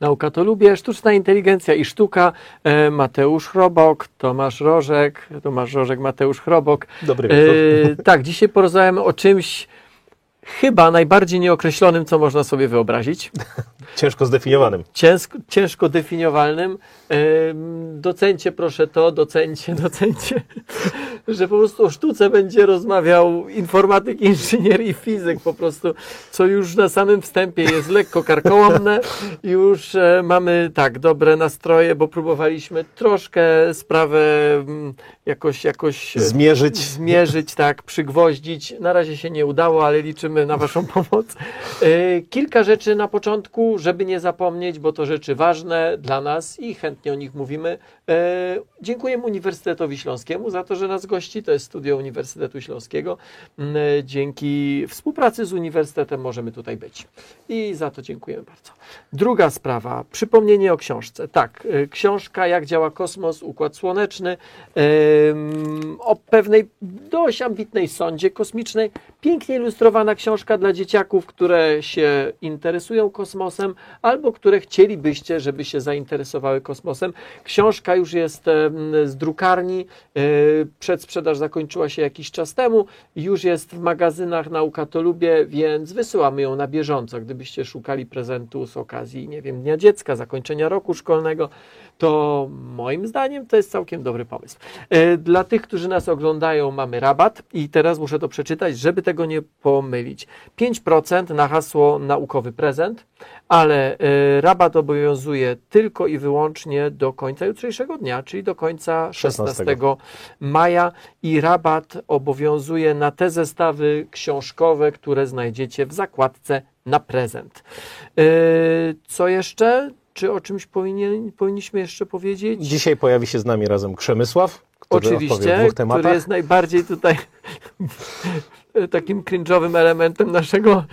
Nauka to lubię, sztuczna inteligencja i sztuka. E, Mateusz Chrobok, Tomasz Rożek, Tomasz Rożek, Mateusz Chrobok. Dobry wieczór. E, tak, dzisiaj porozmawiamy o czymś chyba najbardziej nieokreślonym, co można sobie wyobrazić. Ciężko zdefiniowanym. Ciężko, ciężko definiowalnym. Em, Docencie proszę to, docencie, docencie, że po prostu o sztuce będzie rozmawiał informatyk, inżynier i fizyk po prostu, co już na samym wstępie jest lekko karkołomne. Już e, mamy tak dobre nastroje, bo próbowaliśmy troszkę sprawę mm, jakoś, jakoś e, Zmierzyć. zmierzyć, tak, przygwoździć. Na razie się nie udało, ale liczymy na Waszą pomoc. E, Kilka rzeczy na początku, żeby nie zapomnieć, bo to rzeczy ważne dla nas i chętnie o nich mówimy. E, Dziękujemy Uniwersytetowi Śląskiemu za to, że nas gości. To jest studio Uniwersytetu Śląskiego. Mm, e, Dzięki współpracy z Uniwersytetem możemy tutaj być. I za to dziękujemy bardzo. Druga sprawa, przypomnienie o książce. Tak, e, książka Jak działa kosmos, Układ Słoneczny, o pewnej dość ambitnej sondzie kosmicznej. Pięknie ilustrowana książka dla dzieciaków, które się interesują kosmosem albo które chcielibyście, żeby się zainteresowały kosmosem. Książka już jest em, z drukarni. e, Przedsprzedaż zakończyła się jakiś czas temu. Już jest w magazynach Nauka to lubię, więc wysyłamy ją na bieżąco. Gdybyście szukali prezentu z okazji, nie wiem, Dnia Dziecka, zakończenia roku szkolnego, to moim zdaniem to jest całkiem dobry pomysł. E, Dla tych, którzy nas oglądają, mamy rabat i teraz muszę to przeczytać, żeby tego nie pomylić. 5% na hasło naukowy prezent, ale e, rabat obowiązuje tylko i wyłącznie do końca jutrzejszego dnia, czyli do końca 16 16. maja i rabat obowiązuje na te zestawy książkowe, które znajdziecie w zakładce na prezent. E, Co jeszcze? Czy o czymś powinien, powinniśmy jeszcze powiedzieć? Dzisiaj pojawi się z nami razem Przemysław, który Oczywiście, dwóch który jest najbardziej tutaj takim cringe'owym elementem naszego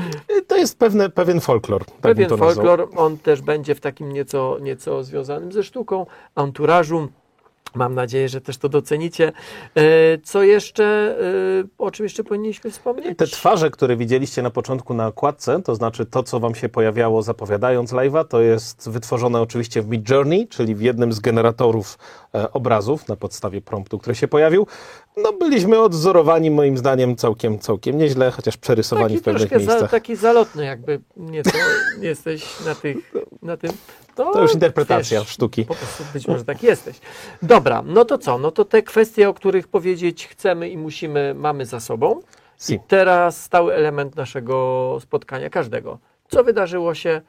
To jest pewne, pewien folklor. Tak pewien folklor. On też będzie w takim nieco, nieco związanym ze sztuką, anturażu. Mam nadzieję, że też to docenicie. E, Co jeszcze, e, o czym jeszcze powinniśmy wspomnieć? Te twarze, które widzieliście na początku na okładce, to znaczy to, co wam się pojawiało zapowiadając live'a, to jest wytworzone oczywiście w Midjourney, czyli w jednym z generatorów obrazów na podstawie promptu, który się pojawił. No byliśmy odzorowani moim zdaniem całkiem, całkiem nieźle, chociaż przerysowani taki w pewnych troszkę za, miejscach. taki zalotny jakby nieco jesteś na, tych, na tym. To już interpretacja wiesz, sztuki. Po prostu być może tak jesteś. Dobra, no to co? No to te kwestie, o których powiedzieć chcemy i musimy, mamy za sobą. I teraz stały element naszego spotkania, każdego. Co wydarzyło się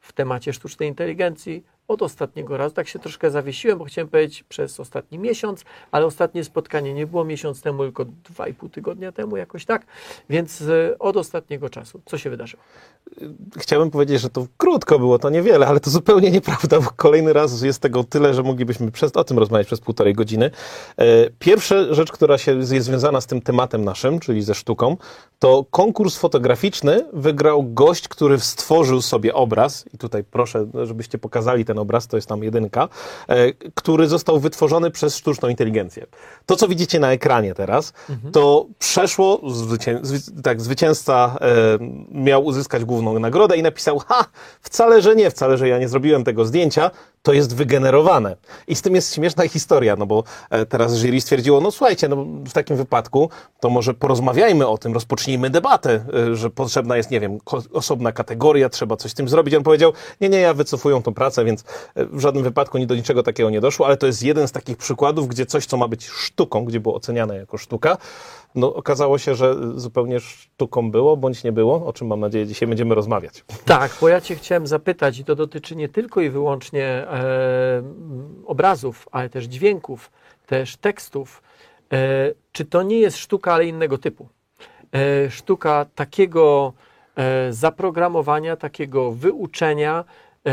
w temacie sztucznej inteligencji od ostatniego razu? Tak się troszkę zawiesiłem, bo chciałem powiedzieć przez ostatni miesiąc, ale ostatnie spotkanie nie było miesiąc temu, tylko dwa i pół tygodnia temu, jakoś tak. Więc y, od ostatniego czasu, co się wydarzyło? Chciałbym powiedzieć, że to krótko było, to niewiele, ale to zupełnie nieprawda, bo kolejny raz jest tego tyle, że moglibyśmy przez, o tym rozmawiać przez półtorej godziny. E, Pierwsza rzecz, która się jest związana z tym tematem naszym, czyli ze sztuką, to konkurs fotograficzny wygrał gość, który stworzył sobie obraz, i tutaj proszę, żebyście pokazali ten obraz, to jest tam jedynka, e, który został wytworzony przez sztuczną inteligencję. To, co widzicie na ekranie teraz, to przeszło, zwycię, zwy, tak, zwycięzca e, miał uzyskać główną nagrodę i napisał, ha, wcale, że nie, wcale, że ja nie zrobiłem tego zdjęcia, to jest wygenerowane. I z tym jest śmieszna historia, no bo e, teraz jury stwierdziło, no słuchajcie, no w takim wypadku to może porozmawiajmy o tym, rozpocznijmy debatę, e, że potrzebna jest, nie wiem, osobna kategoria, trzeba coś z tym zrobić. On powiedział, nie, nie, ja wycofuję tą pracę, więc e, w żadnym wypadku ni do niczego takiego nie doszło, ale to jest jeden z takich przykładów, gdzie coś, co ma być sztuką, gdzie było oceniane jako sztuka, no okazało się, że zupełnie sztuką było, bądź nie było, o czym mam nadzieję dzisiaj będziemy rozmawiać. Tak, bo ja Cię chciałem zapytać, i to dotyczy nie tylko i wyłącznie e, obrazów, ale też dźwięków, też tekstów. E, czy to nie jest sztuka, ale innego typu? E, sztuka takiego e, zaprogramowania, takiego wyuczenia, e,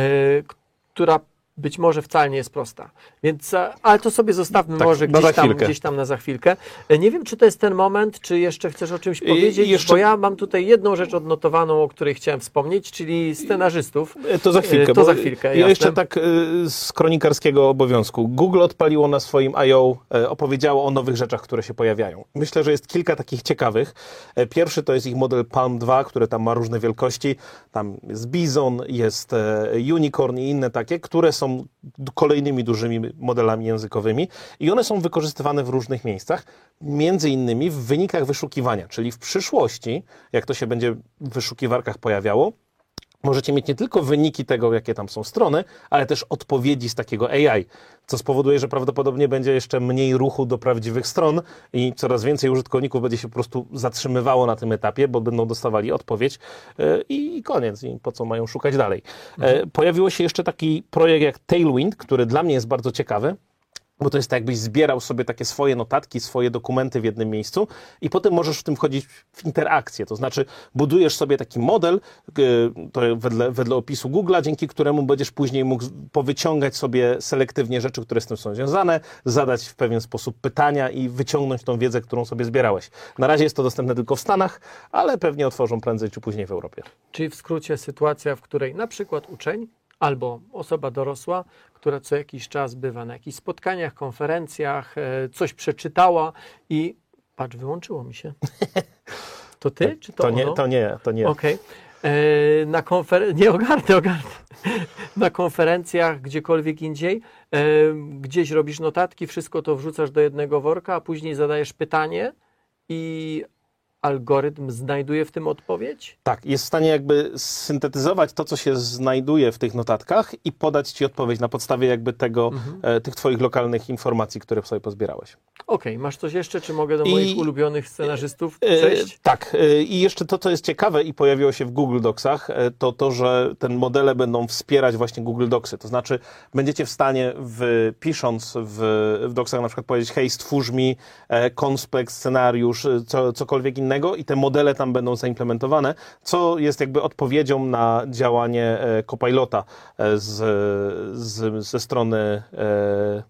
która być może wcale nie jest prosta. Więc, a- ale to sobie zostawmy Tak, może gdzieś tam, gdzieś tam na za chwilkę. E, Nie wiem, czy to jest ten moment, czy jeszcze chcesz o czymś powiedzieć, jeszcze- bo ja mam tutaj jedną rzecz odnotowaną, o której chciałem wspomnieć, czyli scenarzystów. E, To za chwilkę. E, To za chwilkę, Ja jeszcze tak e, z kronikarskiego obowiązku. Google odpaliło na swoim I.O., e, opowiedziało o nowych rzeczach, które się pojawiają. Myślę, że jest kilka takich ciekawych. E, Pierwszy to jest ich model Palm 2, który tam ma różne wielkości. Tam jest Bison, jest e, Unicorn i inne takie, które są kolejnymi dużymi modelami językowymi i one są wykorzystywane w różnych miejscach, między innymi w wynikach wyszukiwania, czyli w przyszłości, jak to się będzie w wyszukiwarkach pojawiało, możecie mieć nie tylko wyniki tego, jakie tam są strony, ale też odpowiedzi z takiego AI, co spowoduje, że prawdopodobnie będzie jeszcze mniej ruchu do prawdziwych stron i coraz więcej użytkowników będzie się po prostu zatrzymywało na tym etapie, bo będą dostawali odpowiedź e, i koniec. I po co mają szukać dalej. E, Pojawiło się jeszcze taki projekt jak Tailwind, który dla mnie jest bardzo ciekawy. Bo to jest tak, jakbyś zbierał sobie takie swoje notatki, swoje dokumenty w jednym miejscu i potem możesz w tym wchodzić w interakcję. To znaczy, budujesz sobie taki model, y, to wedle, wedle opisu Google'a, dzięki któremu będziesz później mógł powyciągać sobie selektywnie rzeczy, które z tym są związane, zadać w pewien sposób pytania i wyciągnąć tą wiedzę, którą sobie zbierałeś. Na razie jest to dostępne tylko w Stanach, ale pewnie otworzą prędzej czy później w Europie. Czyli w skrócie sytuacja, w której na przykład uczeń albo osoba dorosła, która co jakiś czas bywa na jakichś spotkaniach, konferencjach, e, coś przeczytała i patrz, wyłączyło mi się. To ty, czy to, To nie, ono? to nie, to nie. Okej. E, Na konfer... Nie ogarnę, ogarnę. Na konferencjach, gdziekolwiek indziej, e, gdzieś robisz notatki, wszystko to wrzucasz do jednego worka, a później zadajesz pytanie i algorytm znajduje w tym odpowiedź? Tak, jest w stanie jakby syntetyzować to, co się znajduje w tych notatkach i podać ci odpowiedź na podstawie jakby tego, Mhm. e, tych twoich lokalnych informacji, które sobie pozbierałeś. Okej, masz coś jeszcze, czy mogę do I- moich ulubionych scenarzystów E, przejść? tak, e, i jeszcze to, co jest ciekawe i pojawiło się w Google Docsach, e, to to, że te modele będą wspierać właśnie Google Docsy. To znaczy, będziecie w stanie, w, pisząc w, w Docsach na przykład powiedzieć, hej, stwórz mi e, konspekt, scenariusz, e, co, cokolwiek innego i te modele tam będą zaimplementowane, co jest jakby odpowiedzią na działanie e, Copilota e, z, z, ze strony e,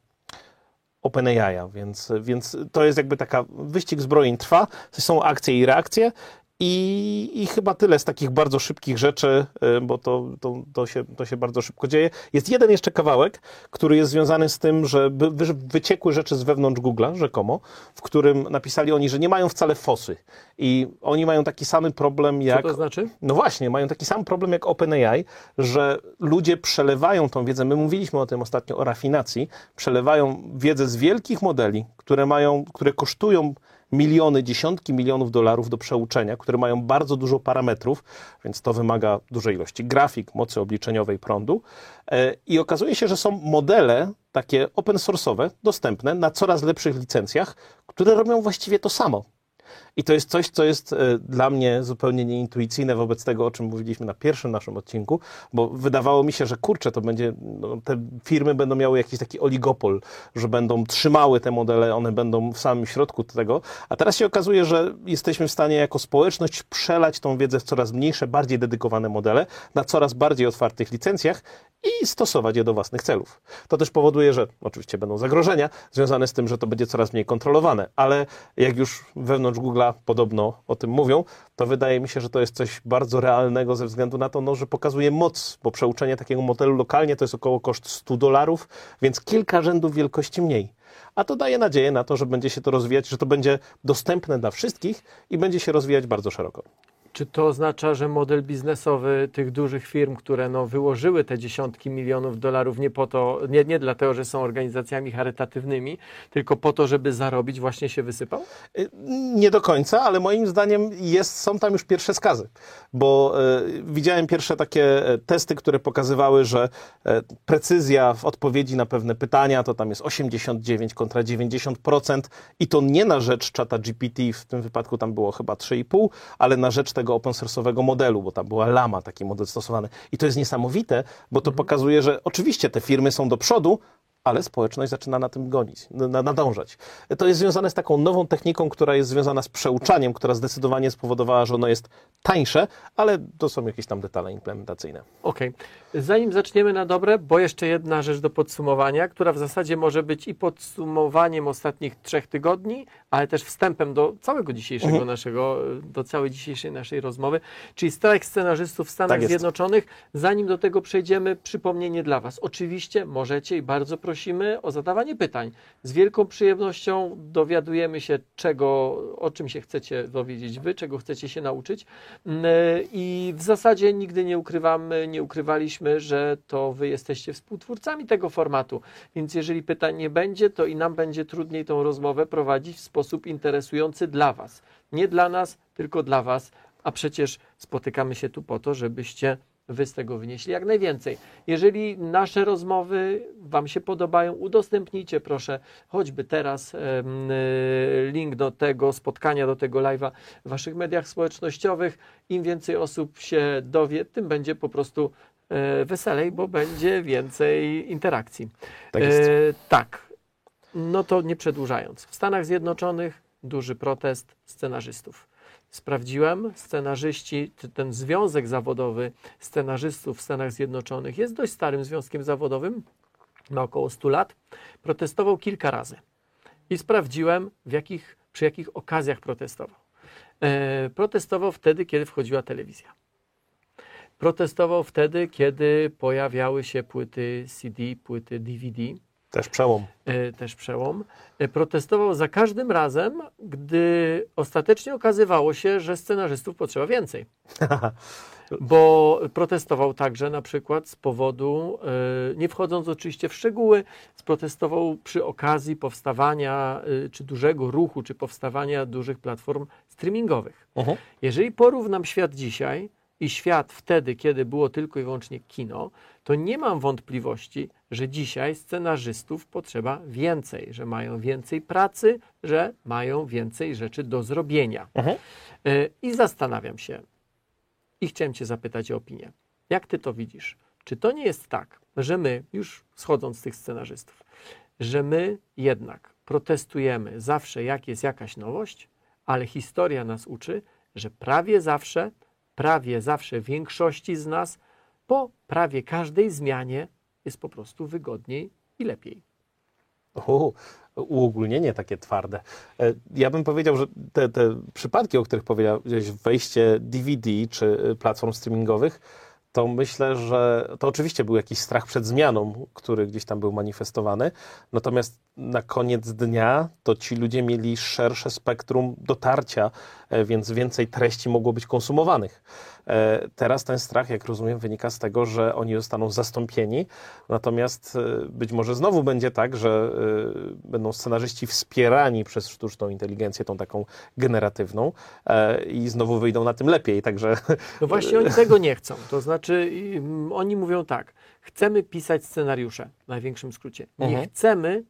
OpenAI, więc, więc to jest jakby taka wyścig zbrojeń trwa, są akcje i reakcje i, i chyba tyle z takich bardzo szybkich rzeczy, y, bo to, to, to, się, to się bardzo szybko dzieje. Jest jeden jeszcze kawałek, który jest związany z tym, że wy, wy- wyciekły rzeczy z wewnątrz Google'a, rzekomo, w którym napisali oni, że nie mają wcale fosy i oni mają taki sam problem Co jak... to znaczy? No właśnie, mają taki sam problem jak OpenAI, że ludzie przelewają tą wiedzę. My mówiliśmy o tym ostatnio, o rafinacji. Przelewają wiedzę z wielkich modeli, które mają, które kosztują miliony, dziesiątki milionów dolarów do przeuczenia, które mają bardzo dużo parametrów, więc to wymaga dużej ilości grafik, mocy obliczeniowej, prądu. E, I okazuje się, że są modele takie open source'owe, dostępne na coraz lepszych licencjach, które robią właściwie to samo. I to jest coś, co jest e, dla mnie zupełnie nieintuicyjne wobec tego, o czym mówiliśmy na pierwszym naszym odcinku, bo wydawało mi się, że kurczę, to będzie, no, te firmy będą miały jakiś taki oligopol, że będą trzymały te modele, one będą w samym środku tego, a teraz się okazuje, że jesteśmy w stanie jako społeczność przelać tą wiedzę w coraz mniejsze, bardziej dedykowane modele na coraz bardziej otwartych licencjach i stosować je do własnych celów. To też powoduje, że oczywiście będą zagrożenia związane z tym, że to będzie coraz mniej kontrolowane, ale jak już wewnątrz Google'a podobno o tym mówią, to wydaje mi się, że to jest coś bardzo realnego ze względu na to, no, że pokazuje moc, bo przeuczenie takiego modelu lokalnie to jest około koszt 100 dolarów, więc kilka rzędów wielkości mniej. A to daje nadzieję na to, że będzie się to rozwijać, że to będzie dostępne dla wszystkich i będzie się rozwijać bardzo szeroko. Czy to oznacza, że model biznesowy tych dużych firm, które no, wyłożyły te dziesiątki milionów dolarów nie po to, nie, nie dlatego, że są organizacjami charytatywnymi, tylko po to, żeby zarobić, właśnie się wysypał? Y, Nie do końca, ale moim zdaniem jest, są tam już pierwsze skazy, bo e, widziałem pierwsze takie e, testy, które pokazywały, że e, precyzja w odpowiedzi na pewne pytania to tam jest 89 kontra 90% i to nie na rzecz czata GPT, w tym wypadku tam było chyba 3,5, ale na rzecz tego open source'owego modelu, bo tam była Lama, taki model stosowany. I to jest niesamowite, bo to pokazuje, że oczywiście te firmy są do przodu, ale społeczność zaczyna na tym gonić, na, nadążać. To jest związane z taką nową techniką, która jest związana z przeuczaniem, która zdecydowanie spowodowała, że ono jest tańsze, ale to są jakieś tam detale implementacyjne. Okej. Zanim zaczniemy na dobre, bo jeszcze jedna rzecz do podsumowania, która w zasadzie może być i podsumowaniem ostatnich trzech tygodni, ale też wstępem do całego dzisiejszego Mhm. naszego, do całej dzisiejszej naszej rozmowy, czyli strajk scenarzystów w Stanach Tak. Zjednoczonych. Zanim do tego przejdziemy, przypomnienie dla Was. Oczywiście możecie i bardzo prosimy o zadawanie pytań. Z wielką przyjemnością dowiadujemy się, czego, o czym się chcecie dowiedzieć Wy, czego chcecie się nauczyć. Mm, I w zasadzie nigdy nie ukrywamy, nie ukrywaliśmy, że to Wy jesteście współtwórcami tego formatu. Więc jeżeli pytań nie będzie, to i nam będzie trudniej tą rozmowę prowadzić w sposób interesujący dla Was. Nie dla nas, tylko dla Was. A przecież spotykamy się tu po to, żebyście Wy z tego wynieśli jak najwięcej. Jeżeli nasze rozmowy Wam się podobają, udostępnijcie proszę choćby teraz y, link do tego spotkania, do tego live'a w Waszych mediach społecznościowych. Im więcej osób się dowie, tym będzie po prostu e, weselej, bo będzie więcej interakcji. Tak jest. E, tak. No to nie przedłużając. W Stanach Zjednoczonych duży protest scenarzystów. Sprawdziłem, scenarzyści, ten związek zawodowy scenarzystów w Stanach Zjednoczonych jest dość starym związkiem zawodowym, ma około 100 lat. Protestował kilka razy. I sprawdziłem, jakich, przy jakich okazjach protestował. E, protestował wtedy, kiedy wchodziła telewizja. Protestował wtedy, kiedy pojawiały się płyty CD, płyty DVD Też przełom. e, też przełom, e, protestował za każdym razem, gdy ostatecznie okazywało się, że scenarzystów potrzeba więcej. Bo protestował także na przykład z powodu, e, nie wchodząc oczywiście w szczegóły, protestował przy okazji powstawania czy dużego ruchu, czy powstawania dużych platform streamingowych. Mhm. Jeżeli porównam świat dzisiaj i świat wtedy, kiedy było tylko i wyłącznie kino, to nie mam wątpliwości, że dzisiaj scenarzystów potrzeba więcej, że mają więcej pracy, że mają więcej rzeczy do zrobienia. Mhm. Y, I zastanawiam się, i chciałem Cię zapytać o opinię. Jak Ty to widzisz? Czy to nie jest tak, że my, już schodząc z tych scenarzystów, że my jednak protestujemy zawsze, jak jest jakaś nowość, ale historia nas uczy, że prawie zawsze, prawie zawsze większości z nas po prawie każdej zmianie jest po prostu wygodniej i lepiej. U, uogólnienie takie twarde. E, Ja bym powiedział, że te, te przypadki, o których powiedziałeś, wejście DVD czy y, platform streamingowych, to myślę, że to oczywiście był jakiś strach przed zmianą, który gdzieś tam był manifestowany. Natomiast na koniec dnia to ci ludzie mieli szersze spektrum dotarcia, e, więc więcej treści mogło być konsumowanych. E, Teraz ten strach, jak rozumiem, wynika z tego, że oni zostaną zastąpieni. Natomiast e, być może znowu będzie tak, że e, będą scenarzyści wspierani przez sztuczną inteligencję, tą taką generatywną, e, i znowu wyjdą na tym lepiej. Także No właśnie oni tego nie chcą. To znaczy, oni mówią tak, chcemy pisać scenariusze, w największym skrócie. Nie Mhm. chcemy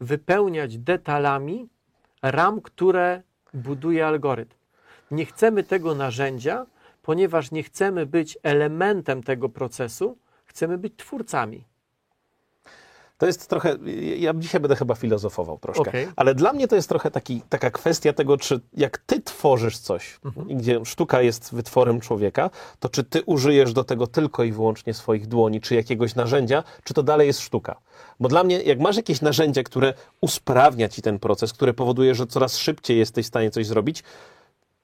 wypełniać detalami ram, które buduje algorytm. Nie chcemy tego narzędzia, ponieważ nie chcemy być elementem tego procesu, chcemy być twórcami. To jest trochę, ja dzisiaj będę chyba filozofował troszkę, Okej. ale dla mnie to jest trochę taki, taka kwestia tego, czy jak ty tworzysz coś, Mhm. gdzie sztuka jest wytworem człowieka, to czy ty użyjesz do tego tylko i wyłącznie swoich dłoni, czy jakiegoś narzędzia, czy to dalej jest sztuka. Bo dla mnie, jak masz jakieś narzędzie, które usprawnia ci ten proces, które powoduje, że coraz szybciej jesteś w stanie coś zrobić,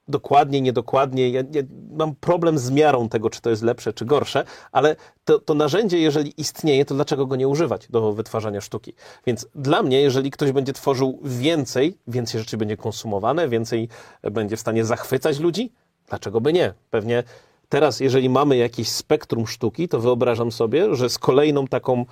dokładnie, niedokładnie. Ja, ja mam problem z miarą tego, czy to jest lepsze, czy gorsze, ale to, to narzędzie, jeżeli istnieje, to dlaczego go nie używać do wytwarzania sztuki? Więc dla mnie, jeżeli ktoś będzie tworzył więcej, więcej rzeczy będzie konsumowane, więcej będzie w stanie zachwycać ludzi, dlaczego by nie? Pewnie teraz, jeżeli mamy jakieś spektrum sztuki, to wyobrażam sobie, że z kolejną taką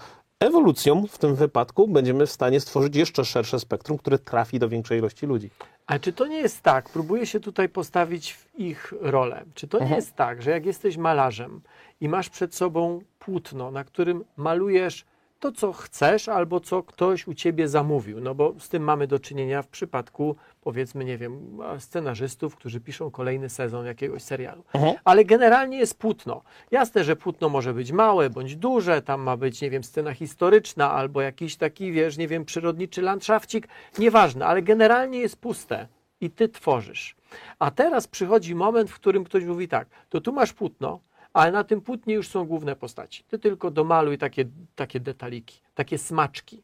ewolucją w tym wypadku będziemy w stanie stworzyć jeszcze szersze spektrum, które trafi do większej ilości ludzi. A czy to nie jest tak, próbuję się tutaj postawić w ich rolę, czy to nie Mhm. jest tak, że jak jesteś malarzem i masz przed sobą płótno, na którym malujesz to, co chcesz albo co ktoś u ciebie zamówił. No bo z tym mamy do czynienia w przypadku, powiedzmy, nie wiem, scenarzystów, którzy piszą kolejny sezon jakiegoś serialu. Mhm. Ale generalnie jest płótno. Jasne, że płótno może być małe bądź duże, tam ma być, nie wiem, scena historyczna albo jakiś taki, wiesz, nie wiem, przyrodniczy landszafcik, nieważne, ale generalnie jest puste i ty tworzysz. A teraz przychodzi moment, w którym ktoś mówi tak, to tu masz płótno, ale na tym płótnie już są główne postaci. Ty tylko domaluj takie, takie detaliki, takie smaczki.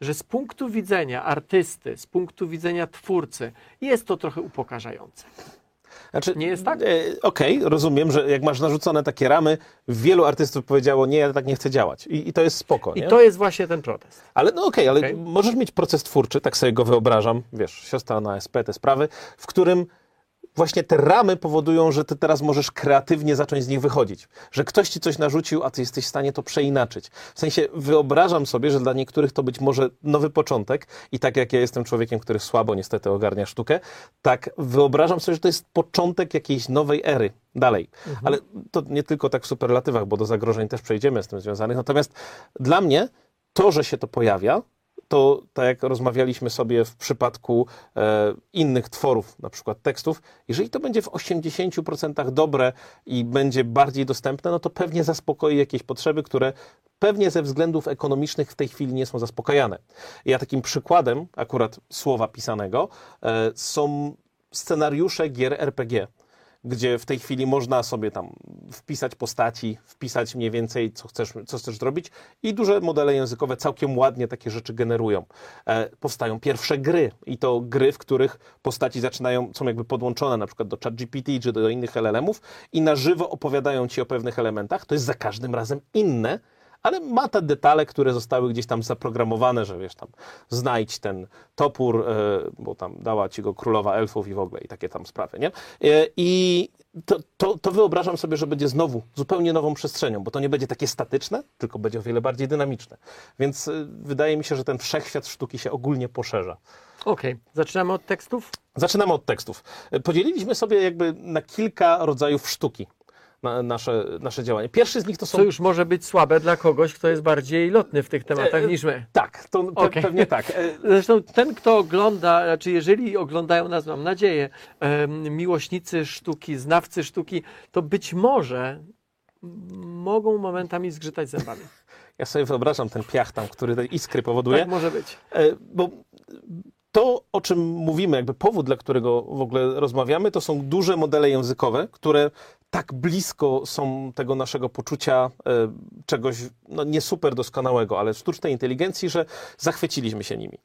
Że z punktu widzenia artysty, z punktu widzenia twórcy, jest to trochę upokarzające. Znaczy, Nie jest tak? e, Okej, rozumiem, że jak masz narzucone takie ramy, wielu artystów powiedziało, nie, ja tak nie chcę działać. I, i to jest spoko, I nie? to jest właśnie ten protest. Ale no okej, ale Okej. możesz mieć proces twórczy, tak sobie go wyobrażam, wiesz, siostra na SP, te sprawy, w którym właśnie te ramy powodują, że ty teraz możesz kreatywnie zacząć z nich wychodzić. Że ktoś ci coś narzucił, a ty jesteś w stanie to przeinaczyć. W sensie wyobrażam sobie, że dla niektórych to być może nowy początek i tak jak ja jestem człowiekiem, który słabo niestety ogarnia sztukę, tak wyobrażam sobie, że to jest początek jakiejś nowej ery. Dalej. Ale to nie tylko tak w superlatywach, bo do zagrożeń też przejdziemy z tym związanych. Natomiast dla mnie to, że się to pojawia, to tak jak rozmawialiśmy sobie w przypadku e, innych tworów, na przykład tekstów, jeżeli to będzie w 80% dobre i będzie bardziej dostępne, no to pewnie zaspokoi jakieś potrzeby, które pewnie ze względów ekonomicznych w tej chwili nie są zaspokajane. Ja takim przykładem akurat słowa pisanego e, są scenariusze gier RPG gdzie w tej chwili można sobie tam wpisać postaci, wpisać mniej więcej, co chcesz, co chcesz zrobić i duże modele językowe całkiem ładnie takie rzeczy generują. E, powstają pierwsze gry i to gry, w których postaci zaczynają, są jakby podłączone na przykład do ChatGPT czy do innych LLM-ów i na żywo opowiadają ci o pewnych elementach. To jest za każdym razem inne, ale ma te detale, które zostały gdzieś tam zaprogramowane, że wiesz tam, znajdź ten topór, e, bo tam dała ci go królowa elfów i w ogóle i takie tam sprawy, nie? E, I to, to, to wyobrażam sobie, że będzie znowu zupełnie nową przestrzenią, bo to nie będzie takie statyczne, tylko będzie o wiele bardziej dynamiczne. Więc e, wydaje mi się, że ten wszechświat sztuki się ogólnie poszerza. Okej, zaczynamy od tekstów? Zaczynamy od tekstów. Podzieliliśmy sobie jakby na kilka rodzajów sztuki na, nasze, nasze działanie. Pierwszy z nich to są Co już może być słabe dla kogoś, kto jest bardziej lotny w tych tematach E, niż my. Tak, to pe- Okej. pewnie tak. E, Zresztą ten, kto ogląda, znaczy jeżeli oglądają nas, mam nadzieję, miłośnicy sztuki, znawcy sztuki, to być może mogą momentami zgrzytać zębami. Ja sobie wyobrażam ten piach tam, który te iskry powoduje. Tak może być. E, Bo to, o czym mówimy, jakby powód, dla którego w ogóle rozmawiamy, to są duże modele językowe, które tak blisko są tego naszego poczucia e, czegoś no, nie super doskonałego, ale sztucznej inteligencji, że zachwyciliśmy się nimi.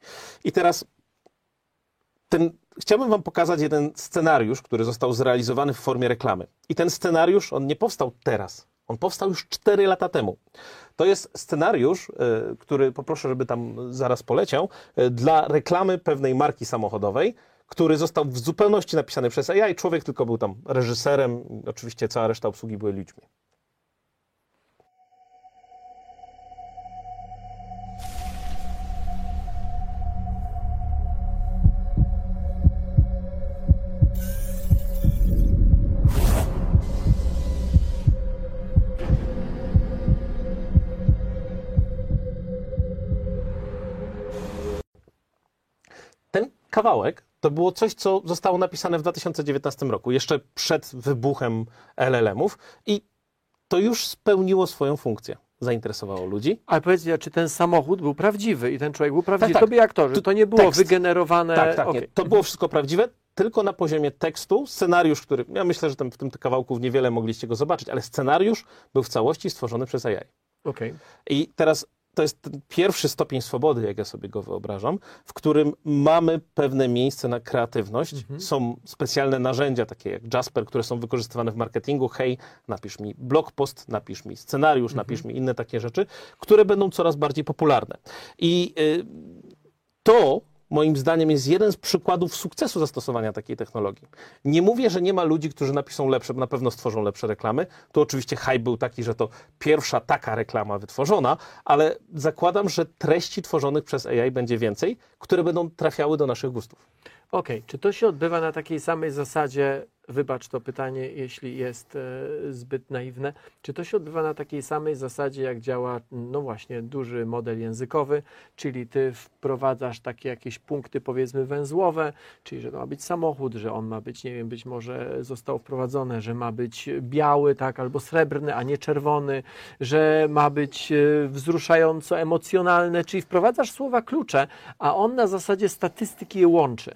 I teraz ten, chciałbym Wam pokazać jeden scenariusz, który został zrealizowany w formie reklamy. I ten scenariusz, on nie powstał teraz. On powstał już 4 lata temu. To jest scenariusz, e, który poproszę, żeby tam zaraz poleciał, e, dla reklamy pewnej marki samochodowej, który został w zupełności napisany przez AI. Człowiek tylko był tam reżyserem, oczywiście cała reszta obsługi były ludźmi. Kawałek to było coś, co zostało napisane w 2019 roku, jeszcze przed wybuchem LLM-ów i to już spełniło swoją funkcję. Zainteresowało ludzi. Ale powiedz mi, a czy ten samochód był prawdziwy i ten człowiek był prawdziwy? tak. To byli aktorzy, to nie było tekst. wygenerowane... Tak, tak, nie. Okej. To było wszystko prawdziwe, tylko na poziomie tekstu. Scenariusz, który, ja myślę, że tam w tym kawałku niewiele mogliście go zobaczyć, ale scenariusz był w całości stworzony przez AI. Okej. I teraz to jest ten pierwszy stopień swobody, jak ja sobie go wyobrażam, w którym mamy pewne miejsce na kreatywność. Są specjalne narzędzia, takie jak Jasper, które są wykorzystywane w marketingu. Hej, napisz mi blog post, napisz mi scenariusz, napisz mi inne takie rzeczy, które będą coraz bardziej popularne. I y, to moim zdaniem jest jeden z przykładów sukcesu zastosowania takiej technologii. Nie mówię, że nie ma ludzi, którzy napiszą lepsze, na pewno stworzą lepsze reklamy. Tu oczywiście hype był taki, że to pierwsza taka reklama wytworzona, ale zakładam, że treści tworzonych przez AI będzie więcej, które będą trafiały do naszych gustów. Okej, czy to się odbywa na takiej samej zasadzie wybacz to pytanie, jeśli jest e, zbyt naiwne, czy to się odbywa na takiej samej zasadzie, jak działa, no właśnie, duży model językowy, czyli ty wprowadzasz takie jakieś punkty, powiedzmy, węzłowe, czyli że to ma być samochód, że on ma być, nie wiem, być może zostało wprowadzone, że ma być biały, tak, albo srebrny, a nie czerwony, że ma być e, wzruszająco emocjonalne, czyli wprowadzasz słowa klucze, a on na zasadzie statystyki je łączy.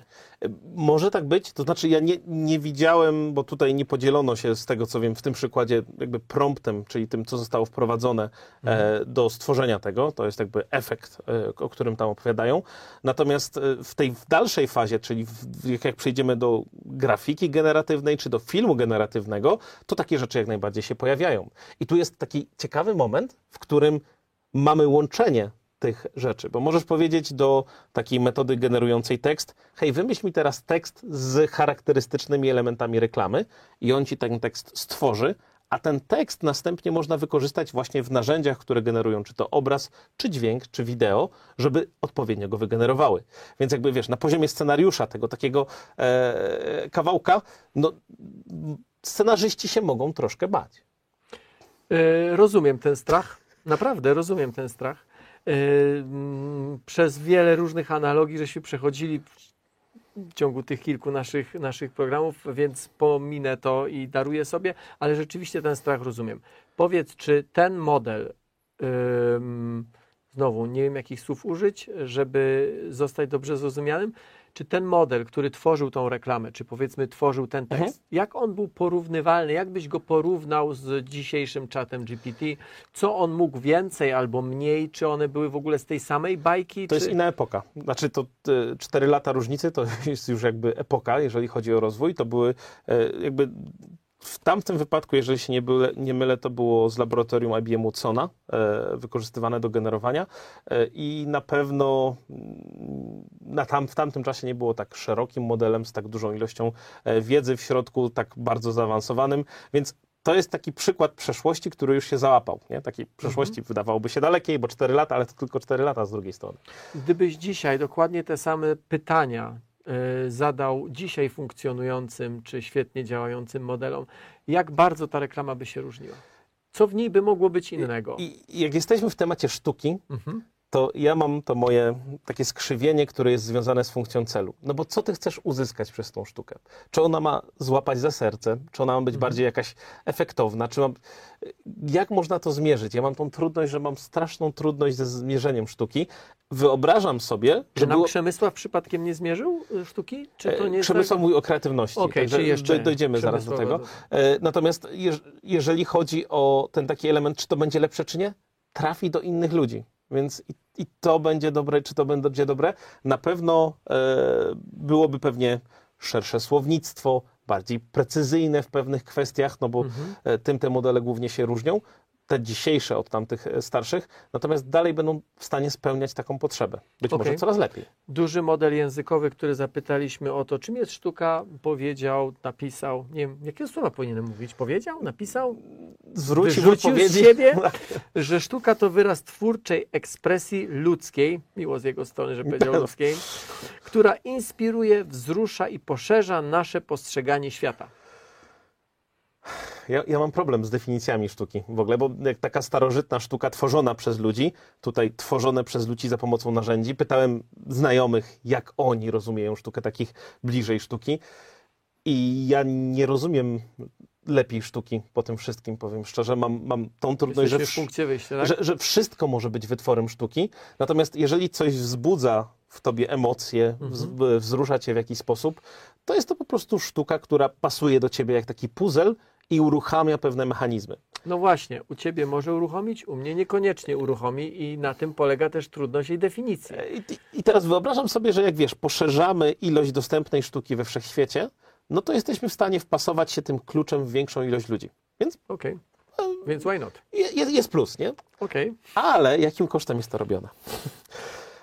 Może tak być, to znaczy ja nie, nie widziałem, bo tutaj nie podzielono się z tego, co wiem, w tym przykładzie jakby promptem, czyli tym, co zostało wprowadzone e, do stworzenia tego, to jest jakby efekt, e, o którym tam opowiadają. Natomiast e, w tej dalszej fazie, czyli w, jak, jak przejdziemy do grafiki generatywnej, czy do filmu generatywnego, to takie rzeczy jak najbardziej się pojawiają. I tu jest taki ciekawy moment, w którym mamy łączenie tych rzeczy, bo możesz powiedzieć do takiej metody generującej tekst, hej, wymyśl mi teraz tekst z charakterystycznymi elementami reklamy i on ci ten tekst stworzy, a ten tekst następnie można wykorzystać właśnie w narzędziach, które generują czy to obraz, czy dźwięk, czy wideo, żeby odpowiednio go wygenerowały. Więc jakby wiesz, na poziomie scenariusza tego takiego e, kawałka, no scenarzyści się mogą troszkę bać. E, rozumiem ten strach, naprawdę rozumiem ten strach. E, mm, przez wiele różnych analogii, żeśmy przechodzili w ciągu tych kilku naszych, naszych programów, więc pominę to i daruję sobie, ale rzeczywiście ten strach rozumiem. Powiedz, czy ten model, znowu nie wiem jakich słów użyć, żeby zostać dobrze zrozumianym, czy ten model, który tworzył tą reklamę, czy powiedzmy tworzył ten tekst, Mhm. jak on był porównywalny, jak byś go porównał z dzisiejszym czatem GPT, co on mógł więcej albo mniej, czy one były w ogóle z tej samej bajki? To czy... jest inna epoka. Znaczy to e, 4 lata różnicy to jest już jakby epoka, jeżeli chodzi o rozwój. To były e, jakby w tamtym wypadku, jeżeli się nie, byle, nie mylę, to było z laboratorium IBM Sona e, wykorzystywane do generowania e, i na pewno mm, na tam, w tamtym czasie nie było tak szerokim modelem, z tak dużą ilością e, wiedzy w środku, tak bardzo zaawansowanym, więc to jest taki przykład przeszłości, który już się załapał. Nie? Takiej przeszłości wydawałoby się dalekiej, bo 4 lata, ale to tylko 4 lata z drugiej strony. Gdybyś dzisiaj dokładnie te same pytania zadał dzisiaj funkcjonującym czy świetnie działającym modelom, jak bardzo ta reklama by się różniła? Co w niej by mogło być innego? I, I jak jesteśmy w temacie sztuki, Mhm. To ja mam to moje takie skrzywienie, które jest związane z funkcją celu. No bo co ty chcesz uzyskać przez tą sztukę? Czy ona ma złapać za serce? Czy ona ma być bardziej jakaś efektowna? Czy mam... Jak można to zmierzyć? Ja mam tą trudność, że mam straszną trudność ze zmierzeniem sztuki. Wyobrażam sobie, Czy że nam było... Przemysław przypadkiem nie zmierzył y, sztuki? Czy to nie jest Przemysł tak? mówi o kreatywności. Także czyli jeszcze do- dojdziemy zaraz do tego. E, Natomiast jeż, jeżeli chodzi o ten taki element, czy to będzie lepsze, czy nie, trafi do innych ludzi. Więc i, i to będzie dobre, czy to będzie dobre. Na pewno e, byłoby pewnie szersze słownictwo, bardziej precyzyjne w pewnych kwestiach, no bo Mhm. e, tym te modele głównie się różnią. Te dzisiejsze od tamtych e, starszych, natomiast dalej będą w stanie spełniać taką potrzebę. Być Okej. może coraz lepiej. Duży model językowy, który zapytaliśmy o to, czym jest sztuka, powiedział, napisał, nie wiem, jakie słowa powinienem mówić? Powiedział, napisał, Zwrócił Wyrzucił z siebie? że sztuka to wyraz twórczej ekspresji ludzkiej, miło z jego strony, że powiedział ludzkiej, która inspiruje, wzrusza i poszerza nasze postrzeganie świata. Ja, ja mam problem z definicjami sztuki w ogóle, bo jak taka starożytna sztuka tworzona przez ludzi, tutaj tworzone przez ludzi za pomocą narzędzi, pytałem znajomych, jak oni rozumieją sztukę, takich bliżej sztuki. I ja nie rozumiem lepiej sztuki po tym wszystkim, powiem szczerze. Mam, mam tą trudność, że, w punkcie wyjścia, tak? że, że wszystko może być wytworem sztuki. Natomiast jeżeli coś wzbudza w tobie emocje, wz, wzrusza cię w jakiś sposób, to jest to po prostu sztuka, która pasuje do ciebie jak taki puzzle i uruchamia pewne mechanizmy. No właśnie, u ciebie może uruchomić, u mnie niekoniecznie uruchomi i na tym polega też trudność jej definicji. I, I teraz wyobrażam sobie, że jak wiesz, poszerzamy ilość dostępnej sztuki we wszechświecie, no to jesteśmy w stanie wpasować się tym kluczem w większą ilość ludzi. Więc Okej, więc why not? je- jest, jest plus, nie? Okej, Ale jakim kosztem jest to robione?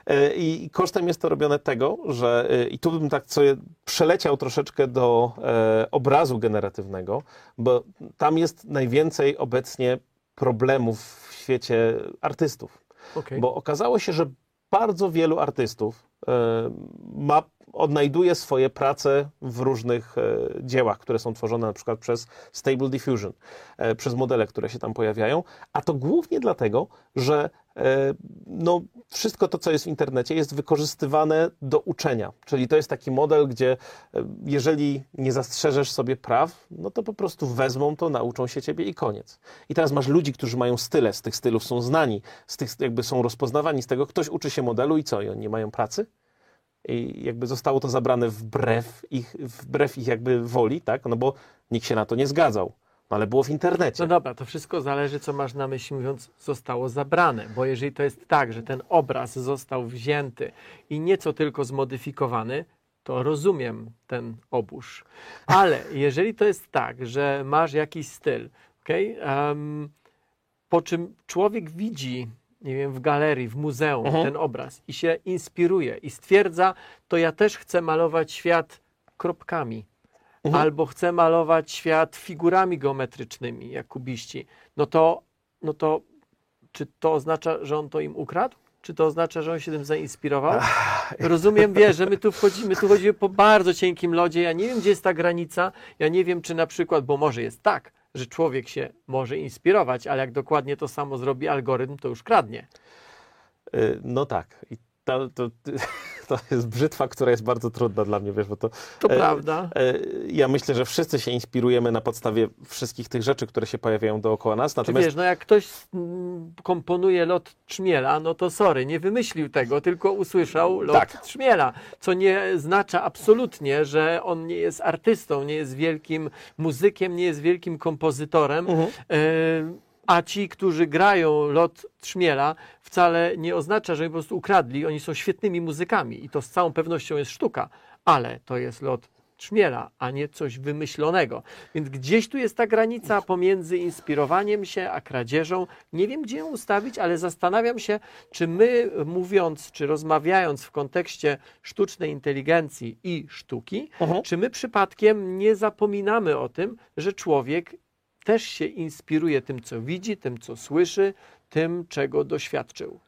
E, I kosztem jest to robione tego, że e, i tu bym tak sobie przeleciał troszeczkę do e, obrazu generatywnego, bo tam jest najwięcej obecnie problemów w świecie artystów. okej. Bo okazało się, że bardzo wielu artystów ma odnajduje swoje prace w różnych e, dziełach, które są tworzone na przykład przez Stable Diffusion, e, przez modele, które się tam pojawiają, a to głównie dlatego, że e, no, wszystko to, co jest w internecie, jest wykorzystywane do uczenia. Czyli to jest taki model, gdzie jeżeli nie zastrzeżesz sobie praw, no to po prostu wezmą to, nauczą się ciebie i koniec. I teraz masz ludzi, którzy mają style, z tych stylów są znani, z tych jakby są rozpoznawani z tego, ktoś uczy się modelu i co, i oni nie mają pracy? I jakby zostało to zabrane wbrew ich, wbrew ich jakby woli, tak? No bo nikt się na to nie zgadzał. No ale było w internecie. No dobra, to wszystko zależy, co masz na myśli, mówiąc, zostało zabrane. Bo jeżeli to jest tak, że ten obraz został wzięty i nieco tylko zmodyfikowany, to rozumiem ten oburz. Ale jeżeli to jest tak, że masz jakiś styl, okay, um, po czym człowiek widzi nie wiem, w galerii, w muzeum Mhm. ten obraz i się inspiruje i stwierdza, to ja też chcę malować świat kropkami. Mhm. Albo chcę malować świat figurami geometrycznymi, jak kubiści. No to, no to czy to oznacza, że on to im ukradł? Czy to oznacza, że on się tym zainspirował? Rozumiem, wiesz, że my tu wchodzimy, tu chodzimy po bardzo cienkim lodzie. Ja nie wiem, gdzie jest ta granica. Ja nie wiem, czy na przykład, bo może jest tak, że człowiek się może inspirować, ale jak dokładnie to samo zrobi algorytm, to już kradnie. Y, No tak. I to, to, to jest brzytwa, która jest bardzo trudna dla mnie, wiesz, bo to... To e, prawda. e, Ja myślę, że wszyscy się inspirujemy na podstawie wszystkich tych rzeczy, które się pojawiają dookoła nas, Czy natomiast wiesz, no jak ktoś mm, komponuje lot trzmiela, no to sorry, nie wymyślił tego, tylko usłyszał lot Tak. trzmiela, co nie oznacza absolutnie, że on nie jest artystą, nie jest wielkim muzykiem, nie jest wielkim kompozytorem. Mhm. E, a ci, którzy grają lot trzmiela, wcale nie oznacza, że po prostu ukradli. Oni są świetnymi muzykami i to z całą pewnością jest sztuka, ale to jest lot trzmiela, a nie coś wymyślonego. Więc gdzieś tu jest ta granica pomiędzy inspirowaniem się a kradzieżą. Nie wiem, gdzie ją ustawić, ale zastanawiam się, czy my mówiąc, czy rozmawiając w kontekście sztucznej inteligencji i sztuki, Mhm. czy my przypadkiem nie zapominamy o tym, że człowiek też się inspiruje tym, co widzi, tym, co słyszy, tym, czego doświadczył.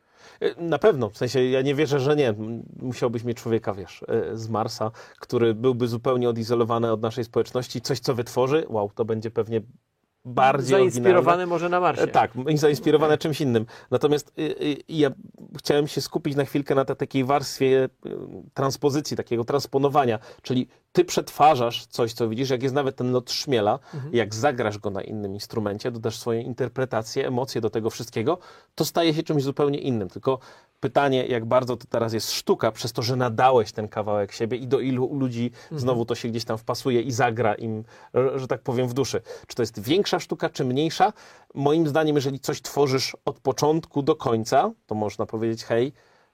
E, Na pewno, w sensie ja nie wierzę, że nie. Musiałbyś mieć człowieka, wiesz, e, z Marsa, który byłby zupełnie odizolowany od naszej społeczności. Coś, co wytworzy, wow, to będzie pewnie bardziej Zainspirowany oryginalne. może na Marsie. E, Tak, zainspirowane czymś innym. Natomiast ja chciałem się skupić na chwilkę na takiej warstwie transpozycji, takiego transponowania, czyli ty przetwarzasz coś, co widzisz, jak jest nawet ten lot szmiela, jak zagrasz go na innym instrumencie, dodasz swoje interpretacje, emocje do tego wszystkiego, to staje się czymś zupełnie innym. Tylko pytanie, jak bardzo to teraz jest sztuka, przez to, że nadałeś ten kawałek siebie i do ilu ludzi znowu to się gdzieś tam wpasuje i zagra im, że tak powiem, w duszy. Czy to jest większa sztuka, czy mniejsza? Moim zdaniem, jeżeli coś tworzysz od początku do końca, to można powiedzieć, hej,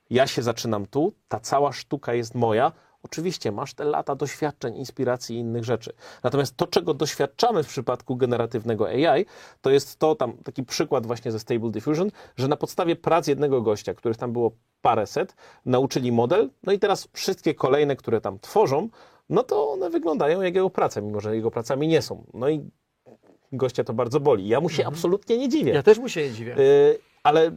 ja się zaczynam tu, ta cała sztuka jest moja. Oczywiście masz te lata doświadczeń, inspiracji i innych rzeczy. Natomiast to, czego doświadczamy w przypadku generatywnego AI, to jest to, tam taki przykład właśnie ze Stable Diffusion, że na podstawie prac jednego gościa, których tam było paręset, nauczyli model, no i teraz wszystkie kolejne, które tam tworzą, no to one wyglądają jak jego prace, mimo że jego pracami nie są. No i gościa to bardzo boli. Ja mu się absolutnie nie dziwię. Ja też mu się nie dziwię. Y, ale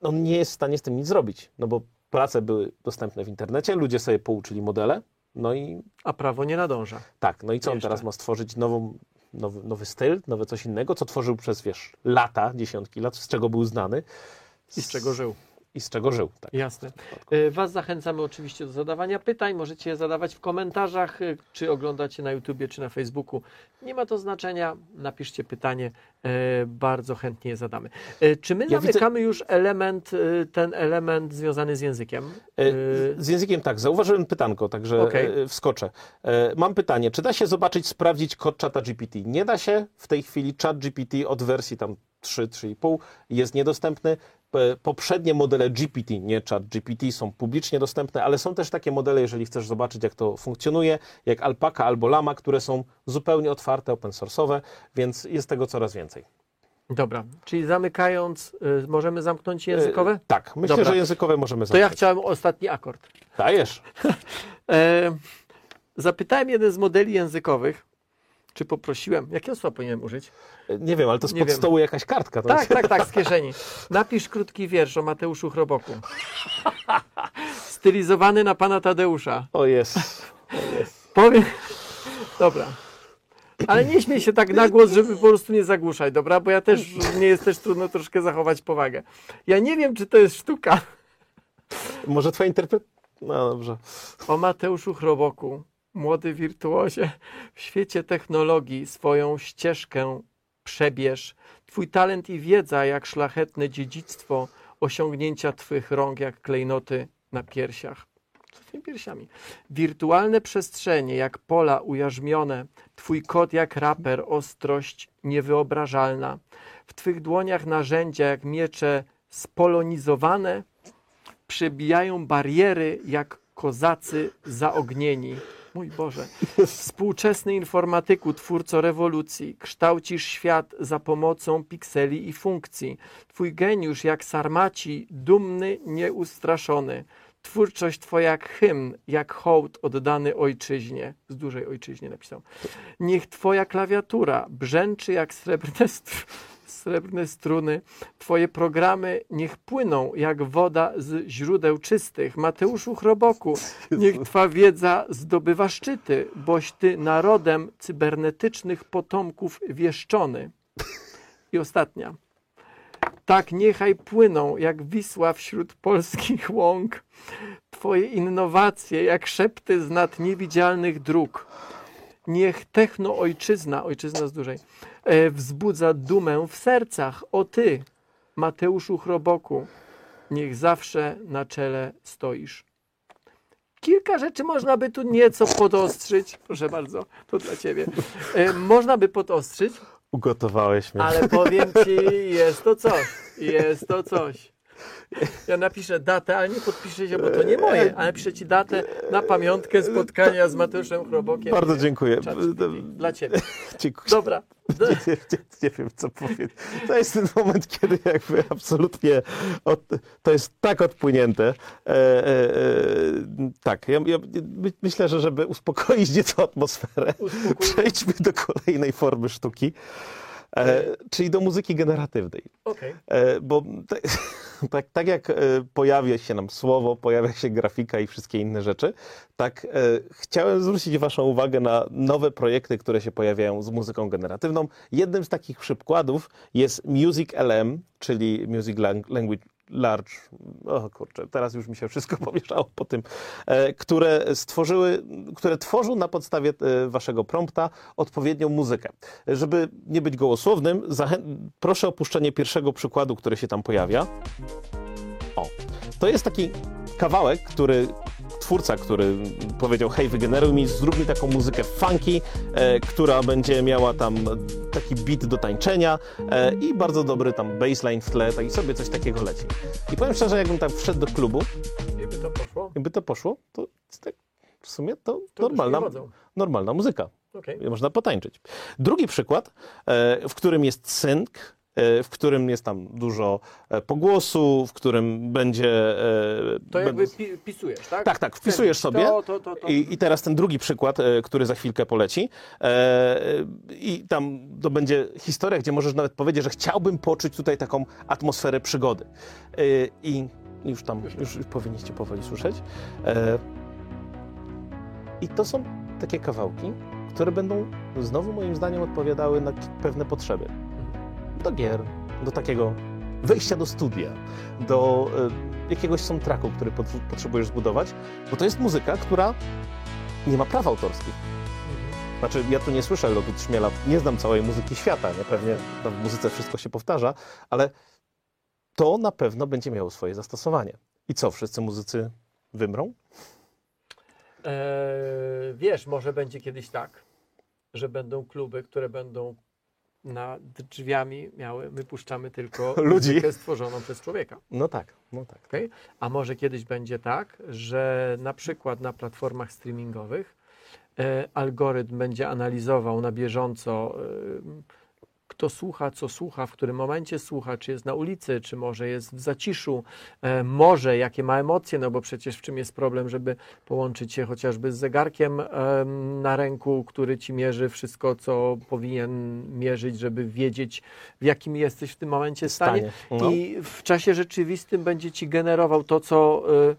on nie jest w stanie z tym nic zrobić, no bo prace były dostępne w internecie, ludzie sobie pouczyli modele, no i A prawo nie nadąża. tak, no i co on teraz ma stworzyć nową, nowy, nowy styl, nowe coś innego, co tworzył przez, wiesz, lata, dziesiątki lat, z czego był znany I z czego żył. I z czego żył. Tak. Jasne. Y, Was zachęcamy oczywiście do zadawania pytań. Możecie je zadawać w komentarzach, y, czy oglądacie na YouTubie, czy na Facebooku. Nie ma to znaczenia. Napiszcie pytanie. y, Bardzo chętnie je zadamy. Czy my Ja widzę- zamykamy już element, ten element związany z językiem? E, Z językiem tak, zauważyłem pytanko, także e, wskoczę. E, Mam pytanie, czy da się zobaczyć, sprawdzić kod czata GPT? Nie da się. W tej chwili czat GPT od wersji tam 3, 3,5 jest niedostępny. Poprzednie modele GPT, nie czat GPT, są publicznie dostępne, ale są też takie modele, jeżeli chcesz zobaczyć, jak to funkcjonuje, jak Alpaka albo Lama, które są zupełnie otwarte, open source'owe, więc jest tego coraz więcej. Dobra, czyli zamykając, y, możemy zamknąć językowe? E, Tak, myślę, Dobra. że językowe możemy To ja zamknąć. chciałem ostatni akord. Dajesz. E, zapytałem jeden z modeli językowych, Czy poprosiłem? Jakiego słowa powinienem użyć? Nie wiem, ale to spod wiem. stołu jakaś kartka. To Tak, jest... tak, tak, z kieszeni. Napisz krótki wiersz o Mateuszu Chroboku. Stylizowany na pana Tadeusza. O jest. O jest. Powiem. Dobra. Ale nie śmiej się tak na głos, żeby po prostu nie zagłuszać, dobra? Bo ja też, mnie jest też trudno troszkę zachować powagę. Ja nie wiem, czy to jest sztuka. Może twoja interpretacja... No dobrze. O Mateuszu Chroboku, młody wirtuozie, w świecie technologii swoją ścieżkę przebierz. Twój talent i wiedza jak szlachetne dziedzictwo, osiągnięcia twych rąk jak klejnoty na piersiach. Tymi piersiami? Wirtualne przestrzenie jak pola ujarzmione, twój kod jak raper, ostrość niewyobrażalna. W twych dłoniach narzędzia jak miecze spolonizowane, przebijają bariery jak kozacy zaognieni. Mój Boże. Współczesny informatyku, twórco rewolucji, kształcisz świat za pomocą pikseli i funkcji. Twój geniusz jak sarmaci, dumny, nieustraszony. Twórczość twoja jak hymn, jak hołd oddany ojczyźnie. Z dużej ojczyźnie napisał. Niech twoja klawiatura brzęczy jak srebrne, str- srebrne struny. Twoje programy niech płyną jak woda z źródeł czystych. Mateuszu Chroboku, niech Twa wiedza zdobywa szczyty, boś Ty narodem cybernetycznych potomków wieszczony. I ostatnia. Tak niechaj płyną jak Wisła wśród polskich łąk. Twoje innowacje jak szepty z nad niewidzialnych dróg. Niech techno ojczyzna, ojczyzna z dużej, wzbudza dumę w sercach. O Ty, Mateuszu Chroboku, niech zawsze na czele stoisz. Kilka rzeczy można by tu nieco podostrzyć. Proszę bardzo, to dla Ciebie. E, można by podostrzyć, Ugotowałeś mnie. ale powiem Ci, jest to coś. Jest to coś. Ja napiszę datę, ale nie podpiszę się, bo to nie moje, ale napiszę Ci datę na pamiątkę spotkania z Mateuszem Chrobokiem. Bardzo dziękuję. Dla Ciebie. Dziękuję. Dobra. Nie, nie, nie wiem, co powiedzieć. To jest ten moment, kiedy jakby absolutnie od, to jest tak odpłynięte. E, e, e, tak, ja, ja my, myślę, że żeby uspokoić nieco atmosferę, Uspokój. przejdźmy do kolejnej formy sztuki, e, czyli do muzyki generatywnej. Okej. E, bo tak, tak, tak jak e, pojawia się nam słowo, pojawia się grafika i wszystkie inne rzeczy, tak e, chciałem zwrócić Waszą uwagę na nowe projekty, które się pojawiają z muzyką generatywną. Jednym z takich przykładów jest Music LM, czyli Music Lang- Language Large, o kurczę, teraz już mi się wszystko pomieszało po tym, e, które stworzyły, które tworzą na podstawie e, waszego prompta odpowiednią muzykę. Żeby nie być gołosłownym, proszę o puszczenie pierwszego przykładu, który się tam pojawia. O, to jest taki kawałek, który twórca, który powiedział, hej, wygeneruj mi, zrób mi taką muzykę funky, e, która będzie miała tam taki beat do tańczenia e, i bardzo dobry tam bassline w tle, tak i sobie coś takiego leci. I powiem szczerze, jakbym tam wszedł do klubu, Gdyby to poszło. jakby to poszło, to tak w sumie to, To normalna, normalna muzyka. Okej. Można potańczyć. Drugi przykład, e, w którym jest sync, e, w którym jest tam dużo e, pogłosu, w którym będzie... e, To jakby będą- pi- pisujesz, tak? tak, tak, wpisujesz sobie. To, to, to. I, I teraz ten drugi przykład, e, który za chwilkę poleci. E, I tam to będzie historia, gdzie możesz nawet powiedzieć, że chciałbym poczuć tutaj taką atmosferę przygody. E, I już tam, już, już powinniście powoli słyszeć. E, I to są takie kawałki, które będą znowu moim zdaniem odpowiadały na pewne potrzeby. Do gier, do takiego wejścia do studia, do e, jakiegoś soundtracku, który pot, potrzebujesz zbudować, bo to jest muzyka, która nie ma praw autorskich. Mhm. Znaczy, ja tu nie słyszę lotu Trzmiela, nie znam całej muzyki świata, nie? Pewnie w muzyce wszystko się powtarza, ale to na pewno będzie miało swoje zastosowanie. I co, wszyscy muzycy wymrą? Eee, wiesz, może będzie kiedyś tak, że będą kluby, które będą nad drzwiami miały, my puszczamy tylko Ludzi. stworzoną przez człowieka. No tak, no tak. Okay? A może kiedyś będzie tak, że na przykład na platformach streamingowych e, algorytm będzie analizował na bieżąco, e, kto słucha, co słucha, w którym momencie słucha, czy jest na ulicy, czy może jest w zaciszu, e, może jakie ma emocje, no bo przecież w czym jest problem, żeby połączyć się chociażby z zegarkiem em, na ręku, który ci mierzy wszystko, co powinien mierzyć, żeby wiedzieć, w jakim jesteś w tym momencie stanie. No. I w czasie rzeczywistym będzie ci generował to, co. y,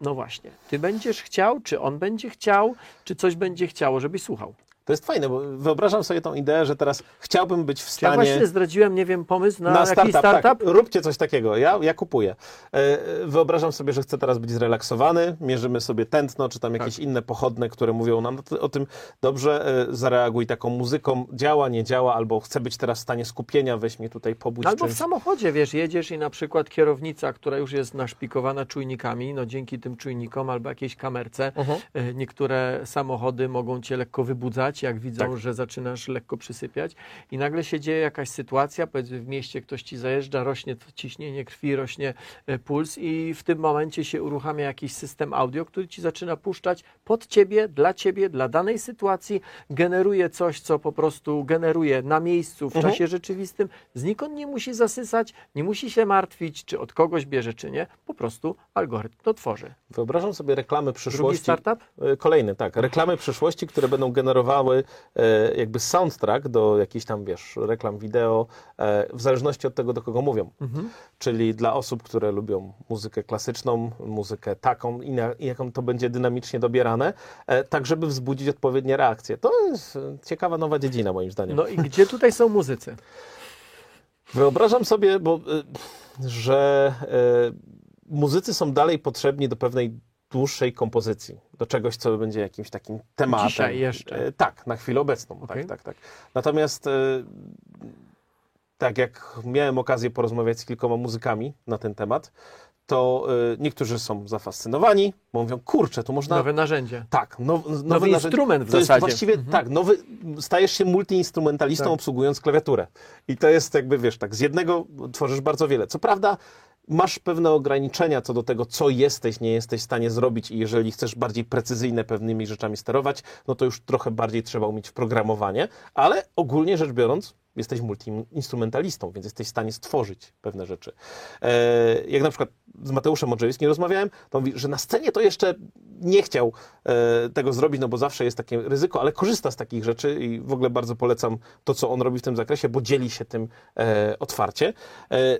No właśnie, ty będziesz chciał, czy on będzie chciał, czy coś będzie chciało, żebyś słuchał. To jest fajne, bo wyobrażam sobie tą ideę, że teraz chciałbym być w Ja stanie... właśnie zdradziłem, nie wiem, pomysł na, jakiś startup, startup. Tak, róbcie coś takiego, ja, ja kupuję. E, Wyobrażam sobie, że chcę teraz być zrelaksowany, mierzymy sobie tętno, czy tam Tak. jakieś inne pochodne, które mówią nam o- tym, dobrze, e, zareaguj taką muzyką, działa, nie działa, albo chcę być teraz w stanie skupienia, weź mnie tutaj pobudź Albo w czymś. samochodzie, wiesz, jedziesz i na przykład kierownica, która już jest naszpikowana czujnikami, no dzięki tym czujnikom albo jakiejś kamerce, Mhm. e, niektóre samochody mogą cię lekko wybudzać, jak widzą, Tak. że zaczynasz lekko przysypiać i nagle się dzieje jakaś sytuacja, powiedzmy w mieście ktoś ci zajeżdża, rośnie ciśnienie krwi, rośnie e, puls i w tym momencie się uruchamia jakiś system audio, który ci zaczyna puszczać pod ciebie, dla ciebie, dla danej sytuacji, generuje coś, co po prostu generuje na miejscu, w Mhm. czasie rzeczywistym, znikąd nie musi zasysać, nie musi się martwić, czy od kogoś bierze, czy nie, po prostu algorytm to tworzy. Wyobrażam sobie reklamy Drugi przyszłości. startup? E, Kolejny, tak. Reklamy przyszłości, które będą generowały e, jakby soundtrack do jakichś tam, wiesz, reklam wideo, e, w zależności od tego, do kogo mówią. Mhm. Czyli dla osób, które lubią muzykę klasyczną, muzykę taką i, na, i jaką to będzie dynamicznie dobierane, e, tak żeby wzbudzić odpowiednie reakcje. To jest ciekawa nowa dziedzina, moim zdaniem. No i gdzie tutaj są muzycy? Wyobrażam sobie, bo, że muzycy są dalej potrzebni do pewnej dłuższej kompozycji, do czegoś, co będzie jakimś takim tematem. Dzisiaj jeszcze. Y, Tak, na chwilę obecną. Okej. Tak, tak, tak. Natomiast y, tak jak miałem okazję porozmawiać z kilkoma muzykami na ten temat, to y, niektórzy są zafascynowani, bo mówią, kurczę, tu można... Nowe narzędzie. Tak, now, nowy, Nowy instrument w to zasadzie. Jest właściwie Mhm. tak, nowy, stajesz się multiinstrumentalistą Tak. obsługując klawiaturę. I to jest jakby, wiesz, tak, z jednego tworzysz bardzo wiele. Co prawda masz pewne ograniczenia co do tego, co jesteś, nie jesteś w stanie zrobić i jeżeli chcesz bardziej precyzyjne pewnymi rzeczami sterować, no to już trochę bardziej trzeba umieć w programowanie, ale ogólnie rzecz biorąc, jesteś multiinstrumentalistą, więc jesteś w stanie stworzyć pewne rzeczy. E, jak na przykład z Mateuszem Modrzejewskim rozmawiałem, to mówi, że na scenie to jeszcze nie chciał e, tego zrobić, no bo zawsze jest takie ryzyko, ale korzysta z takich rzeczy i w ogóle bardzo polecam to, co on robi w tym zakresie, bo dzieli się tym e, otwarcie.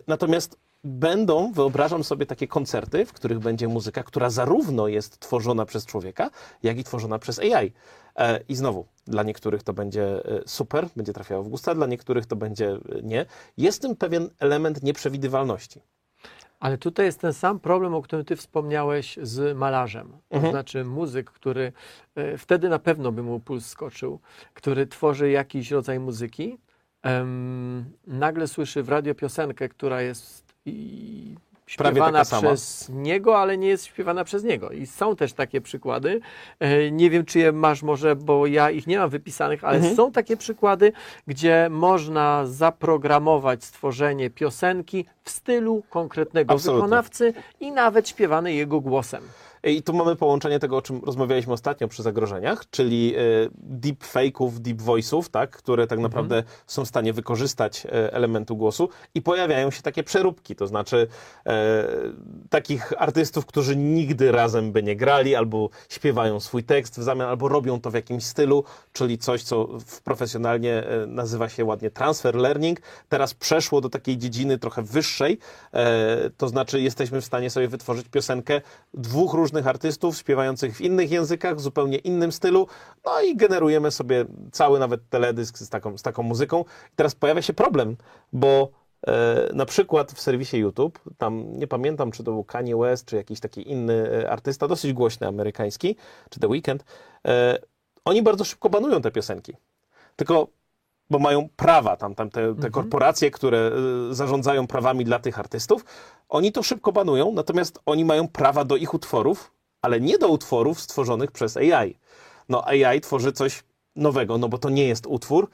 Natomiast będą, wyobrażam sobie takie koncerty, w których będzie muzyka, która zarówno jest tworzona przez człowieka, jak i tworzona przez AI. E, I znowu, dla niektórych to będzie e, super, będzie trafiało w gusta, dla niektórych to będzie e, nie. Jest w tym pewien element nieprzewidywalności. Ale tutaj jest ten sam problem, o którym ty wspomniałeś z malarzem. To Mhm. znaczy muzyk, który wtedy na pewno by mu puls skoczył, który tworzy jakiś rodzaj muzyki, nagle słyszy w radio piosenkę, która jest i śpiewana przez niego, ale nie jest śpiewana przez niego. I są też takie przykłady. E, Nie wiem, czy je masz może, bo ja ich nie mam wypisanych, ale Mhm. są takie przykłady, gdzie można zaprogramować stworzenie piosenki w stylu konkretnego Absolutnie. wykonawcy i nawet śpiewany jego głosem. I tu mamy połączenie tego, o czym rozmawialiśmy ostatnio przy zagrożeniach, czyli e, deepfake'ów, deep voice'ów, tak, które tak naprawdę są w stanie wykorzystać e, elementu głosu i pojawiają się takie przeróbki, to znaczy e, takich artystów, którzy nigdy razem by nie grali, albo śpiewają swój tekst w zamian, albo robią to w jakimś stylu, czyli coś, co w profesjonalnie e, nazywa się ładnie transfer learning, teraz przeszło do takiej dziedziny trochę wyższej, e, to znaczy jesteśmy w stanie sobie wytworzyć piosenkę dwóch różnych artystów śpiewających w innych językach, w zupełnie innym stylu, no i generujemy sobie cały nawet teledysk z taką, z taką muzyką. I teraz pojawia się problem, bo e, na przykład w serwisie YouTube, tam nie pamiętam, czy to był Kanye West, czy jakiś taki inny e, artysta, dosyć głośny amerykański, czy The Weeknd, e, oni bardzo szybko banują te piosenki. Tylko bo mają prawa, tam, tam te, te korporacje, które y, zarządzają prawami dla tych artystów, oni to szybko banują, natomiast oni mają prawa do ich utworów, ale nie do utworów stworzonych przez AI. No AI tworzy coś nowego, no bo to nie jest utwór,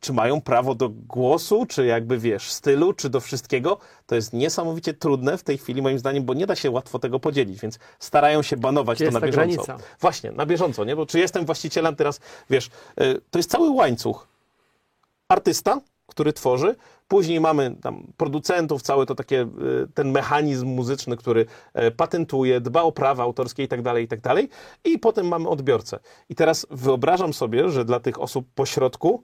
czy mają prawo do głosu, czy jakby wiesz, stylu, czy do wszystkiego, to jest niesamowicie trudne w tej chwili moim zdaniem, bo nie da się łatwo tego podzielić, więc starają się banować Gdzie to na bieżąco. granica? Właśnie, na bieżąco, nie? Bo czy jestem właścicielem teraz, wiesz, y, to jest cały łańcuch artysta, który tworzy. Później mamy tam producentów, cały to takie, y, ten mechanizm muzyczny, który e, patentuje, dba o prawa autorskie i tak dalej, i tak dalej. I potem mamy odbiorcę. I teraz wyobrażam sobie, że dla tych osób pośrodku,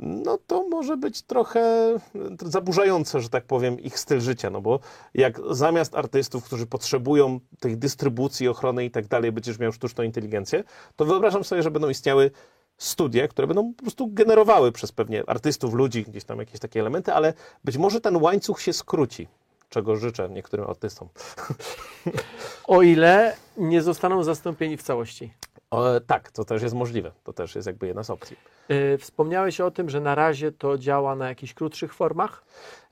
no to może być trochę zaburzające, że tak powiem, ich styl życia, no bo jak zamiast artystów, którzy potrzebują tych dystrybucji, ochrony i tak dalej, będziesz miał sztuczną inteligencję, to wyobrażam sobie, że będą istniały studie, które będą po prostu generowały przez pewnie artystów, ludzi, gdzieś tam jakieś takie elementy, ale być może ten łańcuch się skróci, czego życzę niektórym artystom. O ile nie zostaną zastąpieni w całości. O, tak, to też jest możliwe. To też jest jakby jedna z opcji. Yy, wspomniałeś o tym, że na razie to działa na jakichś krótszych formach.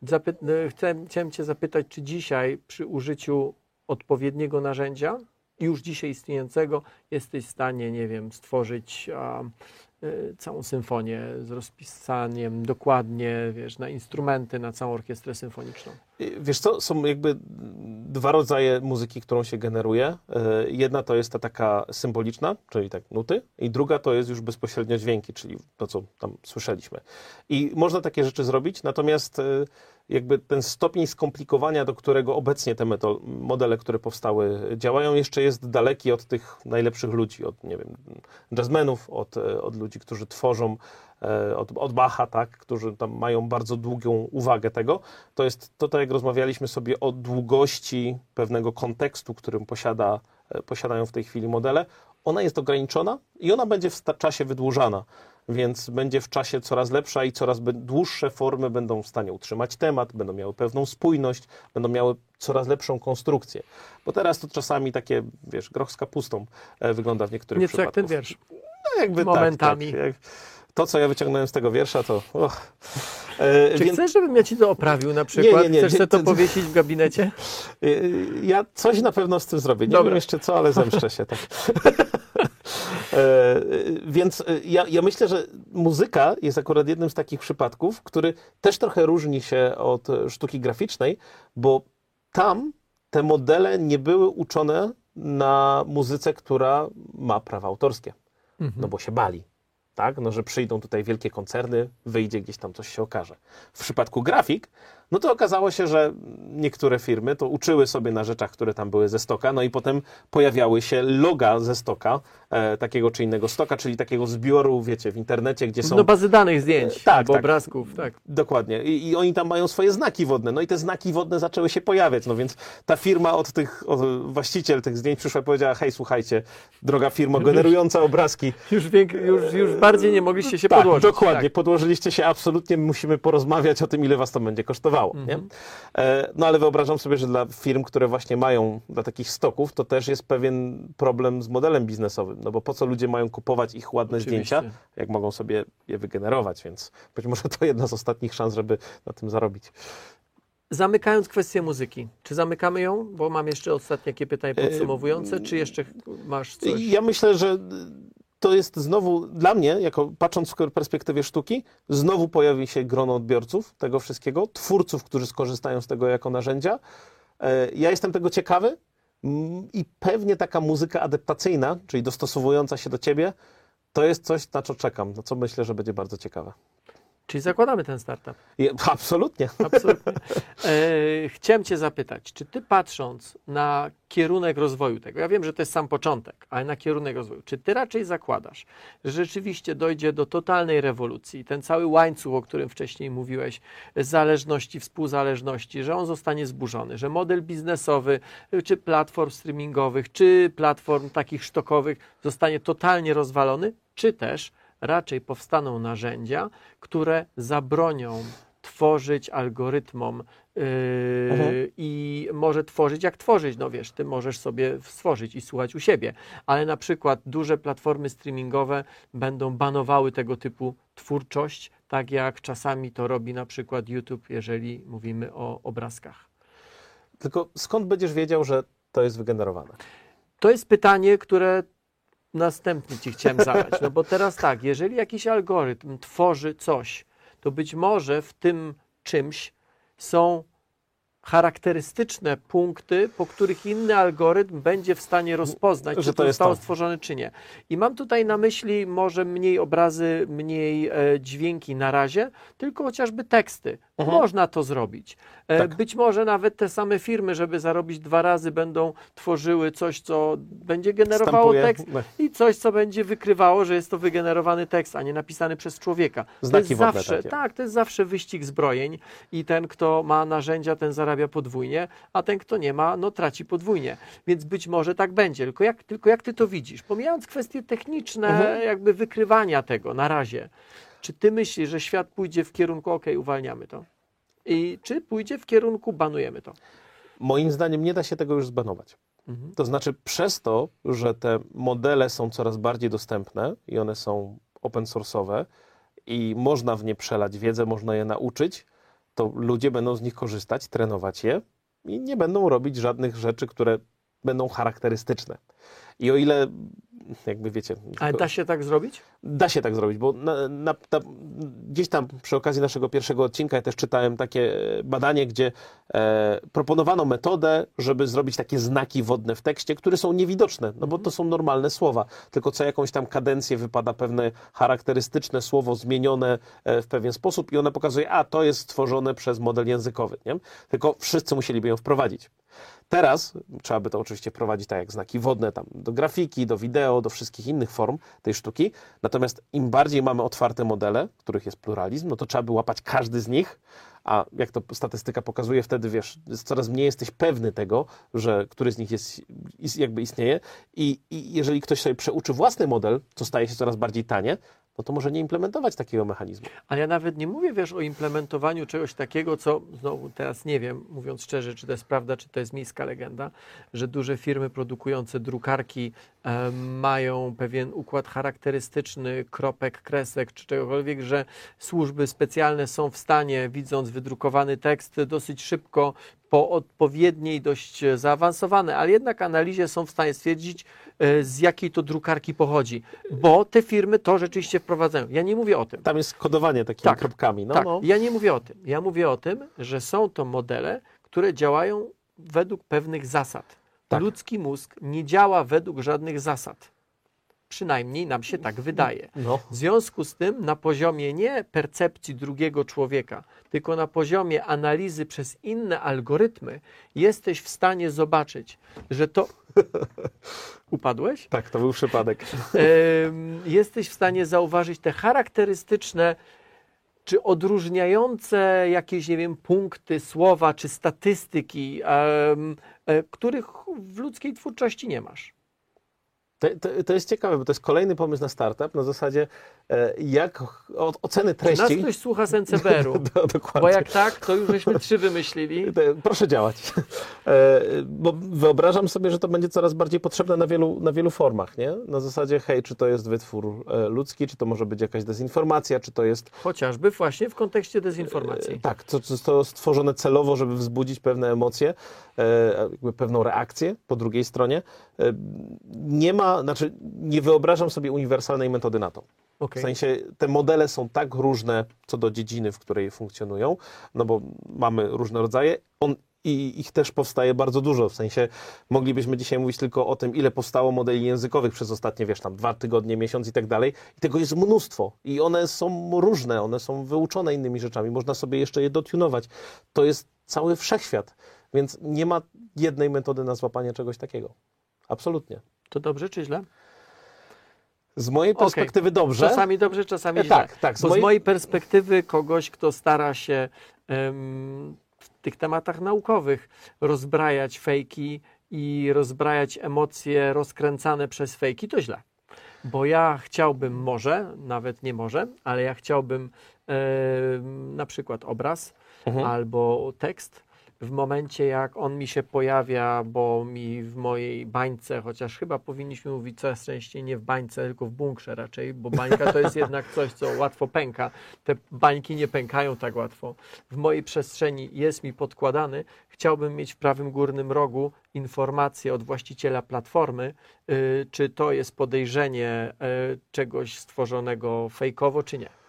Zapy- yy, chciałem, chciałem Cię zapytać, czy dzisiaj przy użyciu odpowiedniego narzędzia, już dzisiaj istniejącego, jesteś w stanie, nie wiem, stworzyć a, y, całą symfonię z rozpisaniem dokładnie, wiesz, na instrumenty, na całą orkiestrę symfoniczną. Wiesz co, są jakby dwa rodzaje muzyki, którą się generuje. E, Jedna to jest ta taka symboliczna, czyli tak nuty, i druga to jest już bezpośrednio dźwięki, czyli to, co tam słyszeliśmy. I można takie rzeczy zrobić, natomiast e, jakby ten stopień skomplikowania, do którego obecnie te meto- modele, które powstały, działają, jeszcze jest daleki od tych najlepszych ludzi, od, nie wiem, jazzmenów, od, e, od ludzi, którzy tworzą od, od Bacha, tak, którzy tam mają bardzo długą uwagę tego, to jest to, tak jak rozmawialiśmy sobie o długości pewnego kontekstu, którym posiada, e, posiadają w tej chwili modele, ona jest ograniczona i ona będzie w czasie wydłużana, więc będzie w czasie coraz lepsza i coraz dłuższe formy będą w stanie utrzymać temat, będą miały pewną spójność, będą miały coraz lepszą konstrukcję. Bo teraz to czasami takie, wiesz, groch z kapustą e, wygląda w niektórych Nieco jak przypadkach. ten wiersz. No jakby Momentami. Tak, tak. Jak to, co ja wyciągnąłem z tego wiersza, to... Och. E, Czy więc, chcesz, żebym ja Ci to oprawił na przykład? nie, nie, chcesz nie, sobie to powiesić w gabinecie? e, ja coś na pewno z tym zrobię. Nie Dobra. wiem jeszcze co, ale zemszczę się. Tak. E, Więc ja, ja myślę, że muzyka jest akurat jednym z takich przypadków, który też trochę różni się od sztuki graficznej, bo tam te modele nie były uczone na muzyce, która ma prawa autorskie. No bo się bali. Tak? No, że przyjdą tutaj wielkie koncerny, wyjdzie gdzieś tam coś się okaże. W przypadku grafik, no to okazało się, że niektóre firmy to uczyły sobie na rzeczach, które tam były ze stoka, no i potem pojawiały się loga ze stoka, e, takiego czy innego stoka, czyli takiego zbioru, wiecie, w internecie, gdzie są No bazy danych zdjęć, Tak, albo tak. obrazków, tak. Dokładnie. I, I oni tam mają swoje znaki wodne. No i te znaki wodne zaczęły się pojawiać. No więc ta firma od tych, od, właściciel tych zdjęć przyszła i powiedziała, hej, słuchajcie, droga firmo generująca obrazki. Już, wiek, już, już bardziej nie mogliście się Tak, podłożyć. dokładnie. Tak. Podłożyliście się absolutnie, musimy porozmawiać o tym, ile was to będzie kosztowało. Mhm. E, no ale wyobrażam sobie, że dla firm, które właśnie mają dla takich stoków, to też jest pewien problem z modelem biznesowym. No bo po co ludzie mają kupować ich ładne Oczywiście. zdjęcia, jak mogą sobie je wygenerować, więc być może to jedna z ostatnich szans, żeby na tym zarobić. Zamykając kwestię muzyki, czy zamykamy ją? Bo mam jeszcze ostatnie takie pytanie podsumowujące, czy jeszcze masz coś? Ja myślę, że to jest znowu dla mnie, jako patrząc w perspektywie sztuki, znowu pojawi się grono odbiorców tego wszystkiego, twórców, którzy skorzystają z tego jako narzędzia. E, Ja jestem tego ciekawy mm, i pewnie taka muzyka adaptacyjna, czyli dostosowująca się do ciebie, to jest coś, na co czekam, na co myślę, że będzie bardzo ciekawe. Czyli zakładamy ten startup. I, absolutnie. Absolutnie. E, chciałem Cię zapytać, czy Ty patrząc na kierunek rozwoju tego, ja wiem, że to jest sam początek, ale na kierunek rozwoju, czy Ty raczej zakładasz, że rzeczywiście dojdzie do totalnej rewolucji, ten cały łańcuch, o którym wcześniej mówiłeś, zależności, współzależności, że on zostanie zburzony, że model biznesowy, y, czy platform streamingowych, czy platform takich sztokowych zostanie totalnie rozwalony, czy też raczej powstaną narzędzia, które zabronią tworzyć algorytmom yy, Mhm. i może tworzyć jak tworzyć. No wiesz, ty możesz sobie stworzyć i słuchać u siebie, ale na przykład duże platformy streamingowe będą banowały tego typu twórczość, tak jak czasami to robi na przykład YouTube, jeżeli mówimy o obrazkach. Tylko skąd będziesz wiedział, że to jest wygenerowane? To jest pytanie, które następnie Ci chciałem zadać. No bo teraz tak, jeżeli jakiś algorytm tworzy coś, to być może w tym czymś są charakterystyczne punkty, po których inny algorytm będzie w stanie rozpoznać, Że czy to to jest zostało to. stworzone, czy nie. I mam tutaj na myśli może mniej obrazy, mniej e, dźwięki na razie, tylko chociażby teksty. Można to zrobić. E, Mhm. Tak. Być może nawet te same firmy, żeby zarobić dwa razy, będą tworzyły coś, co będzie generowało tekst No. i coś, co będzie wykrywało, że jest to wygenerowany tekst, a nie napisany przez człowieka. to Znaki jest wodne zawsze, takie. tak, to jest zawsze wyścig zbrojeń i ten, kto ma narzędzia, ten zarabia podwójnie, a ten, kto nie ma, no traci podwójnie. Więc być może tak będzie. Tylko jak, tylko jak ty to widzisz? Pomijając kwestie techniczne, Mhm. jakby wykrywania tego na razie, czy ty myślisz, że świat pójdzie w kierunku, ok, uwalniamy to? I czy pójdzie w kierunku, banujemy to? Moim zdaniem nie da się tego już zbanować. Mhm. To znaczy, przez to, że te modele są coraz bardziej dostępne i one są open source'owe i można w nie przelać wiedzę, można je nauczyć, to ludzie będą z nich korzystać, trenować je i nie będą robić żadnych rzeczy, które będą charakterystyczne. I o ile, jakby wiecie, Ale da się tak zrobić? Da się tak zrobić, bo na, na, na, gdzieś tam przy okazji naszego pierwszego odcinka ja też czytałem takie badanie, gdzie e, proponowano metodę, żeby zrobić takie znaki wodne w tekście, które są niewidoczne, no bo to są normalne słowa, tylko co jakąś tam kadencję wypada pewne charakterystyczne słowo zmienione e, w pewien sposób i ona pokazuje, a to jest stworzone przez model językowy, nie? Tylko wszyscy musieliby ją wprowadzić. Teraz trzeba by to oczywiście prowadzić tak jak znaki wodne, tam do grafiki, do wideo, do wszystkich innych form tej sztuki. Natomiast im bardziej mamy otwarte modele, których jest pluralizm, no to trzeba by łapać każdy z nich, a jak to statystyka pokazuje, wtedy wiesz, coraz mniej jesteś pewny tego, że który z nich jest, jakby istnieje. I, I jeżeli ktoś sobie przeuczy własny model, co staje się coraz bardziej tanie, no to może nie implementować takiego mechanizmu. Ale ja nawet nie mówię, wiesz, o implementowaniu czegoś takiego, co znowu teraz nie wiem, mówiąc szczerze, czy to jest prawda, czy to jest miejska legenda, że duże firmy produkujące drukarki e, mają pewien układ charakterystyczny, kropek, kresek, czy czegokolwiek, że służby specjalne są w stanie, widząc wydrukowany tekst, dosyć szybko po odpowiedniej, dość zaawansowanej, ale jednak analizie są w stanie stwierdzić, z jakiej to drukarki pochodzi, bo te firmy to rzeczywiście wprowadzają. Ja nie mówię o tym. Tam jest kodowanie takimi Tak, kropkami. No, tak, no. ja nie mówię o tym. Ja mówię o tym, że są to modele, które działają według pewnych zasad. Tak. Ludzki mózg nie działa według żadnych zasad. Przynajmniej nam się tak wydaje. No. W związku z tym, na poziomie nie percepcji drugiego człowieka, tylko na poziomie analizy przez inne algorytmy, jesteś w stanie zobaczyć, że to. Upadłeś? Tak, to był przypadek. Jesteś w stanie zauważyć te charakterystyczne czy odróżniające jakieś, nie wiem, punkty, słowa czy statystyki, e, których w ludzkiej twórczości nie masz. To, to, to jest ciekawe, bo to jest kolejny pomysł na startup na zasadzie e, jak o, oceny Czy nas treści. ktoś słucha z NCBR-u? Do, dokładnie. Bo jak tak, to już żeśmy trzy wymyślili. Proszę działać. E, bo wyobrażam sobie, że to będzie coraz bardziej potrzebne na wielu, na wielu formach, nie? Na zasadzie, hej, czy to jest wytwór e, ludzki, czy to może być jakaś dezinformacja, czy to jest Chociażby właśnie w kontekście dezinformacji. Tak, to stworzone celowo, żeby wzbudzić pewne emocje, jakby pewną reakcję po drugiej stronie. Nie ma, znaczy nie wyobrażam sobie uniwersalnej metody na to. Okej. W sensie te modele są tak różne co do dziedziny, w której funkcjonują, no bo mamy różne rodzaje. On, i ich też powstaje bardzo dużo. W sensie moglibyśmy dzisiaj mówić tylko o tym, ile powstało modeli językowych przez ostatnie, wiesz, tam dwa tygodnie, miesiąc i tak dalej. I tego jest mnóstwo. I one są różne, one są wyuczone innymi rzeczami. Można sobie jeszcze je dotunować. To jest cały wszechświat. Więc nie ma jednej metody na złapanie czegoś takiego. Absolutnie. To dobrze czy źle? Z mojej perspektywy dobrze. Czasami dobrze, czasami E, źle. tak, tak, z Bo z mojej- mojej perspektywy kogoś, kto stara się em, w tych tematach naukowych rozbrajać fejki i rozbrajać emocje rozkręcane przez fejki, to źle. Bo ja chciałbym może, nawet nie może, ale ja chciałbym em, na przykład obraz Mhm. albo tekst, w momencie jak on mi się pojawia, bo mi w mojej bańce, chociaż chyba powinniśmy mówić coraz częściej nie w bańce, tylko w bunkrze raczej, bo bańka to jest jednak coś, co łatwo pęka. Te bańki nie pękają tak łatwo. W mojej przestrzeni jest mi podkładany. Chciałbym mieć w prawym górnym rogu informację od właściciela platformy, y, czy to jest podejrzenie y, czegoś stworzonego fejkowo, czy nie.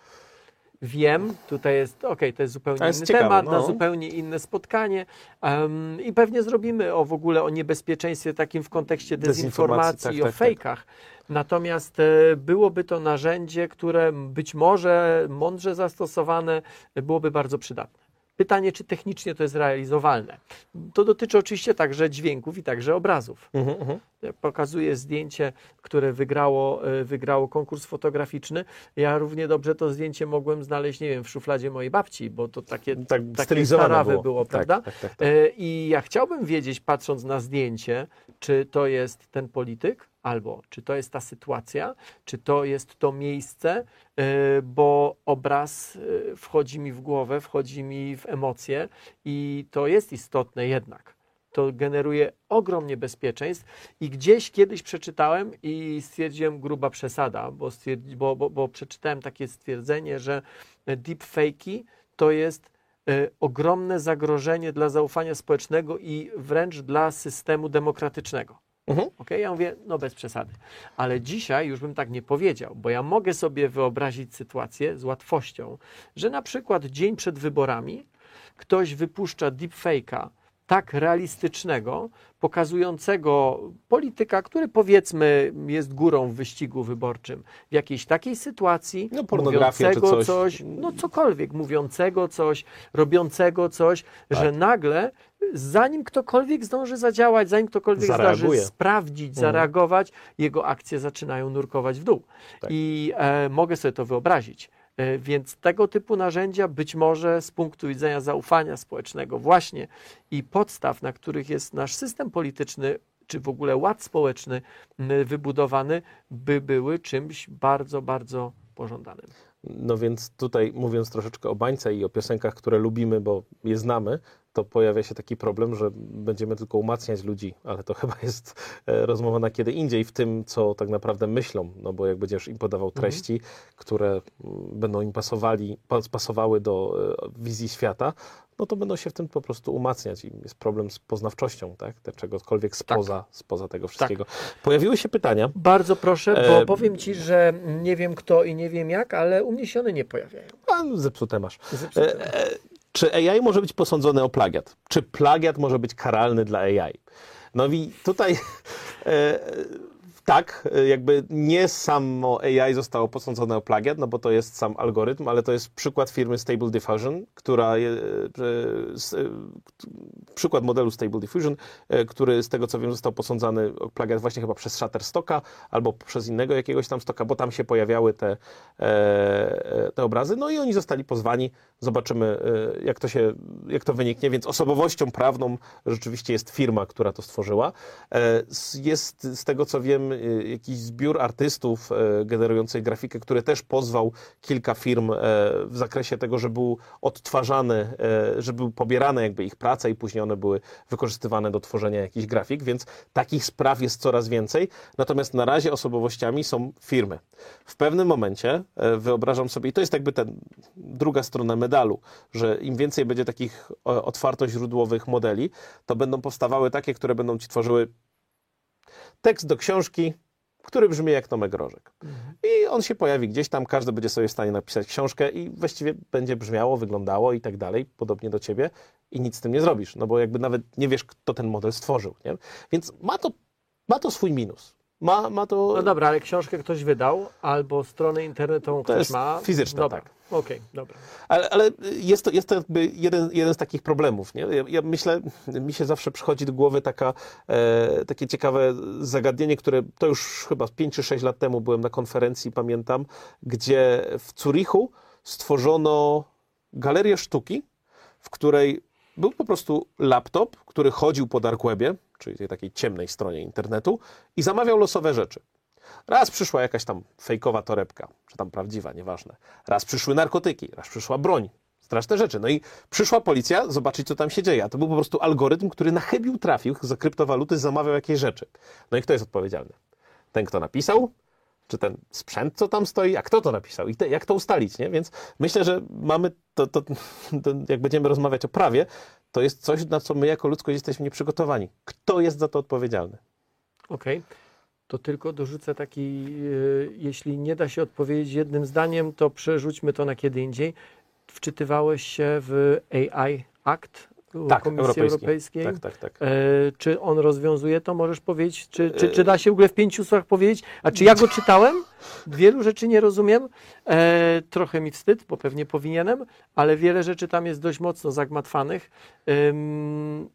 Wiem, tutaj jest, okej, to jest zupełnie A jest inny ciekawe, temat, na no. zupełnie inne spotkanie um, i pewnie zrobimy o w ogóle o niebezpieczeństwie takim w kontekście Dezinformacji, dezinformacji tak, i o tak, tak. fejkach. Natomiast e, byłoby to narzędzie, które być może mądrze zastosowane byłoby bardzo przydatne. Pytanie, czy technicznie to jest realizowalne. To dotyczy oczywiście także dźwięków i także obrazów. Mhm, mhm. Pokazuję zdjęcie, które wygrało, e, wygrało konkurs fotograficzny. Ja równie dobrze to zdjęcie mogłem znaleźć, nie wiem, w szufladzie mojej babci, bo to takie, Tak takie starawy było. było, Tak, prawda? tak, tak, tak. E, I ja chciałbym wiedzieć, patrząc na zdjęcie, czy to jest ten polityk, albo czy to jest ta sytuacja, czy to jest to miejsce, e, bo obraz e, wchodzi mi w głowę, wchodzi mi w emocje i to jest istotne jednak. To generuje ogrom niebezpieczeństw i gdzieś kiedyś przeczytałem i stwierdziłem gruba przesada, bo, stwierdzi, bo, bo, bo przeczytałem takie stwierdzenie, że deepfake'i to jest e, ogromne zagrożenie dla zaufania społecznego i wręcz dla systemu demokratycznego. Mhm. Okay? Ja mówię, no bez przesady. Ale dzisiaj już bym tak nie powiedział, bo ja mogę sobie wyobrazić sytuację z łatwością, że na przykład dzień przed wyborami ktoś wypuszcza deepfake'a tak realistycznego, pokazującego polityka, który powiedzmy jest górą w wyścigu wyborczym, w jakiejś takiej sytuacji, No, mówiącego coś. coś, no cokolwiek, mówiącego coś, robiącego coś, Tak. że nagle, zanim ktokolwiek zdąży zadziałać, zanim ktokolwiek Zareaguje. zdąży sprawdzić, Mhm. zareagować, jego akcje zaczynają nurkować w dół. Tak. I e, mogę sobie to wyobrazić. E, Więc tego typu narzędzia być może z punktu widzenia zaufania społecznego właśnie i podstaw, na których jest nasz system polityczny, czy w ogóle ład społeczny wybudowany, by były czymś bardzo, bardzo pożądanym. No więc tutaj mówiąc troszeczkę o bańce i o piosenkach, które lubimy, bo je znamy, to pojawia się taki problem, że będziemy tylko umacniać ludzi, ale to chyba jest e, rozmowa na kiedy indziej w tym, co tak naprawdę myślą, no bo jak będziesz im podawał treści, które mm, będą im pasowali, pas- pasowały do e, wizji świata, no to będą się w tym po prostu umacniać i jest problem z poznawczością, tak, Te czegokolwiek spoza, spoza tego wszystkiego. Pojawiły się pytania, Bardzo proszę, bo E, powiem Ci, że nie wiem kto i nie wiem jak, ale u mnie się one nie pojawiają. a zepsute masz. Zepsute. E, e, Czy AI może być posądzony o plagiat? Czy plagiat może być karalny dla AI? No i tutaj e, tak, e, jakby nie samo AI zostało posądzone o plagiat, no bo to jest sam algorytm, ale to jest przykład firmy Stable Diffusion, która e, e, przykład modelu Stable Diffusion, który z tego co wiem został posądzany o plagiat właśnie chyba przez Shutterstocka albo przez innego jakiegoś tam stoka, bo tam się pojawiały te, te obrazy, no i oni zostali pozwani. Zobaczymy, jak to się, jak to wyniknie, więc osobowością prawną rzeczywiście jest firma, która to stworzyła. Jest z tego co wiem jakiś zbiór artystów e, generujących grafikę, który też pozwał kilka firm e, w zakresie tego, że był odtwarzany, e, że były pobierane jakby ich prace i później one były wykorzystywane do tworzenia jakichś grafik, więc takich spraw jest coraz więcej. Natomiast na razie osobowościami są firmy. W pewnym momencie e, wyobrażam sobie, i to jest jakby ta druga strona medalu, że im więcej będzie takich e, otwartoźródłowych modeli, to będą powstawały takie, które będą ci tworzyły tekst do książki, który brzmi jak Tomek Rożek. I on się pojawi gdzieś tam, każdy będzie sobie w stanie napisać książkę i właściwie będzie brzmiało, wyglądało i tak dalej, podobnie do ciebie i nic z tym nie zrobisz, no bo jakby nawet nie wiesz, kto ten model stworzył, nie? Więc ma to, ma to swój minus. Ma, ma to... No dobra, ale książkę ktoś wydał, albo stronę internetową ktoś jest ma. fizyczna, dobra. tak. Okej, dobra. Ale, ale jest, to, jest to jakby jeden, jeden z takich problemów. Nie? Ja, ja myślę, mi się zawsze przychodzi do głowy taka, e, takie ciekawe zagadnienie, które to już chyba 5 czy 6 lat temu byłem na konferencji, pamiętam, gdzie w Zurichu stworzono galerię sztuki, w której był po prostu laptop, który chodził po dark webie, czyli tej takiej ciemnej stronie internetu i zamawiał losowe rzeczy. Raz przyszła jakaś tam fejkowa torebka, czy tam prawdziwa, nieważne. Raz przyszły narkotyki, raz przyszła broń. Straszne rzeczy. No i przyszła policja zobaczyć, co tam się dzieje. A to był po prostu algorytm, który na chybił trafił za kryptowaluty, zamawiał jakieś rzeczy. No i kto jest odpowiedzialny? Ten, kto napisał? Czy ten sprzęt, co tam stoi? A kto to napisał? I te, jak to ustalić, nie? Więc myślę, że mamy to, to, to, jak będziemy rozmawiać o prawie, to jest coś, na co my jako ludzkość jesteśmy nieprzygotowani. Kto jest za to odpowiedzialny? Okej. To tylko dorzucę taki, y, jeśli nie da się odpowiedzieć jednym zdaniem, to przerzućmy to na kiedy indziej. Wczytywałeś się w AI Act Tak, Komisji europejski. Europejskiej? Tak, tak, tak. E, czy on rozwiązuje to? Możesz powiedzieć? Czy, czy, czy da się w ogóle w pięciu słowach powiedzieć? A czy ja go czytałem? Wielu rzeczy nie rozumiem. E, trochę mi wstyd, bo pewnie powinienem, ale wiele rzeczy tam jest dość mocno zagmatwanych. Ym,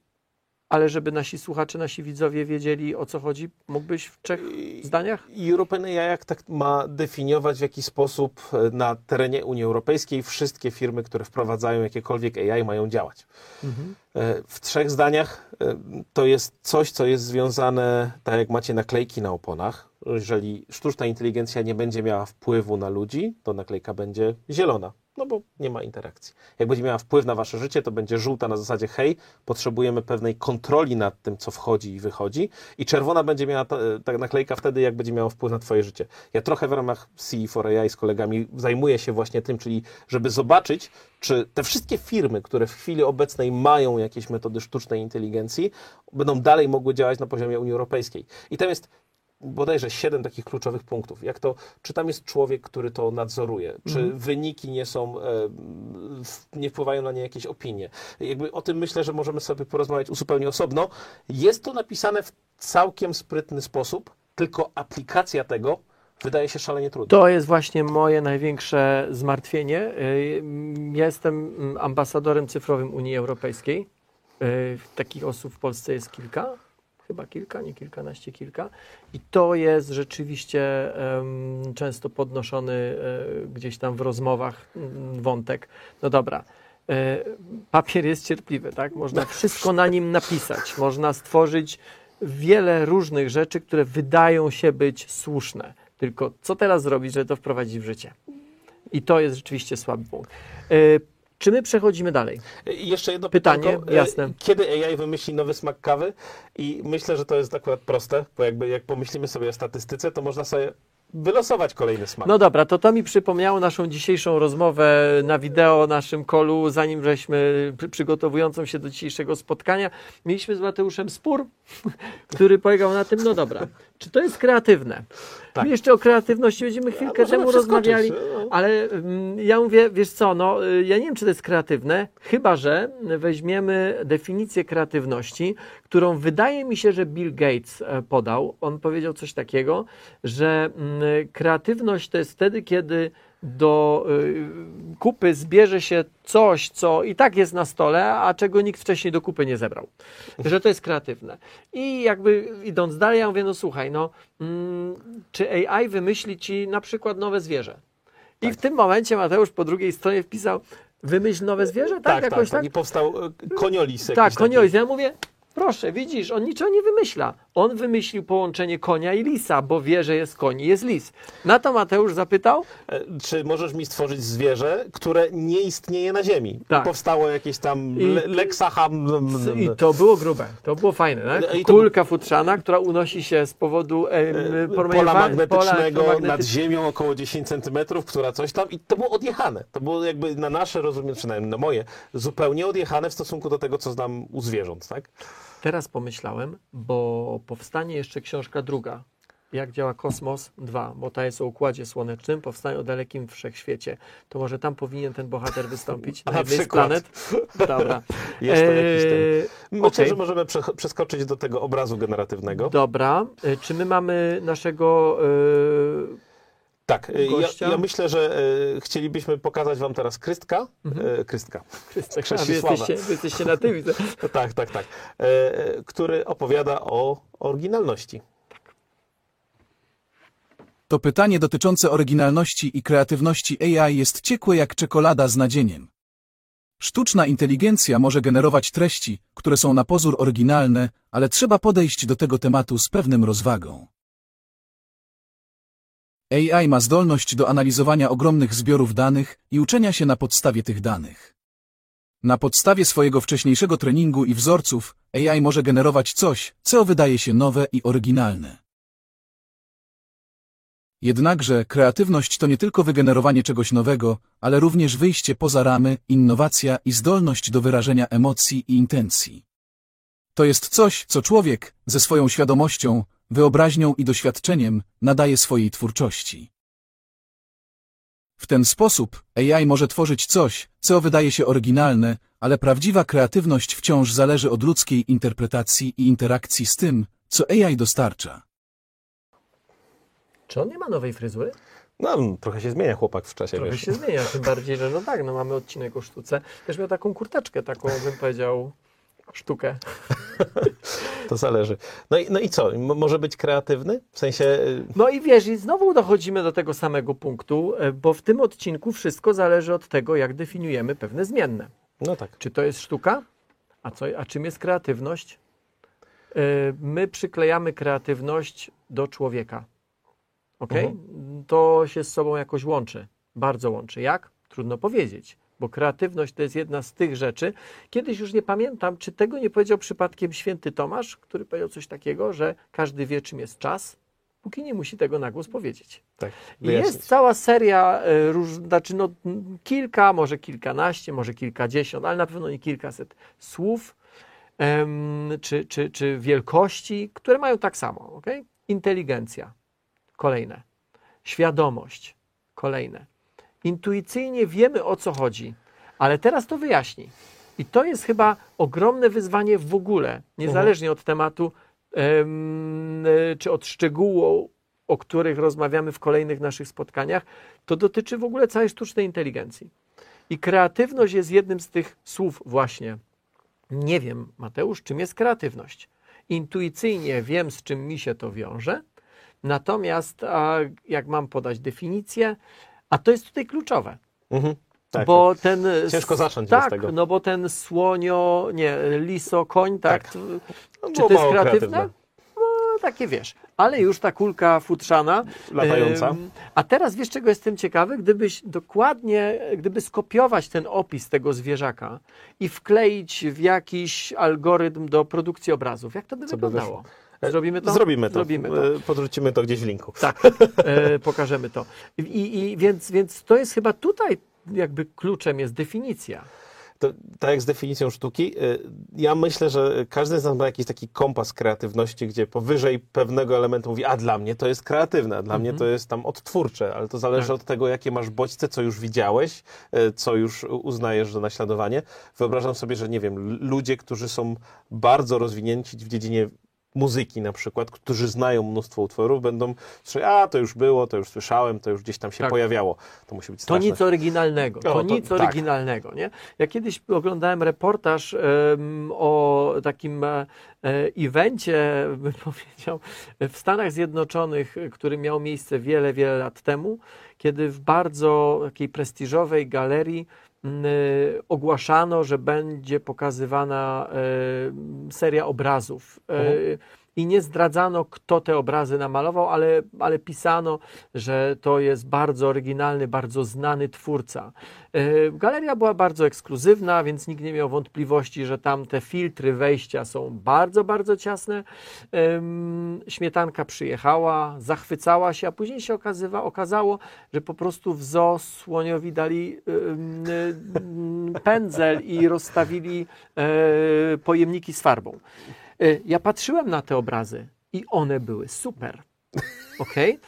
ale żeby nasi słuchacze, nasi widzowie wiedzieli o co chodzi, mógłbyś w trzech zdaniach? European AI Act tak ma definiować, w jaki sposób e, na terenie Unii Europejskiej wszystkie firmy, które wprowadzają jakiekolwiek AI, mają działać. E, W trzech zdaniach e, to jest coś, co jest związane, tak jak macie naklejki na oponach. Jeżeli sztuczna inteligencja nie będzie miała wpływu na ludzi, to naklejka będzie zielona, no bo nie ma interakcji. Jak będzie miała wpływ na wasze życie, to będzie żółta na zasadzie hej, potrzebujemy pewnej kontroli nad tym, co wchodzi i wychodzi i czerwona będzie miała ta, ta naklejka wtedy, jak będzie miała wpływ na twoje życie. Ja trochę w ramach CE4AI z kolegami zajmuję się właśnie tym, czyli żeby zobaczyć, czy te wszystkie firmy, które w chwili obecnej mają jakieś metody sztucznej inteligencji, będą dalej mogły działać na poziomie Unii Europejskiej. I tam jest bodajże siedem takich kluczowych punktów. Jak to, czy tam jest człowiek, który to nadzoruje, czy wyniki nie są, e, nie wpływają na nie jakieś opinie. Jakby o tym myślę, że możemy sobie porozmawiać zupełnie osobno. Jest to napisane w całkiem sprytny sposób, tylko aplikacja tego wydaje się szalenie trudna. To jest właśnie moje największe zmartwienie. Ja jestem mm, ambasadorem cyfrowym Unii Europejskiej. Y, Takich osób w Polsce jest kilka, chyba kilka, nie kilkanaście, kilka. I to jest rzeczywiście em, często podnoszony e, gdzieś tam w rozmowach mm, wątek. No dobra. e, Papier jest cierpliwy, tak? Można wszystko na nim napisać. Można stworzyć wiele różnych rzeczy, które wydają się być słuszne. Tylko co teraz zrobić, żeby to wprowadzić w życie? I to jest rzeczywiście słaby punkt. Czy my przechodzimy dalej? I Jeszcze jedno Pytanie, pytanko. E, jasne. Kiedy AI wymyśli nowy smak kawy? I myślę, że to jest akurat proste, bo jakby jak pomyślimy sobie o statystyce, to można sobie wylosować kolejny smak. No dobra, to to mi przypomniało naszą dzisiejszą rozmowę na wideo, naszym kolu, zanim żeśmy przy- przygotowującą się do dzisiejszego spotkania, mieliśmy z Mateuszem spór, który polegał na tym, no dobra, czy to jest kreatywne? Tak. My jeszcze o kreatywności będziemy chwilkę temu rozmawiali, no. ale mm, ja mówię, wiesz co, no y, ja nie wiem, czy to jest kreatywne, chyba, że weźmiemy definicję kreatywności, którą wydaje mi się, że Bill Gates e, podał. On powiedział coś takiego, że mm, kreatywność to jest wtedy, kiedy do y, kupy zbierze się coś, co i tak jest na stole, a czego nikt wcześniej do kupy nie zebrał. Że to jest kreatywne. I jakby idąc dalej, ja mówię, no słuchaj, no mm, czy AI wymyśli ci na przykład nowe zwierzę? I w tym momencie Mateusz po drugiej stronie wpisał, wymyśl nowe zwierzę? Tak, tak, tak, jakoś tak. tak? I powstał e, koniolis Tak, taki. koniolis. Ja mówię, proszę, widzisz, on niczego nie wymyśla. On wymyślił połączenie konia i lisa, bo wie, że jest koń i jest lis. Na to Mateusz zapytał, E, Czy możesz mi stworzyć zwierzę, które nie istnieje na Ziemi? Tak. Powstało jakieś tam I- le, leksaham... I to było grube, to było fajne. Tak? I to- Kulka futrzana, która unosi się z powodu e, pola magnetycznego pola nad ziemią około 10 centymetrów, która coś tam i to było odjechane. To było jakby na nasze rozumienie, przynajmniej na moje, zupełnie odjechane w stosunku do tego, co znam u zwierząt, tak? Teraz pomyślałem, bo powstanie jeszcze książka druga. Jak działa kosmos 2, bo ta jest o układzie słonecznym, powstaje o dalekim wszechświecie. To może tam powinien ten bohater wystąpić. Na przykład. planet. Dobra. Jest to jakiś ten... Myślę, okej. że możemy prze- przeskoczyć do tego obrazu generatywnego. Dobra. E, Czy my mamy naszego. e, Tak, y, ja, ja myśę, że y, chcielibyśmy pokazać wam teraz Krystka. Mhm. Y, Krystka. Krystek, a wy jesteście, wy jesteście na tym. widzę. No tak, tak, tak. Y, który opowiada o oryginalności. To pytanie dotyczące oryginalności i kreatywności AI jest ciekłe jak czekolada z nadzieniem. Sztuczna inteligencja może generować treści, które są na pozór oryginalne, ale trzeba podejść do tego tematu z pewnym rozwagą. AI ma zdolność do analizowania ogromnych zbiorów danych i uczenia się na podstawie tych danych. Na podstawie swojego wcześniejszego treningu i wzorców, AI może generować coś, co wydaje się nowe i oryginalne. Jednakże kreatywność to nie tylko wygenerowanie czegoś nowego, ale również wyjście poza ramy, innowacja i zdolność do wyrażenia emocji i intencji. To jest coś, co człowiek, ze swoją świadomością, wyobraźnią i doświadczeniem nadaje swojej twórczości. W ten sposób AI może tworzyć coś, co wydaje się oryginalne, ale prawdziwa kreatywność wciąż zależy od ludzkiej interpretacji i interakcji z tym, co AI dostarcza. Czy on nie ma nowej fryzury? No, trochę się zmienia chłopak w czasie, Trochę wiesz. się zmienia, tym bardziej, że no tak, no mamy odcinek o sztuce. Też miał taką kurteczkę, taką bym powiedział sztukę. To zależy. No i, no i co? M- może być kreatywny? W sensie... y, No i wiesz, i znowu dochodzimy do tego samego punktu, e, bo w tym odcinku wszystko zależy od tego, jak definiujemy pewne zmienne. No tak. Czy to jest sztuka? A, co, a czym jest kreatywność? E, My przyklejamy kreatywność do człowieka. Ok? To się z sobą jakoś łączy. Bardzo łączy. Jak? Trudno powiedzieć, bo kreatywność to jest jedna z tych rzeczy. Kiedyś już nie pamiętam, czy tego nie powiedział przypadkiem święty Tomasz, który powiedział coś takiego, że każdy wie, czym jest czas, póki nie musi tego na głos powiedzieć. tak. Jest cała seria e, róż, znaczy no, kilka, może kilkanaście, może kilkadziesiąt, ale na pewno nie kilkaset słów em, czy, czy, czy wielkości, które mają tak samo. Okay? Inteligencja, kolejne. Świadomość, kolejne. Intuicyjnie wiemy o co chodzi, ale teraz to wyjaśni. I to jest chyba ogromne wyzwanie w ogóle, niezależnie od tematu em, e, czy od szczegółu, o których rozmawiamy w kolejnych naszych spotkaniach, to dotyczy w ogóle całej sztucznej inteligencji. I kreatywność jest jednym z tych słów właśnie. Nie wiem, Mateusz, czym jest kreatywność. Intuicyjnie wiem, z czym mi się to wiąże, natomiast jak mam podać definicję, a to jest tutaj kluczowe, Mhm. Tak, bo ten... Ciężko zacząć tak, tego. no bo ten słonio, nie, liso, koń, tak, Tak. No, czy to jest mało kreatywne? No, takie wiesz. Ale już ta kulka futrzana. Latająca. Ym, a teraz wiesz, czego jestem ciekawy? Gdybyś dokładnie, gdyby skopiować ten opis tego zwierzaka i wkleić w jakiś algorytm do produkcji obrazów, jak to by Co by wyglądało? E, Zrobimy to? Zrobimy to. Zrobimy to. E, Podrzucimy to gdzieś w linku. Tak, e, pokażemy to. I, i więc, więc to jest chyba tutaj jakby kluczem jest definicja. To, tak jak z definicją sztuki, y, ja myślę, że każdy z nas ma jakiś taki kompas kreatywności, gdzie powyżej pewnego elementu mówi, a dla mnie to jest kreatywne, a dla mnie to jest tam odtwórcze, ale to zależy Tak. od tego, jakie masz bodźce, co już widziałeś, y, co już uznajesz za naśladowanie. Wyobrażam sobie, że nie wiem, ludzie, którzy są bardzo rozwinięci w dziedzinie muzyki na przykład, którzy znają mnóstwo utworów, będą słyszeli, a to już było, to już słyszałem, to już gdzieś tam się Tak. pojawiało. To musi być To straszne. nic oryginalnego. To, to- nic tak. oryginalnego. Nie? Ja kiedyś oglądałem reportaż em, o takim e, e, evencie, bym powiedział, w Stanach Zjednoczonych, który miał miejsce wiele, wiele lat temu, kiedy w bardzo takiej prestiżowej galerii ogłaszano, że będzie pokazywana e, seria obrazów. Mhm. I nie zdradzano, kto te obrazy namalował, ale, ale pisano, że to jest bardzo oryginalny, bardzo znany twórca. E, Galeria była bardzo ekskluzywna, więc nikt nie miał wątpliwości, że tam te filtry wejścia są bardzo, bardzo ciasne. Śmietanka przyjechała, zachwycała się, a później się okazywa, okazało, że po prostu w zoo słoniowi dali pędzel i rozstawili e, pojemniki z farbą. E, Ja patrzyłem na te obrazy i one były super. Okej?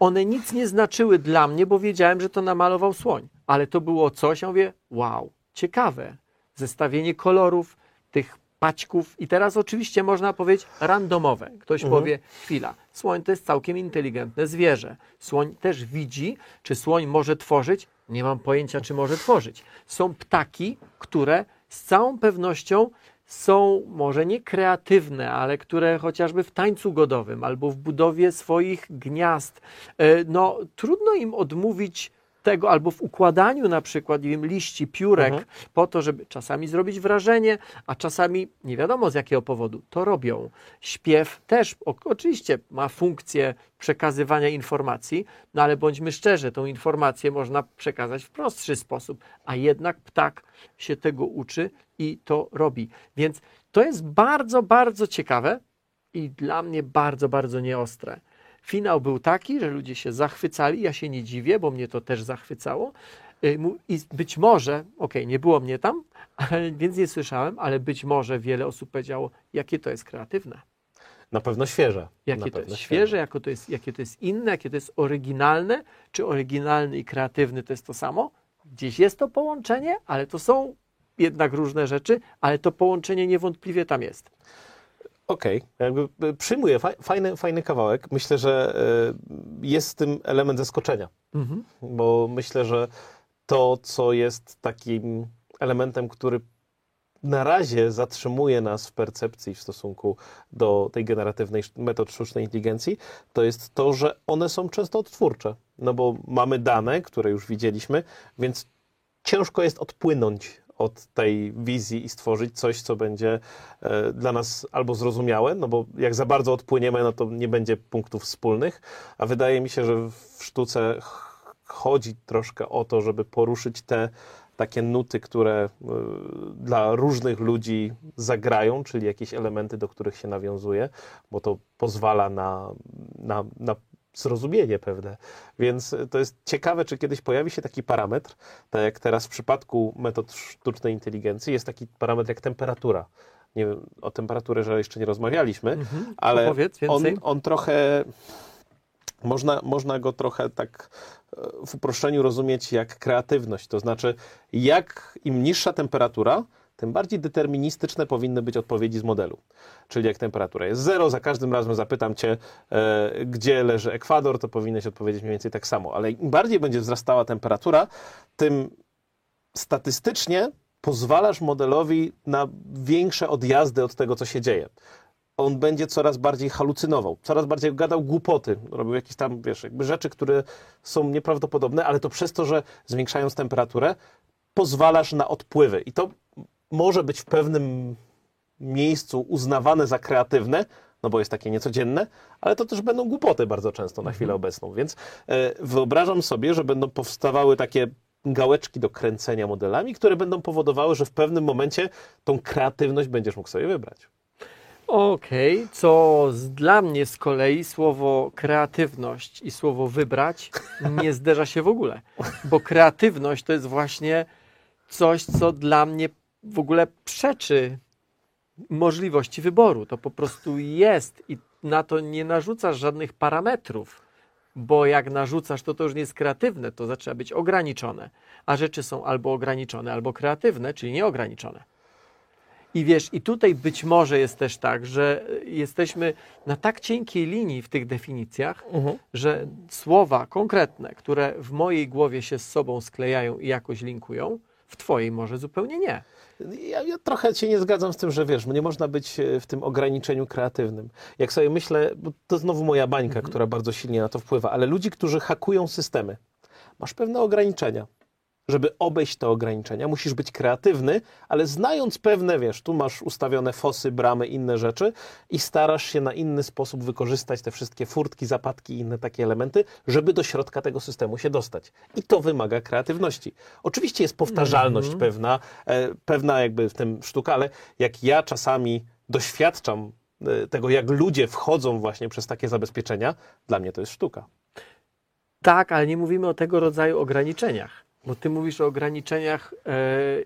One nic nie znaczyły dla mnie, bo wiedziałem, że to namalował słoń. Ale to było coś, ja mówię, wow, ciekawe. Zestawienie kolorów, tych paćków. I teraz oczywiście można powiedzieć randomowe. Ktoś powie, chwila, słoń to jest całkiem inteligentne zwierzę. Słoń też widzi, czy słoń może tworzyć. Nie mam pojęcia, czy może tworzyć. Są ptaki, które z całą pewnością są może nie kreatywne, ale które chociażby w tańcu godowym albo w budowie swoich gniazd, e, no trudno im odmówić tego, albo w układaniu na przykład, nie wiem, liści, piórek, Mhm. po to, żeby czasami zrobić wrażenie, a czasami nie wiadomo z jakiego powodu to robią. Śpiew też o, oczywiście ma funkcję przekazywania informacji, no ale bądźmy szczerzy, tą informację można przekazać w prostszy sposób, a jednak ptak się tego uczy i to robi. Więc to jest bardzo, bardzo ciekawe i dla mnie bardzo, bardzo nieostre. Finał był taki, że ludzie się zachwycali. Ja się nie dziwię, bo mnie to też zachwycało. Y, I być może, okej, nie było mnie tam, więc nie słyszałem, ale być może wiele osób powiedziało, jakie to jest kreatywne. Na pewno świeże. Jakie to jest świeże, jako to jest, jakie to jest inne, jakie to jest oryginalne, czy oryginalny i kreatywny to jest to samo? Gdzieś jest to połączenie, ale to są jednak różne rzeczy, ale to połączenie niewątpliwie tam jest. Okej, jakby y, przyjmuję, Fa- fajny, fajny kawałek. Myślę, że y, jest w tym element zaskoczenia, Mhm. bo myślę, że to, co jest takim elementem, który na razie zatrzymuje nas w percepcji w stosunku do tej generatywnej metod sztucznej inteligencji, to jest to, że one są często odtwórcze. No bo mamy dane, które już widzieliśmy, więc ciężko jest odpłynąć od tej wizji i stworzyć coś, co będzie e, dla nas albo zrozumiałe, no bo jak za bardzo odpłyniemy, no to nie będzie punktów wspólnych, a wydaje mi się, że w sztuce ch- chodzi troszkę o to, żeby poruszyć te takie nuty, które y, dla różnych ludzi zagrają, czyli jakieś elementy, do których się nawiązuje, bo to pozwala na, na, na zrozumienie pewne. Więc to jest ciekawe, czy kiedyś pojawi się taki parametr, tak jak teraz w przypadku metod sztucznej inteligencji jest taki parametr jak temperatura. Nie wiem, o temperaturze że jeszcze nie rozmawialiśmy, Mhm. ale on, on trochę, można, można go trochę tak e, w uproszczeniu rozumieć jak kreatywność. To znaczy, jak im niższa temperatura, tym bardziej deterministyczne powinny być odpowiedzi z modelu. Czyli jak temperatura jest zero, za każdym razem zapytam cię, e, gdzie leży Ekwador, to powinieneś odpowiedzieć mniej więcej tak samo. Ale im bardziej będzie wzrastała temperatura, tym statystycznie pozwalasz modelowi na większe odjazdy od tego, co się dzieje. On będzie coraz bardziej halucynował, coraz bardziej gadał głupoty, robił jakieś tam, wiesz, jakby rzeczy, które są nieprawdopodobne, ale to przez to, że zwiększając temperaturę, pozwalasz na odpływy. I to może być w pewnym miejscu uznawane za kreatywne, no bo jest takie niecodzienne, ale to też będą głupoty bardzo często na chwilę obecną. Więc e, wyobrażam sobie, że będą powstawały takie gałeczki do kręcenia modelami, które będą powodowały, że w pewnym momencie tą kreatywność będziesz mógł sobie wybrać. Okej, co z, dla mnie z kolei słowo kreatywność i słowo wybrać nie zderza się w ogóle, bo kreatywność to jest właśnie coś, co dla mnie w ogóle przeczy możliwości wyboru. To po prostu jest i na to nie narzucasz żadnych parametrów, bo jak narzucasz, to to już nie jest kreatywne, to zaczyna być ograniczone, a rzeczy są albo ograniczone, albo kreatywne, czyli nieograniczone. I wiesz, i tutaj być może jest też tak, że jesteśmy na tak cienkiej linii w tych definicjach, że słowa konkretne, które w mojej głowie się z sobą sklejają i jakoś linkują, w twojej może zupełnie nie. Ja, ja trochę się nie zgadzam z tym, że wiesz, nie można być e, w tym ograniczeniu kreatywnym. Jak sobie myślę, bo to znowu moja bańka, która bardzo silnie na to wpływa, ale ludzi, którzy hakują systemy, masz pewne ograniczenia. Żeby obejść te ograniczenia, musisz być kreatywny, ale znając pewne, wiesz, tu masz ustawione fosy, bramy, inne rzeczy i starasz się na inny sposób wykorzystać te wszystkie furtki, zapadki i inne takie elementy, żeby do środka tego systemu się dostać. I to wymaga kreatywności. Oczywiście jest powtarzalność pewna, e, pewna jakby w tym sztuka, ale jak ja czasami doświadczam e, tego, jak ludzie wchodzą właśnie przez takie zabezpieczenia, dla mnie to jest sztuka. Tak, ale nie mówimy o tego rodzaju ograniczeniach. Bo ty mówisz o ograniczeniach e,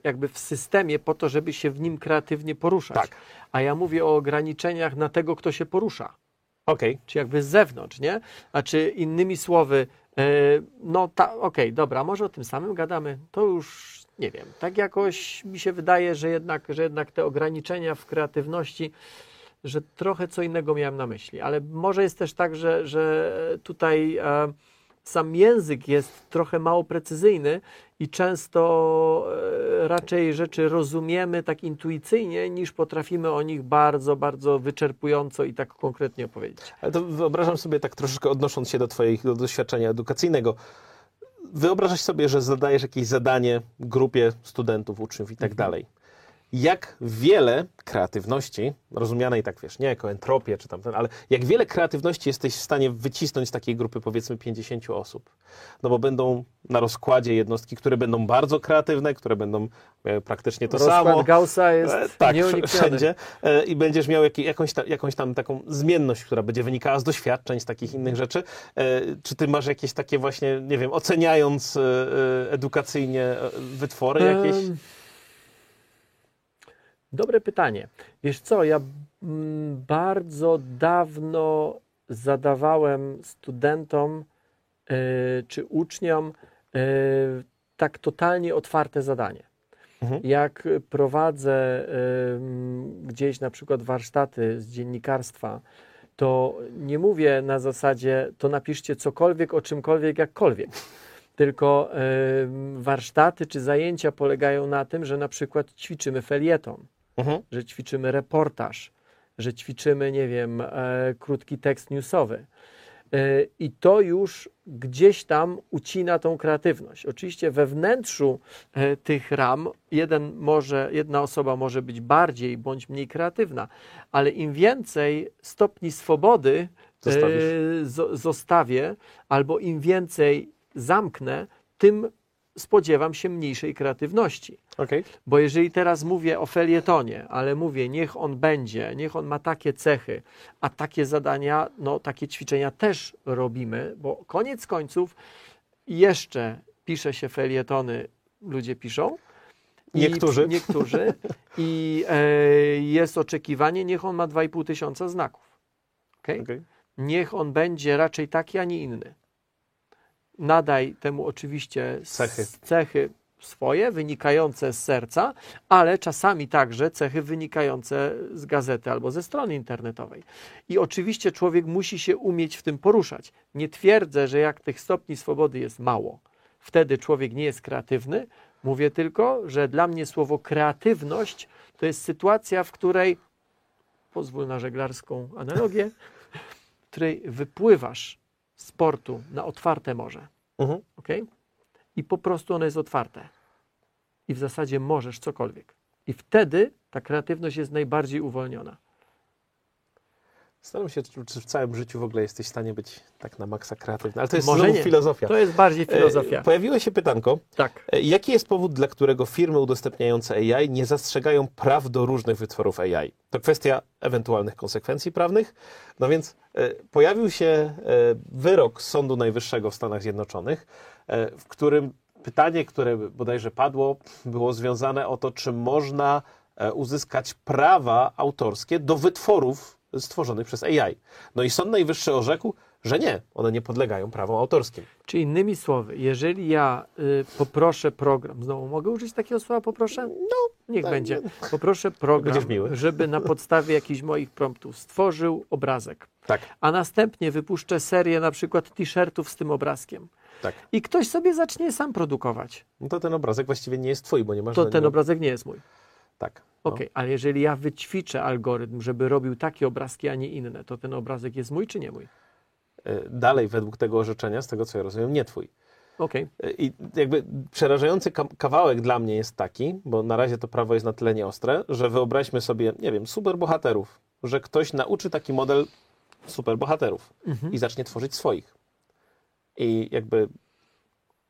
jakby w systemie po to, żeby się w nim kreatywnie poruszać. Tak. A ja mówię o ograniczeniach na tego, kto się porusza. Okej, Czy jakby z zewnątrz, nie? A czy innymi słowy, e, no ta, okej, dobra, może o tym samym gadamy. To już nie wiem. Tak jakoś mi się wydaje, że jednak, że jednak te ograniczenia w kreatywności, że trochę co innego miałem na myśli. Ale może jest też tak, że, że tutaj e, sam język jest trochę mało precyzyjny i często e, raczej rzeczy rozumiemy tak intuicyjnie, niż potrafimy o nich bardzo, bardzo wyczerpująco i tak konkretnie opowiedzieć. Ale to wyobrażam sobie tak troszeczkę odnosząc się do Twojego doświadczenia edukacyjnego. Wyobrażasz sobie, że zadajesz jakieś zadanie grupie studentów, uczniów i tak dalej. Jak wiele kreatywności, rozumianej tak wiesz, nie jako entropię czy tamten, ale jak wiele kreatywności jesteś w stanie wycisnąć z takiej grupy powiedzmy 50 osób. No bo będą na rozkładzie jednostki, które będą bardzo kreatywne, które będą miały praktycznie to Rozkład samo. Gaussa jest E, tak, wszędzie. E, I będziesz miał jak, jakąś, ta, jakąś tam taką zmienność, która będzie wynikała z doświadczeń, z takich innych rzeczy. E, Czy ty masz jakieś takie właśnie, nie wiem, oceniając e, e, edukacyjnie e, wytwory jakieś? Dobre pytanie. Wiesz co, ja mm, bardzo dawno zadawałem studentom y, czy uczniom y, tak totalnie otwarte zadanie. Mhm. Jak prowadzę mm, gdzieś na przykład warsztaty z dziennikarstwa, to nie mówię na zasadzie, to napiszcie cokolwiek o czymkolwiek, jakkolwiek. Tylko warsztaty czy zajęcia polegają na tym, że na przykład ćwiczymy felieton Mhm. że ćwiczymy reportaż, że ćwiczymy, nie wiem, e, krótki tekst newsowy. E, I to już gdzieś tam ucina tą kreatywność. Oczywiście we wnętrzu e, tych ram jeden może, jedna osoba może być bardziej bądź mniej kreatywna, ale im więcej stopni swobody e, zo- zostawię, albo im więcej zamknę, tym spodziewam się mniejszej kreatywności. Okej. Bo jeżeli teraz mówię o felietonie, ale mówię, niech on będzie, niech on ma takie cechy, a takie zadania, no takie ćwiczenia też robimy, bo koniec końców jeszcze pisze się felietony, ludzie piszą. I Niektórzy. Niektórzy. I e, jest oczekiwanie, niech on ma 2,5 tysiąca znaków. Okay? Okej. Niech on będzie raczej taki, a nie inny. Nadaj temu oczywiście Cechy. cechy swoje, wynikające z serca, ale czasami także cechy wynikające z gazety albo ze strony internetowej. I oczywiście człowiek musi się umieć w tym poruszać. Nie twierdzę, że jak tych stopni swobody jest mało, wtedy człowiek nie jest kreatywny. Mówię tylko, że dla mnie słowo kreatywność to jest sytuacja, w której, pozwól na żeglarską analogię, w której wypływasz z portu na otwarte morze. Mhm. ok? I po prostu ono jest otwarte. I w zasadzie możesz cokolwiek. I wtedy ta kreatywność jest najbardziej uwolniona. Zastanawiam się, czy w całym życiu w ogóle jesteś w stanie być tak na maksa kreatywny. Ale to jest Może nie. filozofia. To jest bardziej filozofia. E, Pojawiło się pytanko, Tak. e, jaki jest powód, dla którego firmy udostępniające AI nie zastrzegają praw do różnych wytworów AI? To kwestia ewentualnych konsekwencji prawnych. No więc e, pojawił się wyrok Sądu Najwyższego w Stanach Zjednoczonych, w którym pytanie, które bodajże padło, było związane o to, czy można uzyskać prawa autorskie do wytworów stworzonych przez AI. No i Sąd Najwyższy orzekł, że nie, one nie podlegają prawom autorskim. Czy innymi słowy, jeżeli ja y, poproszę program, znowu mogę użyć takiego słowa poproszę? No, niech tak, będzie. Poproszę program, żeby na podstawie jakichś moich promptów stworzył obrazek, Tak, a następnie wypuszczę serię na przykład t-shirtów z tym obrazkiem. tak. I ktoś sobie zacznie sam produkować. No to ten obrazek właściwie nie jest twój, bo nie masz To ten niego... obrazek nie jest mój. Tak. no. Okej, ale jeżeli ja wyćwiczę algorytm, żeby robił takie obrazki, a nie inne, to ten obrazek jest mój czy nie mój? E, Dalej, według tego orzeczenia, z tego co ja rozumiem, nie twój. Okej, E, I jakby przerażający ka- kawałek dla mnie jest taki, bo na razie to prawo jest na tyle nieostre, że wyobraźmy sobie, nie wiem, superbohaterów, że ktoś nauczy taki model superbohaterów Mhm. i zacznie tworzyć swoich. I jakby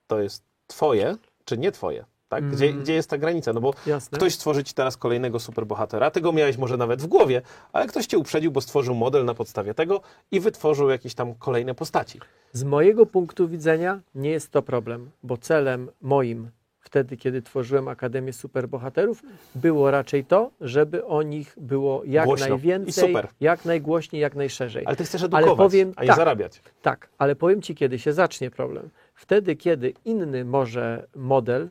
to jest twoje, czy nie twoje? Tak? Gdzie, Mm. gdzie jest ta granica? No bo jasne. Ktoś stworzy ci teraz kolejnego superbohatera, tego miałeś może nawet w głowie, ale ktoś cię uprzedził, bo stworzył model na podstawie tego i wytworzył jakieś tam kolejne postaci. Z mojego punktu widzenia nie jest to problem, bo celem moim wtedy, kiedy tworzyłem Akademię Superbohaterów, było raczej to, żeby o nich było jak Głośno najwięcej, jak najgłośniej, jak najszerzej. Ale ty chcesz Ale edukować, powiem a nie tak. zarabiać. Tak, ale powiem Ci, kiedy się zacznie problem. Wtedy, kiedy inny może model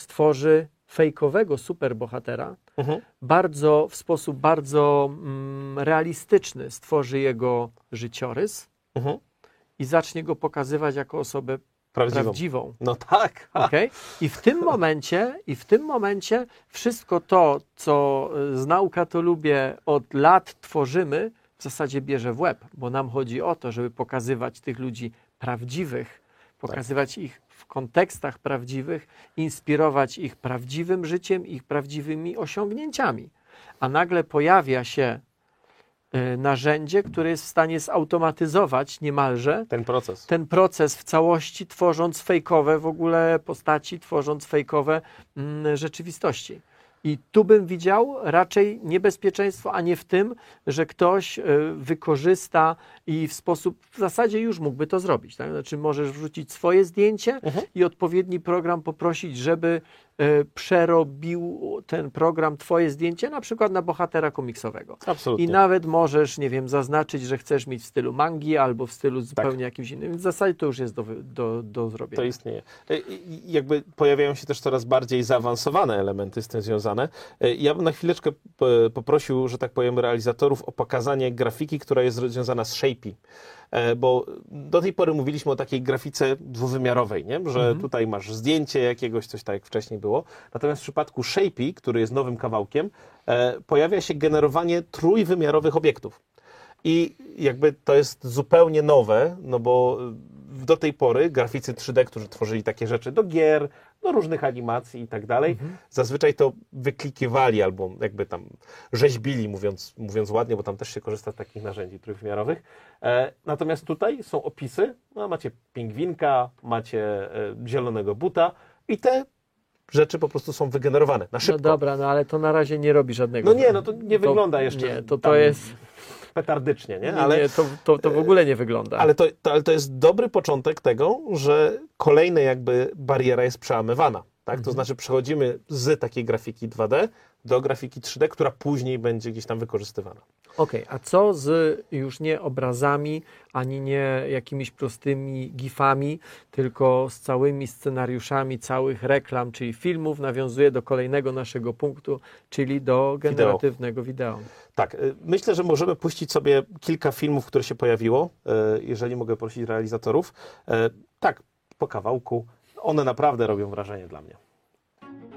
stworzy fejkowego superbohatera, Mhm. bardzo, w sposób bardzo mm, realistyczny stworzy jego życiorys Mhm. i zacznie go pokazywać jako osobę Prawdziwą. prawdziwą. No tak. Okay? I w tym momencie, i w tym momencie wszystko to, co y, z nauka to lubię od lat tworzymy, w zasadzie bierze w łeb, bo nam chodzi o to, żeby pokazywać tych ludzi prawdziwych, pokazywać ich w kontekstach prawdziwych, inspirować ich prawdziwym życiem, ich prawdziwymi osiągnięciami. A nagle pojawia się y, narzędzie, które jest w stanie zautomatyzować niemalże Ten proces. ten proces w całości, tworząc fejkowe w ogóle postaci, tworząc fejkowe mm, rzeczywistości. I tu bym widział raczej niebezpieczeństwo, a nie w tym, że ktoś y, wykorzysta i w sposób, w zasadzie już mógłby to zrobić. Tak? Znaczy możesz wrzucić swoje zdjęcie Mhm. i odpowiedni program poprosić, żeby e, przerobił ten program twoje zdjęcie na przykład na bohatera komiksowego. Absolutnie. I nawet możesz, nie wiem, zaznaczyć, że chcesz mieć w stylu mangi albo w stylu zupełnie jakimś innym. Więc w zasadzie to już jest do, do, do zrobienia. To istnieje. I- i Jakby pojawiają się też coraz bardziej zaawansowane elementy z tym związane. Ja bym na chwileczkę poprosił, że tak powiem, realizatorów o pokazanie grafiki, która jest związana z Shapey. E, Bo do tej pory mówiliśmy o takiej grafice dwuwymiarowej, nie? że tutaj masz zdjęcie jakiegoś, coś tak jak wcześniej było. Natomiast w przypadku Shapey, który jest nowym kawałkiem, e, pojawia się generowanie trójwymiarowych obiektów. I jakby to jest zupełnie nowe, no bo do tej pory graficy 3D, którzy tworzyli takie rzeczy do gier, do różnych animacji i tak dalej, zazwyczaj to wyklikiwali albo jakby tam rzeźbili, mówiąc, mówiąc ładnie, bo tam też się korzysta z takich narzędzi trójwymiarowych. E, natomiast tutaj są opisy, no, macie pingwinka, macie e, zielonego buta i te rzeczy po prostu są wygenerowane na szybko. No dobra, no ale to na razie nie robi żadnego. No nie, no to nie wygląda jeszcze Nie, to, to tam jest. Petardycznie, nie? Nie, Ale, nie, to, to, to w ogóle nie wygląda. ale, to, to, ale to jest dobry początek tego, że kolejna jakby bariera jest przełamywana. Tak? To znaczy przechodzimy z takiej grafiki 2D do grafiki 3D, która później będzie gdzieś tam wykorzystywana. Okej, a co z już nie obrazami, ani nie jakimiś prostymi gifami, tylko z całymi scenariuszami całych reklam, czyli filmów, nawiązuje do kolejnego naszego punktu, czyli do generatywnego wideo. Tak, y, myślę, że możemy puścić sobie kilka filmów, które się pojawiło, y, jeżeli mogę prosić realizatorów. Y, Tak, po kawałku. One naprawdę robią wrażenie dla mnie.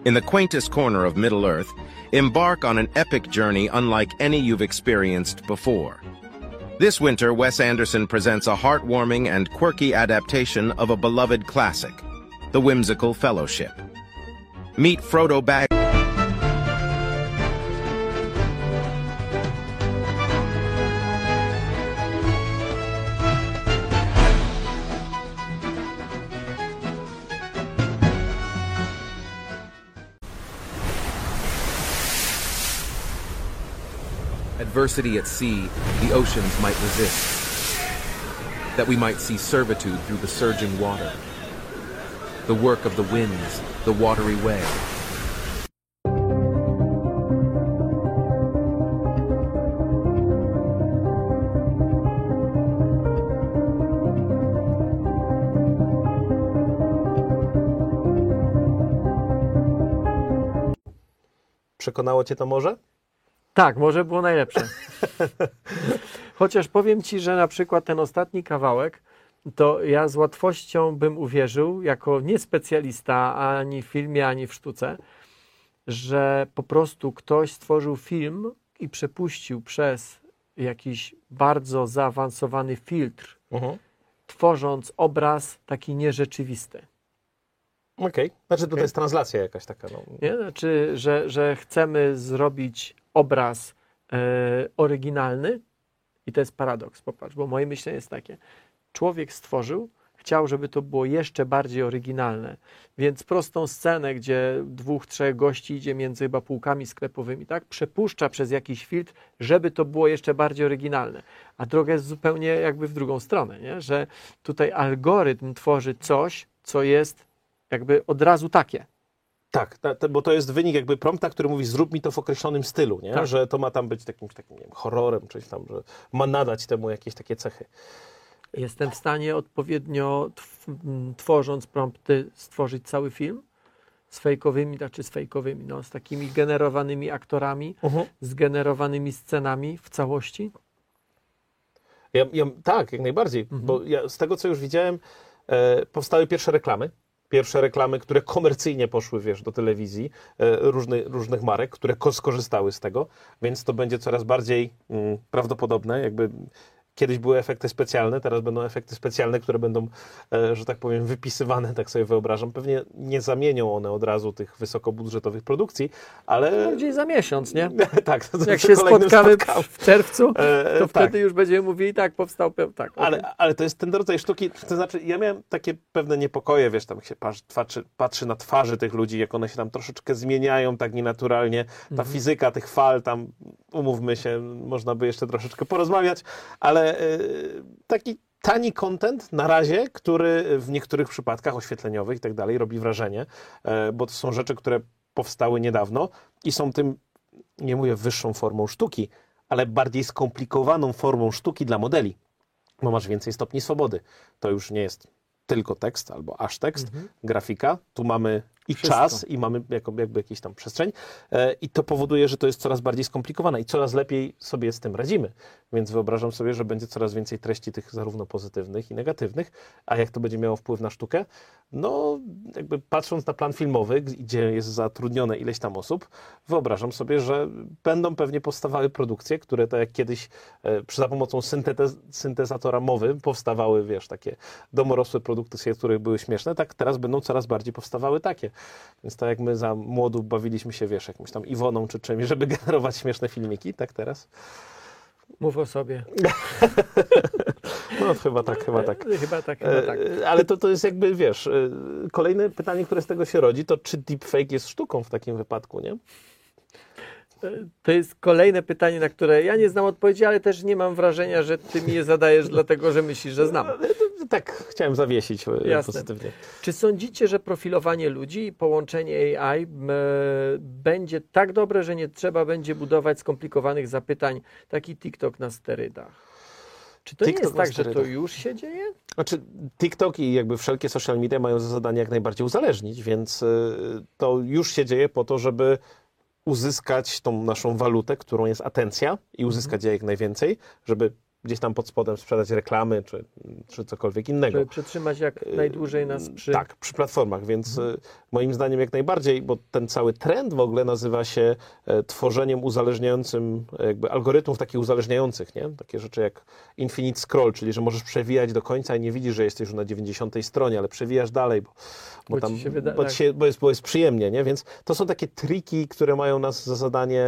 In the quaintest corner of Middle Earth, embark on an epic journey unlike any you've experienced before. This winter, Wes Anderson presents a heartwarming and quirky adaptation of a beloved classic, The Whimsical Fellowship. Meet Frodo Bag. Adversity at sea, the oceans might resist. That we might see servitude through the surging water. The work of the winds, the watery way. Przekonało Cię to może? Tak, może było najlepsze. Chociaż powiem Ci, że na przykład ten ostatni kawałek, to ja z łatwością bym uwierzył, jako niespecjalista ani w filmie, ani w sztuce, że po prostu ktoś stworzył film i przepuścił przez jakiś bardzo zaawansowany filtr, tworząc obraz taki nierzeczywisty. Okej. Znaczy tutaj jest translacja jakaś taka. No. Nie? Znaczy, że, że chcemy zrobić obraz e, oryginalny i to jest paradoks, popatrz, bo moje myślenie jest takie. Człowiek stworzył, chciał, żeby to było jeszcze bardziej oryginalne, więc prostą scenę, gdzie dwóch, trzech gości idzie między chyba półkami sklepowymi, tak, przepuszcza przez jakiś filtr, żeby to było jeszcze bardziej oryginalne. A droga jest zupełnie jakby w drugą stronę, nie? że tutaj algorytm tworzy coś, co jest jakby od razu takie. Tak, ta, ta, bo to jest wynik jakby prompta, który mówi zrób mi to w określonym stylu, nie? Tak. że to ma tam być jakimś takim nie wiem, horrorem, czy tam, że ma nadać temu jakieś takie cechy. Jestem w stanie odpowiednio tworząc prompty stworzyć cały film z fejkowymi, znaczy z fejkowymi, no, z takimi generowanymi aktorami, z generowanymi scenami w całości. Ja, ja, tak, jak najbardziej, bo ja, z tego co już widziałem, e, powstały pierwsze reklamy. Pierwsze reklamy, które komercyjnie poszły, wiesz, do telewizji e, różny, różnych marek, które ko- skorzystały z tego, więc to będzie coraz bardziej mm, prawdopodobne, jakby kiedyś były efekty specjalne, teraz będą efekty specjalne, które będą, e, że tak powiem, wypisywane, tak sobie wyobrażam. Pewnie nie zamienią one od razu tych wysokobudżetowych produkcji, ale Gdzieś za miesiąc, nie? tak, to Jak się spotkamy spotkaniu. w czerwcu, E, to tak. wtedy już będziemy mówili, tak, powstał, tak. okej. Ale, ale to jest ten rodzaj sztuki, to znaczy ja miałem takie pewne niepokoje, wiesz, tam się patrzy, patrzy, na twarzy tych ludzi, jak one się tam troszeczkę zmieniają tak nienaturalnie, ta fizyka tych fal tam, umówmy się, można by jeszcze troszeczkę porozmawiać, ale taki tani content na razie, który w niektórych przypadkach oświetleniowych i tak dalej robi wrażenie, e, bo to są rzeczy, które powstały niedawno i są tym, nie mówię wyższą formą sztuki, ale bardziej skomplikowaną formą sztuki dla modeli, bo masz więcej stopni swobody. To już nie jest tylko tekst albo aż tekst, grafika. Tu mamy i Wszystko. czas, i mamy jako, jakby jakąś tam przestrzeń. E, I to powoduje, że to jest coraz bardziej skomplikowane i coraz lepiej sobie z tym radzimy. Więc wyobrażam sobie, że będzie coraz więcej treści tych zarówno pozytywnych i negatywnych. A jak to będzie miało wpływ na sztukę? No, jakby patrząc na plan filmowy, gdzie jest zatrudnione ileś tam osób, wyobrażam sobie, że będą pewnie powstawały produkcje, które tak jak kiedyś e, przy za pomocą syntete- syntezatora mowy powstawały, wiesz, takie domorosłe produkty, które były śmieszne, tak teraz będą coraz bardziej powstawały takie. Więc tak jak my za młodu bawiliśmy się, wiesz, jakąś tam Iwoną czy czymś, żeby generować śmieszne filmiki, tak teraz? Mów o sobie. No chyba tak, chyba tak. Chyba tak, chyba tak. E, Ale to, to jest jakby, wiesz, e, kolejne pytanie, które z tego się rodzi, to czy deepfake jest sztuką w takim wypadku, nie? To jest kolejne pytanie, na które ja nie znam odpowiedzi, ale też nie mam wrażenia, że ty mi je zadajesz dlatego, że myślisz, że znam. Tak, chciałem zawiesić e, Jasne. pozytywnie. Czy sądzicie, że profilowanie ludzi i połączenie AI m, będzie tak dobre, że nie trzeba będzie budować skomplikowanych zapytań, taki TikTok na sterydach? Czy to TikTok nie jest tak, że to już się dzieje? Znaczy, TikTok i jakby wszelkie social media mają za zadanie jak najbardziej uzależnić, więc y, to już się dzieje po to, żeby uzyskać tą naszą walutę, którą jest atencja i uzyskać jej jak najwięcej, żeby gdzieś tam pod spodem sprzedać reklamy czy, czy cokolwiek innego. Żeby przetrzymać jak najdłużej nas przy... Tak, przy platformach, więc y, moim zdaniem jak najbardziej, bo ten cały trend w ogóle nazywa się e, tworzeniem uzależniającym, e, jakby algorytmów takich uzależniających, nie? Takie rzeczy jak infinite scroll, czyli że możesz przewijać do końca i nie widzisz, że jesteś już na 90 stronie, ale przewijasz dalej, bo, bo, Bo ci tam, się wyda- bo, tak. ci się, bo, jest, bo jest przyjemnie, nie? Więc to są takie triki, które mają nas za zadanie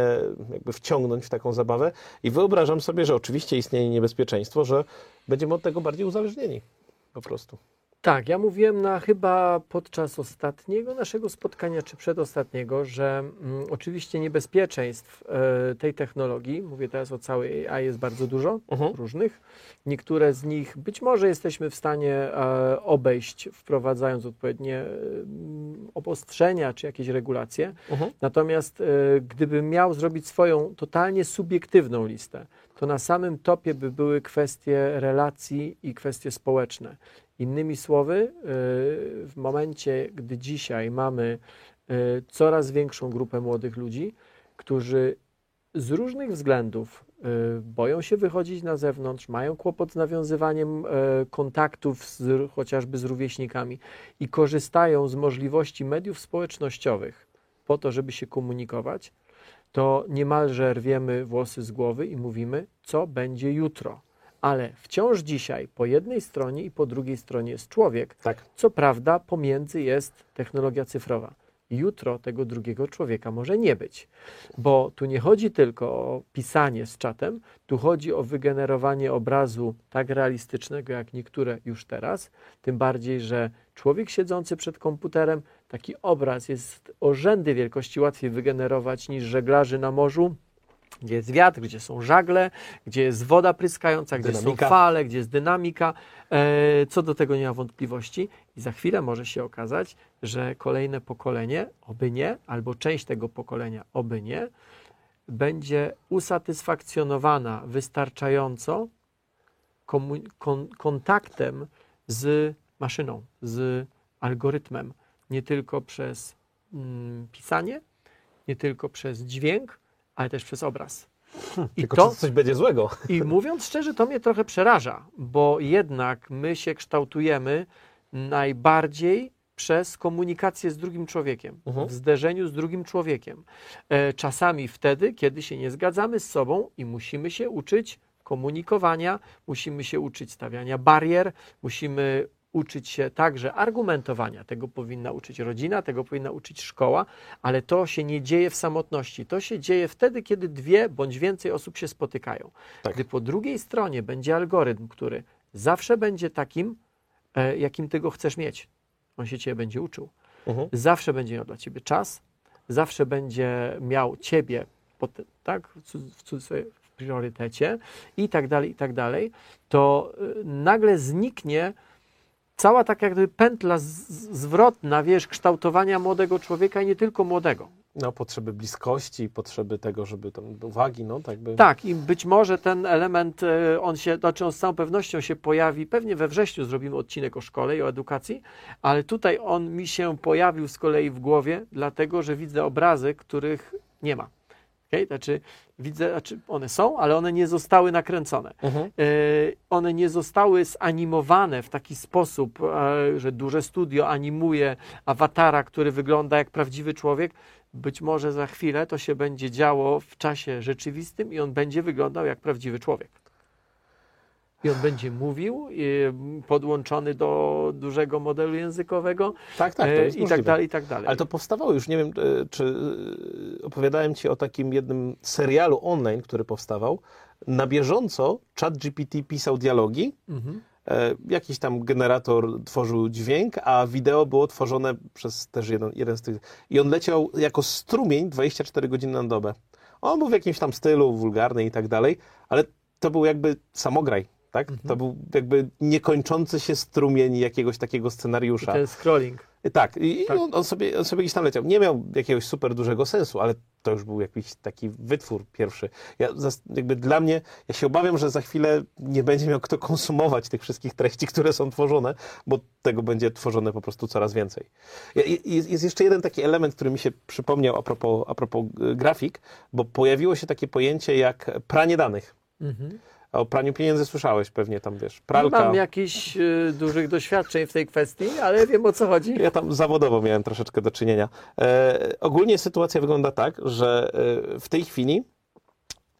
jakby wciągnąć w taką zabawę i wyobrażam sobie, że oczywiście istnieje niebezpieczeństwo, że będziemy od tego bardziej uzależnieni po prostu. Tak, ja mówiłem na chyba podczas ostatniego naszego spotkania, czy przedostatniego, że mm, oczywiście niebezpieczeństw e, tej technologii, mówię teraz o całej AI, jest bardzo dużo Mhm. różnych. Niektóre z nich być może jesteśmy w stanie e, obejść, wprowadzając odpowiednie mm, obostrzenia czy jakieś regulacje. Mhm. Natomiast gdybym miał zrobić swoją totalnie subiektywną listę, to na samym topie by były kwestie relacji i kwestie społeczne. Innymi słowy, y, w momencie, gdy dzisiaj mamy y, coraz większą grupę młodych ludzi, którzy z różnych względów y, boją się wychodzić na zewnątrz, mają kłopot z nawiązywaniem kontaktów z, chociażby z rówieśnikami i korzystają z możliwości mediów społecznościowych po to, żeby się komunikować, to niemalże rwiemy włosy z głowy i mówimy, co będzie jutro. Ale wciąż dzisiaj po jednej stronie i po drugiej stronie jest człowiek. Tak. Co prawda, pomiędzy jest technologia cyfrowa. Jutro tego drugiego człowieka może nie być, bo tu nie chodzi tylko o pisanie z czatem, tu chodzi o wygenerowanie obrazu tak realistycznego jak niektóre już teraz. Tym bardziej, że człowiek siedzący przed komputerem, taki obraz jest o rzędy wielkości łatwiej wygenerować niż żeglarzy na morzu, gdzie jest wiatr, gdzie są żagle, gdzie jest woda pryskająca, gdzie Dynamika. są fale, gdzie jest dynamika. E, co do tego nie ma wątpliwości. I za chwilę może się okazać, że kolejne pokolenie, oby nie, albo część tego pokolenia, oby nie, będzie usatysfakcjonowana wystarczająco kon- kontaktem z maszyną, z algorytmem, nie tylko przez mm, pisanie, nie tylko przez dźwięk, ale też przez obraz. I Tylko to, coś będzie złego. i mówiąc szczerze, to mnie trochę przeraża, bo jednak my się kształtujemy najbardziej przez komunikację z drugim człowiekiem, Mhm. w zderzeniu z drugim człowiekiem. E, czasami wtedy, kiedy się nie zgadzamy z sobą i musimy się uczyć komunikowania, musimy się uczyć stawiania barier, musimy uczyć się także argumentowania. Tego powinna uczyć rodzina, tego powinna uczyć szkoła, ale to się nie dzieje w samotności. To się dzieje wtedy, kiedy dwie bądź więcej osób się spotykają. Tak. Gdy po drugiej stronie będzie algorytm, który zawsze będzie takim, e, jakim ty go chcesz mieć. On się ciebie będzie uczył. Mhm. Zawsze będzie miał dla ciebie czas, zawsze będzie miał ciebie, pot- tak, w cudzysłowie, priorytecie i tak dalej, i tak dalej, to y, nagle zniknie cała tak jakby pętla zwrotna, wiesz, kształtowania młodego człowieka i nie tylko młodego. No, potrzeby bliskości, potrzeby tego, żeby tam uwagi, no tak by. Tak, i być może ten element, e, on się, znaczy on z całą pewnością się pojawi, pewnie we wrześniu zrobimy odcinek o szkole i o edukacji, ale tutaj on mi się pojawił z kolei w głowie, dlatego że widzę obrazy, których nie ma. Okay? Znaczy, widzę, znaczy one są, ale one nie zostały nakręcone. Mhm. E, one nie zostały zanimowane w taki sposób, e, że duże studio animuje awatara, który wygląda jak prawdziwy człowiek. Być może za chwilę to się będzie działo w czasie rzeczywistym i on będzie wyglądał jak prawdziwy człowiek. I on będzie mówił, e, podłączony do dużego modelu językowego Tak, tak, to e, jest i tak dalej, i tak dalej. Ale to powstawało już, nie wiem, e, czy e, opowiadałem Ci o takim jednym serialu online, który powstawał. Na bieżąco ChatGPT pisał dialogi, Mhm. jakiś tam generator tworzył dźwięk, a wideo było tworzone przez też jeden, jeden z tych. I on leciał jako strumień 24 godziny na dobę. On był w jakimś tam stylu wulgarny i tak dalej, ale to był jakby samograj. Tak? Mhm. To był jakby niekończący się strumień jakiegoś takiego I scenariusza. ten scrolling. Tak, i i Tak. On, on, sobie, on sobie gdzieś tam leciał. Nie miał jakiegoś super dużego sensu, ale to już był jakiś taki wytwór pierwszy. Ja, jakby dla mnie, ja się obawiam, że za chwilę nie będzie miał kto konsumować tych wszystkich treści, które są tworzone, bo tego będzie tworzone po prostu coraz więcej. Ja- i- Jest, jest jeszcze jeden taki element, który mi się przypomniał a propos, a propos y, grafik, bo pojawiło się takie pojęcie jak pranie danych. Mhm. O praniu pieniędzy słyszałeś pewnie tam, wiesz, Nie pralka. mam jakichś e, dużych doświadczeń w tej kwestii, ale wiem o co chodzi. Ja tam zawodowo miałem troszeczkę do czynienia. E, ogólnie sytuacja wygląda tak, że e, w tej chwili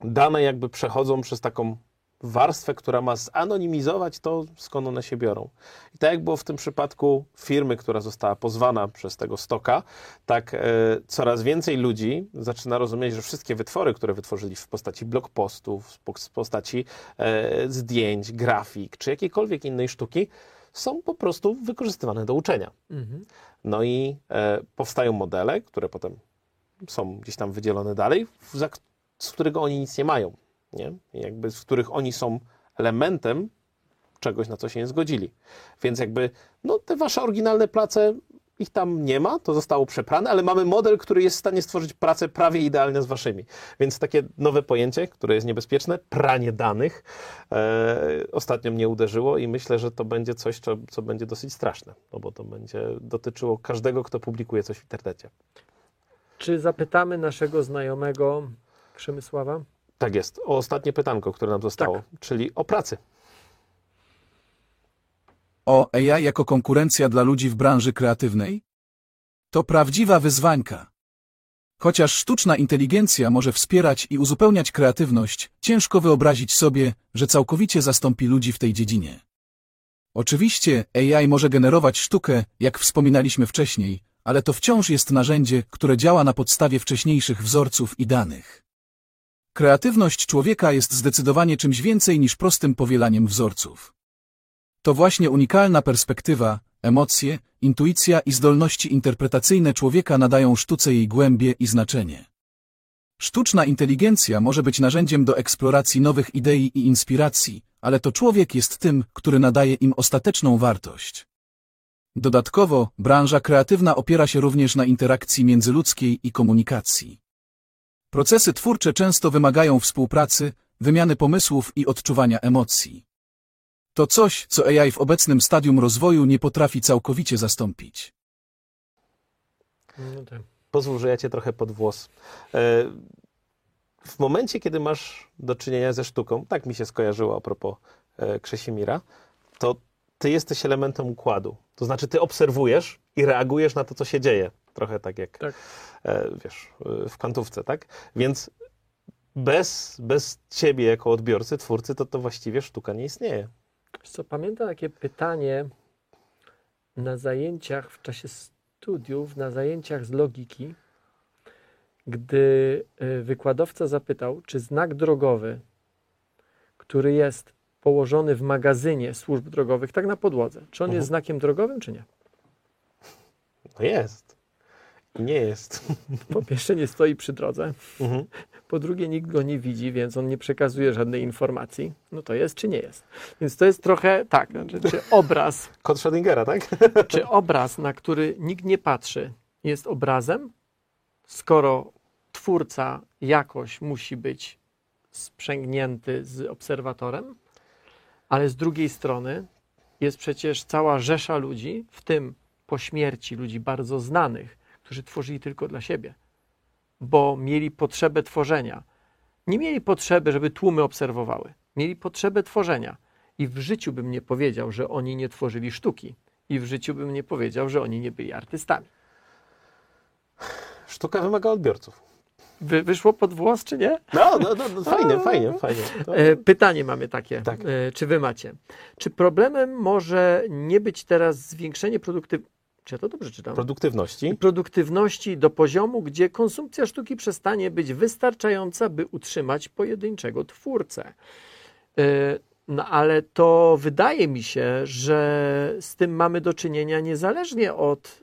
dane jakby przechodzą przez taką warstwę, która ma zanonimizować to, skąd one się biorą. I tak jak było w tym przypadku firmy, która została pozwana przez tego stoka, tak e, coraz więcej ludzi zaczyna rozumieć, że wszystkie wytwory, które wytworzyli w postaci blogpostów, w po- w postaci e, zdjęć, grafik czy jakiejkolwiek innej sztuki, są po prostu wykorzystywane do uczenia. Mhm. No i e, powstają modele, które potem są gdzieś tam wydzielone dalej, za, z którego oni nic nie mają. Nie? Jakby z których oni są elementem czegoś, na co się nie zgodzili. Więc jakby, no te wasze oryginalne prace, ich tam nie ma, to zostało przeprane, ale mamy model, który jest w stanie stworzyć pracę prawie idealnie z waszymi. Więc takie nowe pojęcie, które jest niebezpieczne, pranie danych, e, ostatnio mnie uderzyło i myślę, że to będzie coś, co, co będzie dosyć straszne, no bo to będzie dotyczyło każdego, kto publikuje coś w internecie. Czy zapytamy naszego znajomego Przemysława? Tak jest. O ostatnie pytanko, które nam zostało, Tak. czyli o pracy. O AI jako konkurencja dla ludzi w branży kreatywnej? To prawdziwa wyzwańka. Chociaż sztuczna inteligencja może wspierać i uzupełniać kreatywność, ciężko wyobrazić sobie, że całkowicie zastąpi ludzi w tej dziedzinie. Oczywiście AI może generować sztukę, jak wspominaliśmy wcześniej, ale to wciąż jest narzędzie, które działa na podstawie wcześniejszych wzorców i danych. Kreatywność człowieka jest zdecydowanie czymś więcej niż prostym powielaniem wzorców. To właśnie unikalna perspektywa, emocje, intuicja i zdolności interpretacyjne człowieka nadają sztuce jej głębie i znaczenie. Sztuczna inteligencja może być narzędziem do eksploracji nowych idei i inspiracji, ale to człowiek jest tym, który nadaje im ostateczną wartość. Dodatkowo, branża kreatywna opiera się również na interakcji międzyludzkiej i komunikacji. Procesy twórcze często wymagają współpracy, wymiany pomysłów i odczuwania emocji. To coś, co AI w obecnym stadium rozwoju nie potrafi całkowicie zastąpić. No tak. Pozwól, że ja cię trochę pod włos. E, W momencie, kiedy masz do czynienia ze sztuką, tak mi się skojarzyło a propos e, Krzesimira, to ty jesteś elementem układu. To znaczy, ty obserwujesz i reagujesz na to, co się dzieje. Trochę tak jak, Tak. e, wiesz, e, w kwantówce, tak? Więc bez, bez ciebie jako odbiorcy, twórcy, to to właściwie sztuka nie istnieje. Co, pamiętam takie pytanie na zajęciach w czasie studiów, na zajęciach z logiki, gdy y, wykładowca zapytał, czy znak drogowy, który jest położony w magazynie służb drogowych, tak na podłodze, czy on Mhm. jest znakiem drogowym, czy nie? No jest. Nie jest. Po pierwsze nie stoi przy drodze, Mhm. po drugie nikt go nie widzi, więc on nie przekazuje żadnej informacji. No to jest czy nie jest. Więc to jest trochę tak, znaczy, czy obraz, Kod Schrödingera, tak? czy obraz, na który nikt nie patrzy, jest obrazem, skoro twórca jakoś musi być sprzęgnięty z obserwatorem, ale z drugiej strony jest przecież cała rzesza ludzi, w tym po śmierci ludzi bardzo znanych, którzy tworzyli tylko dla siebie, bo mieli potrzebę tworzenia. Nie mieli potrzeby, żeby tłumy obserwowały. Mieli potrzebę tworzenia. I w życiu bym nie powiedział, że oni nie tworzyli sztuki. I w życiu bym nie powiedział, że oni nie byli artystami. Sztuka wymaga odbiorców. Wy, wyszło pod włos, czy nie? No, no, no, no fajnie, fajnie, fajnie. No. E, pytanie mamy takie. Tak. E, czy wy macie? Czy problemem może nie być teraz zwiększenie produktywności? Czy ja to dobrze czytam? Produktywności. produktywności do poziomu, gdzie konsumpcja sztuki przestanie być wystarczająca, by utrzymać pojedynczego twórcę. E, No ale to wydaje mi się, że z tym mamy do czynienia niezależnie od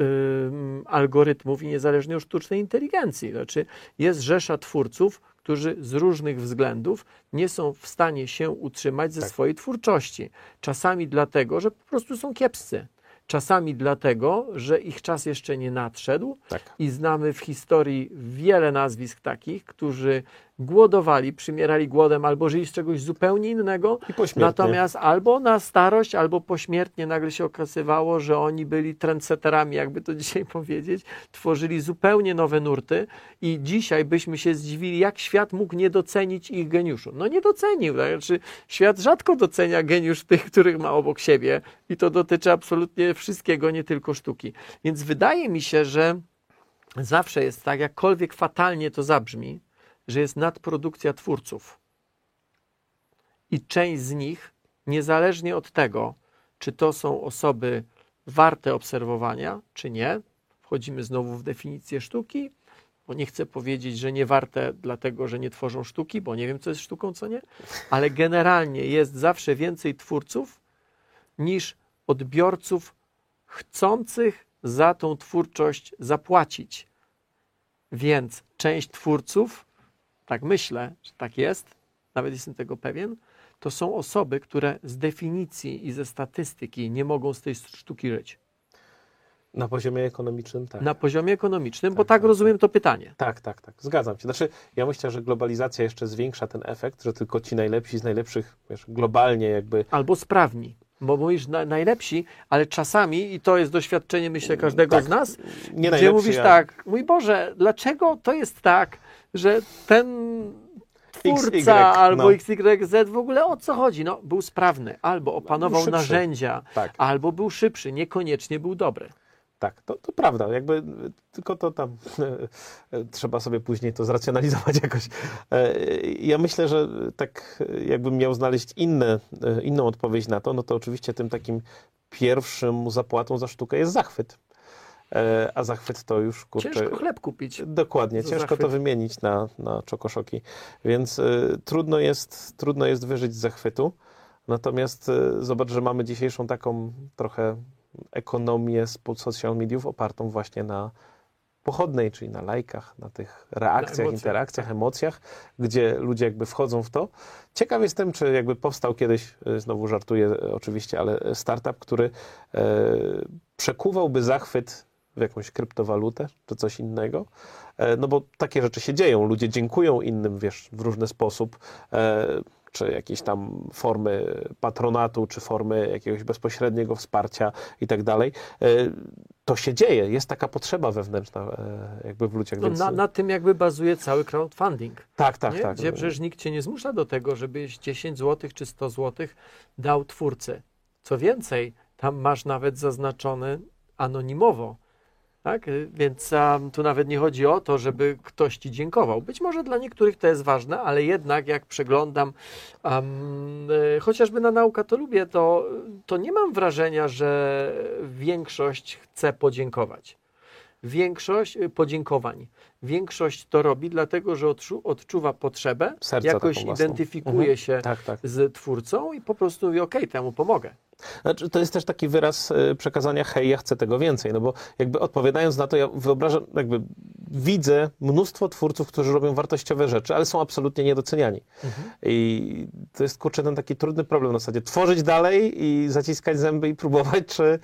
ym, algorytmów i niezależnie od sztucznej inteligencji. Znaczy, jest rzesza twórców, którzy z różnych względów nie są w stanie się utrzymać ze Tak. swojej twórczości. Czasami dlatego, że po prostu są kiepscy. Czasami dlatego, że ich czas jeszcze nie nadszedł Tak. i znamy w historii wiele nazwisk takich, którzy głodowali, przymierali głodem albo żyli z czegoś zupełnie innego. Natomiast albo na starość, albo pośmiertnie nagle się okazywało, że oni byli trendsetterami, jakby to dzisiaj powiedzieć, tworzyli zupełnie nowe nurty i dzisiaj byśmy się zdziwili, jak świat mógł nie docenić ich geniuszu. No nie docenił, tak? znaczy świat rzadko docenia geniusz tych, których ma obok siebie i to dotyczy absolutnie wszystkiego, nie tylko sztuki. Więc wydaje mi się, że zawsze jest tak, jakkolwiek fatalnie to zabrzmi, że jest nadprodukcja twórców. I część z nich, niezależnie od tego, czy to są osoby warte obserwowania, czy nie, wchodzimy znowu w definicję sztuki, bo nie chcę powiedzieć, że nie warte, dlatego że nie tworzą sztuki, bo nie wiem, co jest sztuką, co nie, ale generalnie jest zawsze więcej twórców niż odbiorców chcących za tą twórczość zapłacić. Więc część twórców, tak myślę, że tak jest, nawet jestem tego pewien, to są osoby, które z definicji i ze statystyki nie mogą z tej sztuki żyć. Na poziomie ekonomicznym tak. Na poziomie ekonomicznym, bo Tak, tak tak, rozumiem to pytanie. Tak, tak, tak. Zgadzam się. Znaczy, ja myślę, że globalizacja jeszcze zwiększa ten efekt, że tylko ci najlepsi z najlepszych, wiesz, globalnie jakby Albo sprawni. Bo mówisz na, najlepsi, ale czasami, i to jest doświadczenie, myślę, każdego Tak. z nas, nie gdzie mówisz tak, mój Boże, dlaczego to jest tak, że ten twórca XY, albo no. XYZ w ogóle o co chodzi? No, był sprawny, albo opanował szybszy. narzędzia, Tak. albo był szybszy, niekoniecznie był dobry. Tak, to, to prawda. Jakby y, tylko to tam e, trzeba sobie później to zracjonalizować jakoś. E, Ja myślę, że tak e, jakbym miał znaleźć inne, e, inną odpowiedź na to, no to oczywiście tym takim pierwszym zapłatą za sztukę jest zachwyt. E, A zachwyt to już kurczę. Ciężko chleb kupić. Dokładnie, ciężko zachwyt. to wymienić na, na czokoszoki, więc y, trudno, jest, trudno jest wyżyć z zachwytu. Natomiast y, zobacz, że mamy dzisiejszą taką trochę ekonomię spod social mediów opartą właśnie na pochodnej, czyli na lajkach, na tych reakcjach, emocjach, interakcjach, emocjach, gdzie ludzie jakby wchodzą w to. Ciekaw jestem, czy jakby powstał kiedyś, znowu żartuję oczywiście, ale startup, który e, przekuwałby zachwyt w jakąś kryptowalutę czy coś innego. E, No bo takie rzeczy się dzieją. Ludzie dziękują innym, wiesz, w różny sposób. E, czy jakieś tam formy patronatu, czy formy jakiegoś bezpośredniego wsparcia i tak dalej. E, To się dzieje. Jest taka potrzeba wewnętrzna jakby w ludziach. No, więc... na, na tym jakby bazuje cały crowdfunding. Tak, tak, nie? tak. Gdzie przecież nikt cię nie zmusza do tego, żebyś 10 zł czy 100 zł dał twórcy. Co więcej, tam masz nawet zaznaczony anonimowo. Tak? Y, Więc um, tu nawet nie chodzi o to, żeby ktoś ci dziękował. Być może dla niektórych to jest ważne, ale jednak jak przeglądam um, y, chociażby na nauka to lubię, to, to nie mam wrażenia, że większość chce podziękować. większość y, podziękowań. Większość to robi dlatego, że odczu, odczuwa potrzebę, Serca jakoś identyfikuje Mhm. się Tak, tak. z twórcą i po prostu mówi, okej, temu pomogę. Znaczy, to jest też taki wyraz e, przekazania, hej, ja chcę tego więcej, no bo jakby odpowiadając na to, ja wyobrażam, jakby widzę mnóstwo twórców, którzy robią wartościowe rzeczy, ale są absolutnie niedoceniani. I to jest, kurczę, ten taki trudny problem na zasadzie tworzyć dalej i zaciskać zęby i próbować, czy,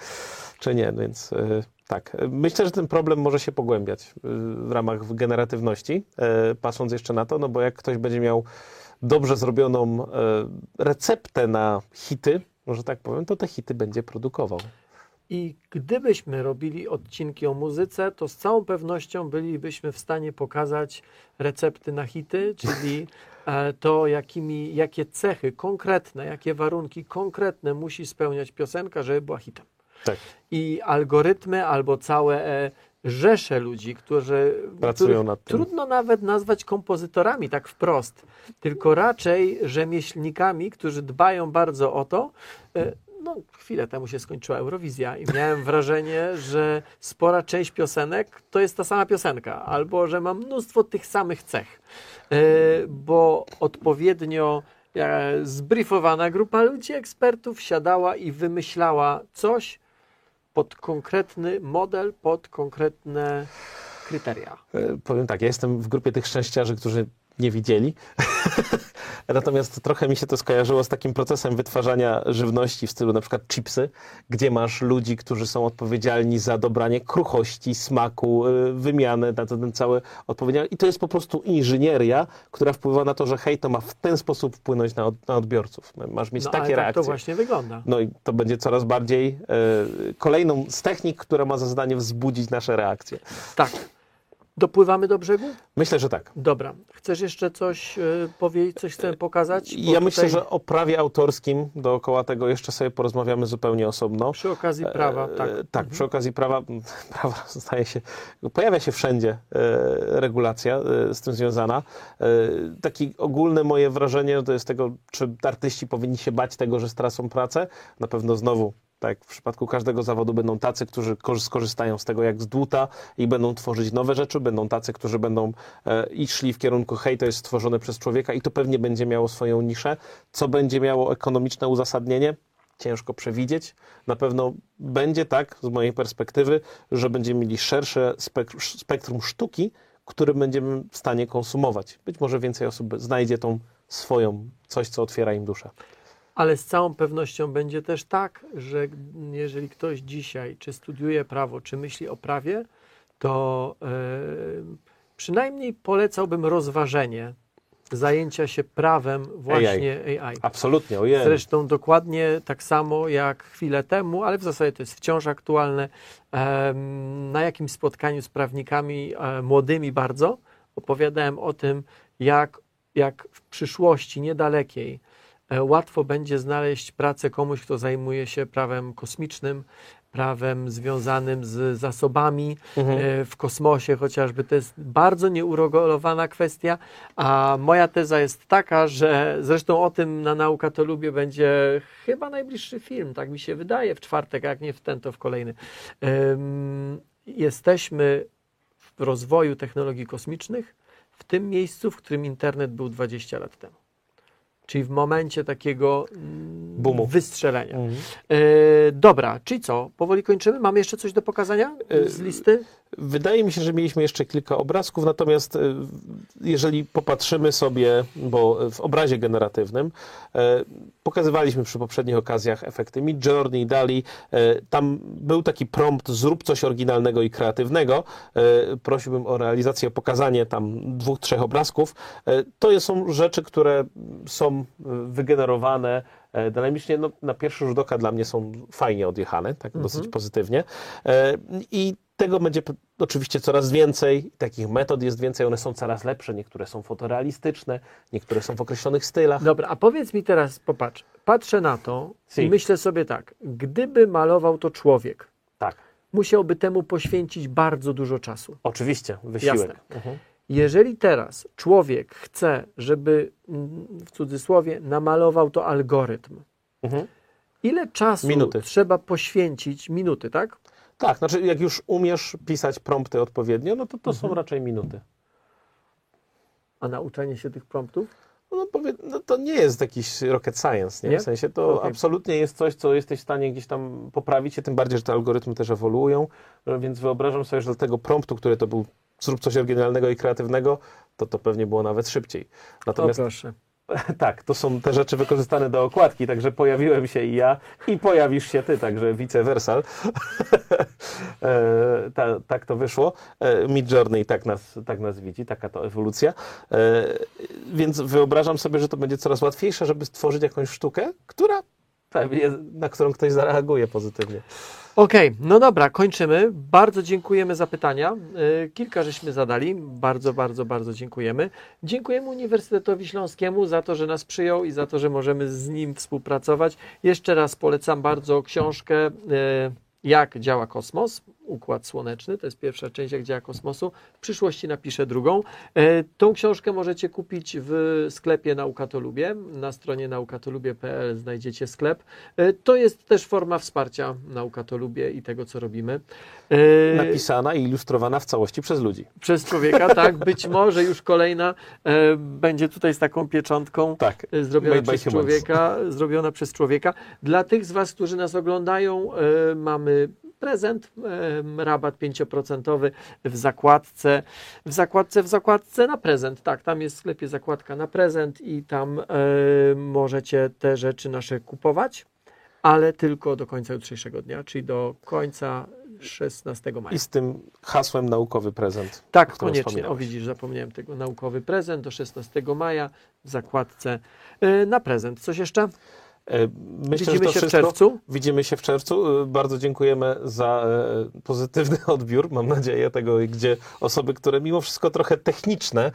czy nie, więc... e, Tak, myślę, że ten problem może się pogłębiać e, w ramach generatywności, e, patrząc jeszcze na to, no bo jak ktoś będzie miał dobrze zrobioną receptę na hity, może tak powiem, to te hity będzie produkował. I gdybyśmy robili odcinki o muzyce, to z całą pewnością bylibyśmy w stanie pokazać recepty na hity, czyli to, jakimi, jakie cechy konkretne, jakie warunki konkretne musi spełniać piosenka, żeby była hitem. Tak. I algorytmy albo całe e, rzesze ludzi, którzy Pracują nad tym. trudno nawet nazwać kompozytorami tak wprost, tylko raczej rzemieślnikami, którzy dbają bardzo o to. e, No, chwilę temu się skończyła Eurowizja i miałem wrażenie, że spora część piosenek to jest ta sama piosenka, albo że ma mnóstwo tych samych cech, e, bo odpowiednio e, zbriefowana grupa ludzi, ekspertów siadała i wymyślała coś pod konkretny model, pod konkretne kryteria. E, Powiem tak, ja jestem w grupie tych szczęściarzy, którzy nie widzieli. Natomiast trochę mi się to skojarzyło z takim procesem wytwarzania żywności w stylu na przykład chipsy, gdzie masz ludzi, którzy są odpowiedzialni za dobranie kruchości, smaku, y, wymianę, na to ten cały odpowiedzialny. I to jest po prostu inżynieria, która wpływa na to, że hej, to ma w ten sposób wpłynąć na, od, na odbiorców. Masz mieć No, takie ale tak reakcje. to właśnie wygląda. No i to będzie coraz bardziej e, kolejną z technik, która ma za zadanie wzbudzić nasze reakcje. Tak. Dopływamy do brzegu? Myślę, że tak. Dobra. Chcesz jeszcze coś y, powiedzieć, coś chcemy pokazać? Bo Ja myślę, tutaj że o prawie autorskim dookoła tego jeszcze sobie porozmawiamy zupełnie osobno. Przy okazji prawa, E, tak. tak, przy okazji prawa, prawa staje się, pojawia się wszędzie e, regulacja e, z tym związana. E, takie ogólne moje wrażenie to jest tego, czy artyści powinni się bać tego, że stracą pracę. Na pewno znowu, tak jak w przypadku każdego zawodu, będą tacy, którzy kor- skorzystają z tego jak z dłuta i będą tworzyć nowe rzeczy, będą tacy, którzy będą e, i szli w kierunku hej, to jest stworzone przez człowieka i to pewnie będzie miało swoją niszę. Co będzie miało ekonomiczne uzasadnienie? ciężko przewidzieć. Na pewno będzie tak, z mojej perspektywy, że będziemy mieli szersze spek- spektrum sztuki, który będziemy w stanie konsumować. Być może więcej osób znajdzie tą swoją, coś, co otwiera im duszę. Ale z całą pewnością będzie też tak, że jeżeli ktoś dzisiaj czy studiuje prawo, czy myśli o prawie, to e, przynajmniej polecałbym rozważenie zajęcia się prawem właśnie AI. Absolutnie, ojej. Zresztą dokładnie tak samo jak chwilę temu, ale w zasadzie to jest wciąż aktualne, na jakimś spotkaniu z prawnikami e, młodymi bardzo opowiadałem o tym, jak, jak w przyszłości niedalekiej łatwo będzie znaleźć pracę komuś, kto zajmuje się prawem kosmicznym, prawem związanym z zasobami e, w kosmosie chociażby. To jest bardzo nieuregulowana kwestia, a moja teza jest taka, że zresztą o tym na Nauka to lubię będzie chyba najbliższy film, tak mi się wydaje, w czwartek, a jak nie w ten, to w kolejny. Em, Jesteśmy w rozwoju technologii kosmicznych w tym miejscu, w którym internet był 20 lat temu. Czyli w momencie takiego mm, Boomu. wystrzelenia. Mhm. E, dobra, czyli co? Powoli kończymy? Mamy jeszcze coś do pokazania z listy? Wydaje mi się, że mieliśmy jeszcze kilka obrazków, natomiast e, jeżeli popatrzymy sobie, bo w obrazie generatywnym e, pokazywaliśmy przy poprzednich okazjach efekty Midjourney, Dali, e, tam był taki prompt, zrób coś oryginalnego i kreatywnego. Prosiłbym o realizację, o pokazanie tam dwóch, trzech obrazków. To są rzeczy, które są wygenerowane dynamicznie, no, na pierwszy rzut oka dla mnie są fajnie odjechane, tak dosyć pozytywnie. E, I tego będzie oczywiście coraz więcej, takich metod jest więcej, one są coraz lepsze, niektóre są fotorealistyczne, niektóre są w określonych stylach. Dobra, a powiedz mi teraz, popatrz, patrzę na to Si. i myślę sobie tak, gdyby malował to człowiek, Tak, musiałby temu poświęcić bardzo dużo czasu. oczywiście, wysiłek. Jasne. Mhm. Jeżeli teraz człowiek chce, żeby mm, w cudzysłowie namalował to algorytm, Mhm. ile czasu Minuty. trzeba poświęcić, minuty, tak? Tak, znaczy jak już umiesz pisać prompty odpowiednio, no to to Mhm. są raczej minuty. A nauczanie się tych promptów? No, powie, no to nie jest jakiś rocket science, nie? Nie? W sensie to Okej. absolutnie jest coś, co jesteś w stanie gdzieś tam poprawić się, tym bardziej, że te algorytmy też ewoluują, no więc wyobrażam sobie, że do tego promptu, który to był zrób coś oryginalnego i kreatywnego, to to pewnie było nawet szybciej. O, Natomiast proszę. tak, to są te rzeczy wykorzystane do okładki, także pojawiłem się i ja i pojawisz się ty, także vice versa. e, ta, tak to wyszło. E, Mid Journey tak nas, tak nas widzi, taka to ewolucja. E, więc wyobrażam sobie, że to będzie coraz łatwiejsze, żeby stworzyć jakąś sztukę, która na którą ktoś zareaguje pozytywnie. Okej, no dobra, kończymy. Bardzo dziękujemy za pytania. Y, Kilka żeśmy zadali. Bardzo, bardzo, bardzo dziękujemy. Dziękujemy Uniwersytetowi Śląskiemu za to, że nas przyjął i za to, że możemy z nim współpracować. Jeszcze raz polecam bardzo książkę y, Jak działa kosmos, Układ Słoneczny. To jest pierwsza część, jak działa kosmosu. W przyszłości napiszę drugą. E, Tą książkę możecie kupić w sklepie Nauka to Lubię. Na stronie naukatolubie.pl znajdziecie sklep. E, To jest też forma wsparcia Nauka to Lubię i tego, co robimy. E, Napisana i ilustrowana w całości przez ludzi. Przez człowieka, tak. Być może już kolejna będzie tutaj z taką pieczątką Tak. zrobiona Made przez człowieka, zrobiona przez człowieka. Dla tych z Was, którzy nas oglądają, mamy prezent, e, rabat 5% w zakładce, w zakładce, w zakładce na prezent. Tak, tam jest w sklepie zakładka na prezent i tam e, możecie te rzeczy nasze kupować, ale tylko do końca jutrzejszego dnia, czyli do końca 16 maja. I z tym hasłem naukowy prezent. Tak, koniecznie. O widzisz, zapomniałem tego. Naukowy prezent do 16 maja w zakładce y, na prezent. Coś jeszcze? E, Myślę, Widzimy się w wszystko. czerwcu. Widzimy się w czerwcu. E, Bardzo dziękujemy za e, pozytywny odbiór, mam nadzieję, tego, gdzie osoby, które mimo wszystko trochę techniczne,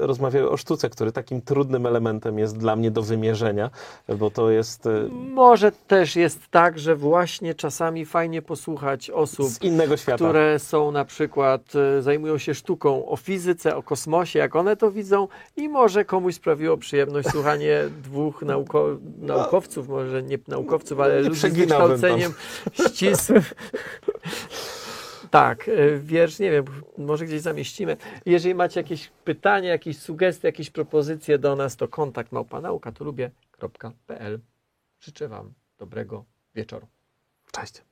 rozmawiały o sztuce, który takim trudnym elementem jest dla mnie do wymierzenia, bo to jest Może też jest tak, że właśnie czasami fajnie posłuchać osób, z innego świata. które są na przykład, zajmują się sztuką o fizyce, o kosmosie, jak one to widzą i może komuś sprawiło przyjemność słuchanie dwóch nauko- naukowców, może nie naukowców, ale nie ludzi z wykształceniem ścisłym. Tak, e, wiersz, nie wiem, może gdzieś zamieścimy. Jeżeli macie jakieś pytania, jakieś sugestie, jakieś propozycje do nas, to kontakt małpanauka, to lubię.pl. Życzę Wam dobrego wieczoru. Cześć.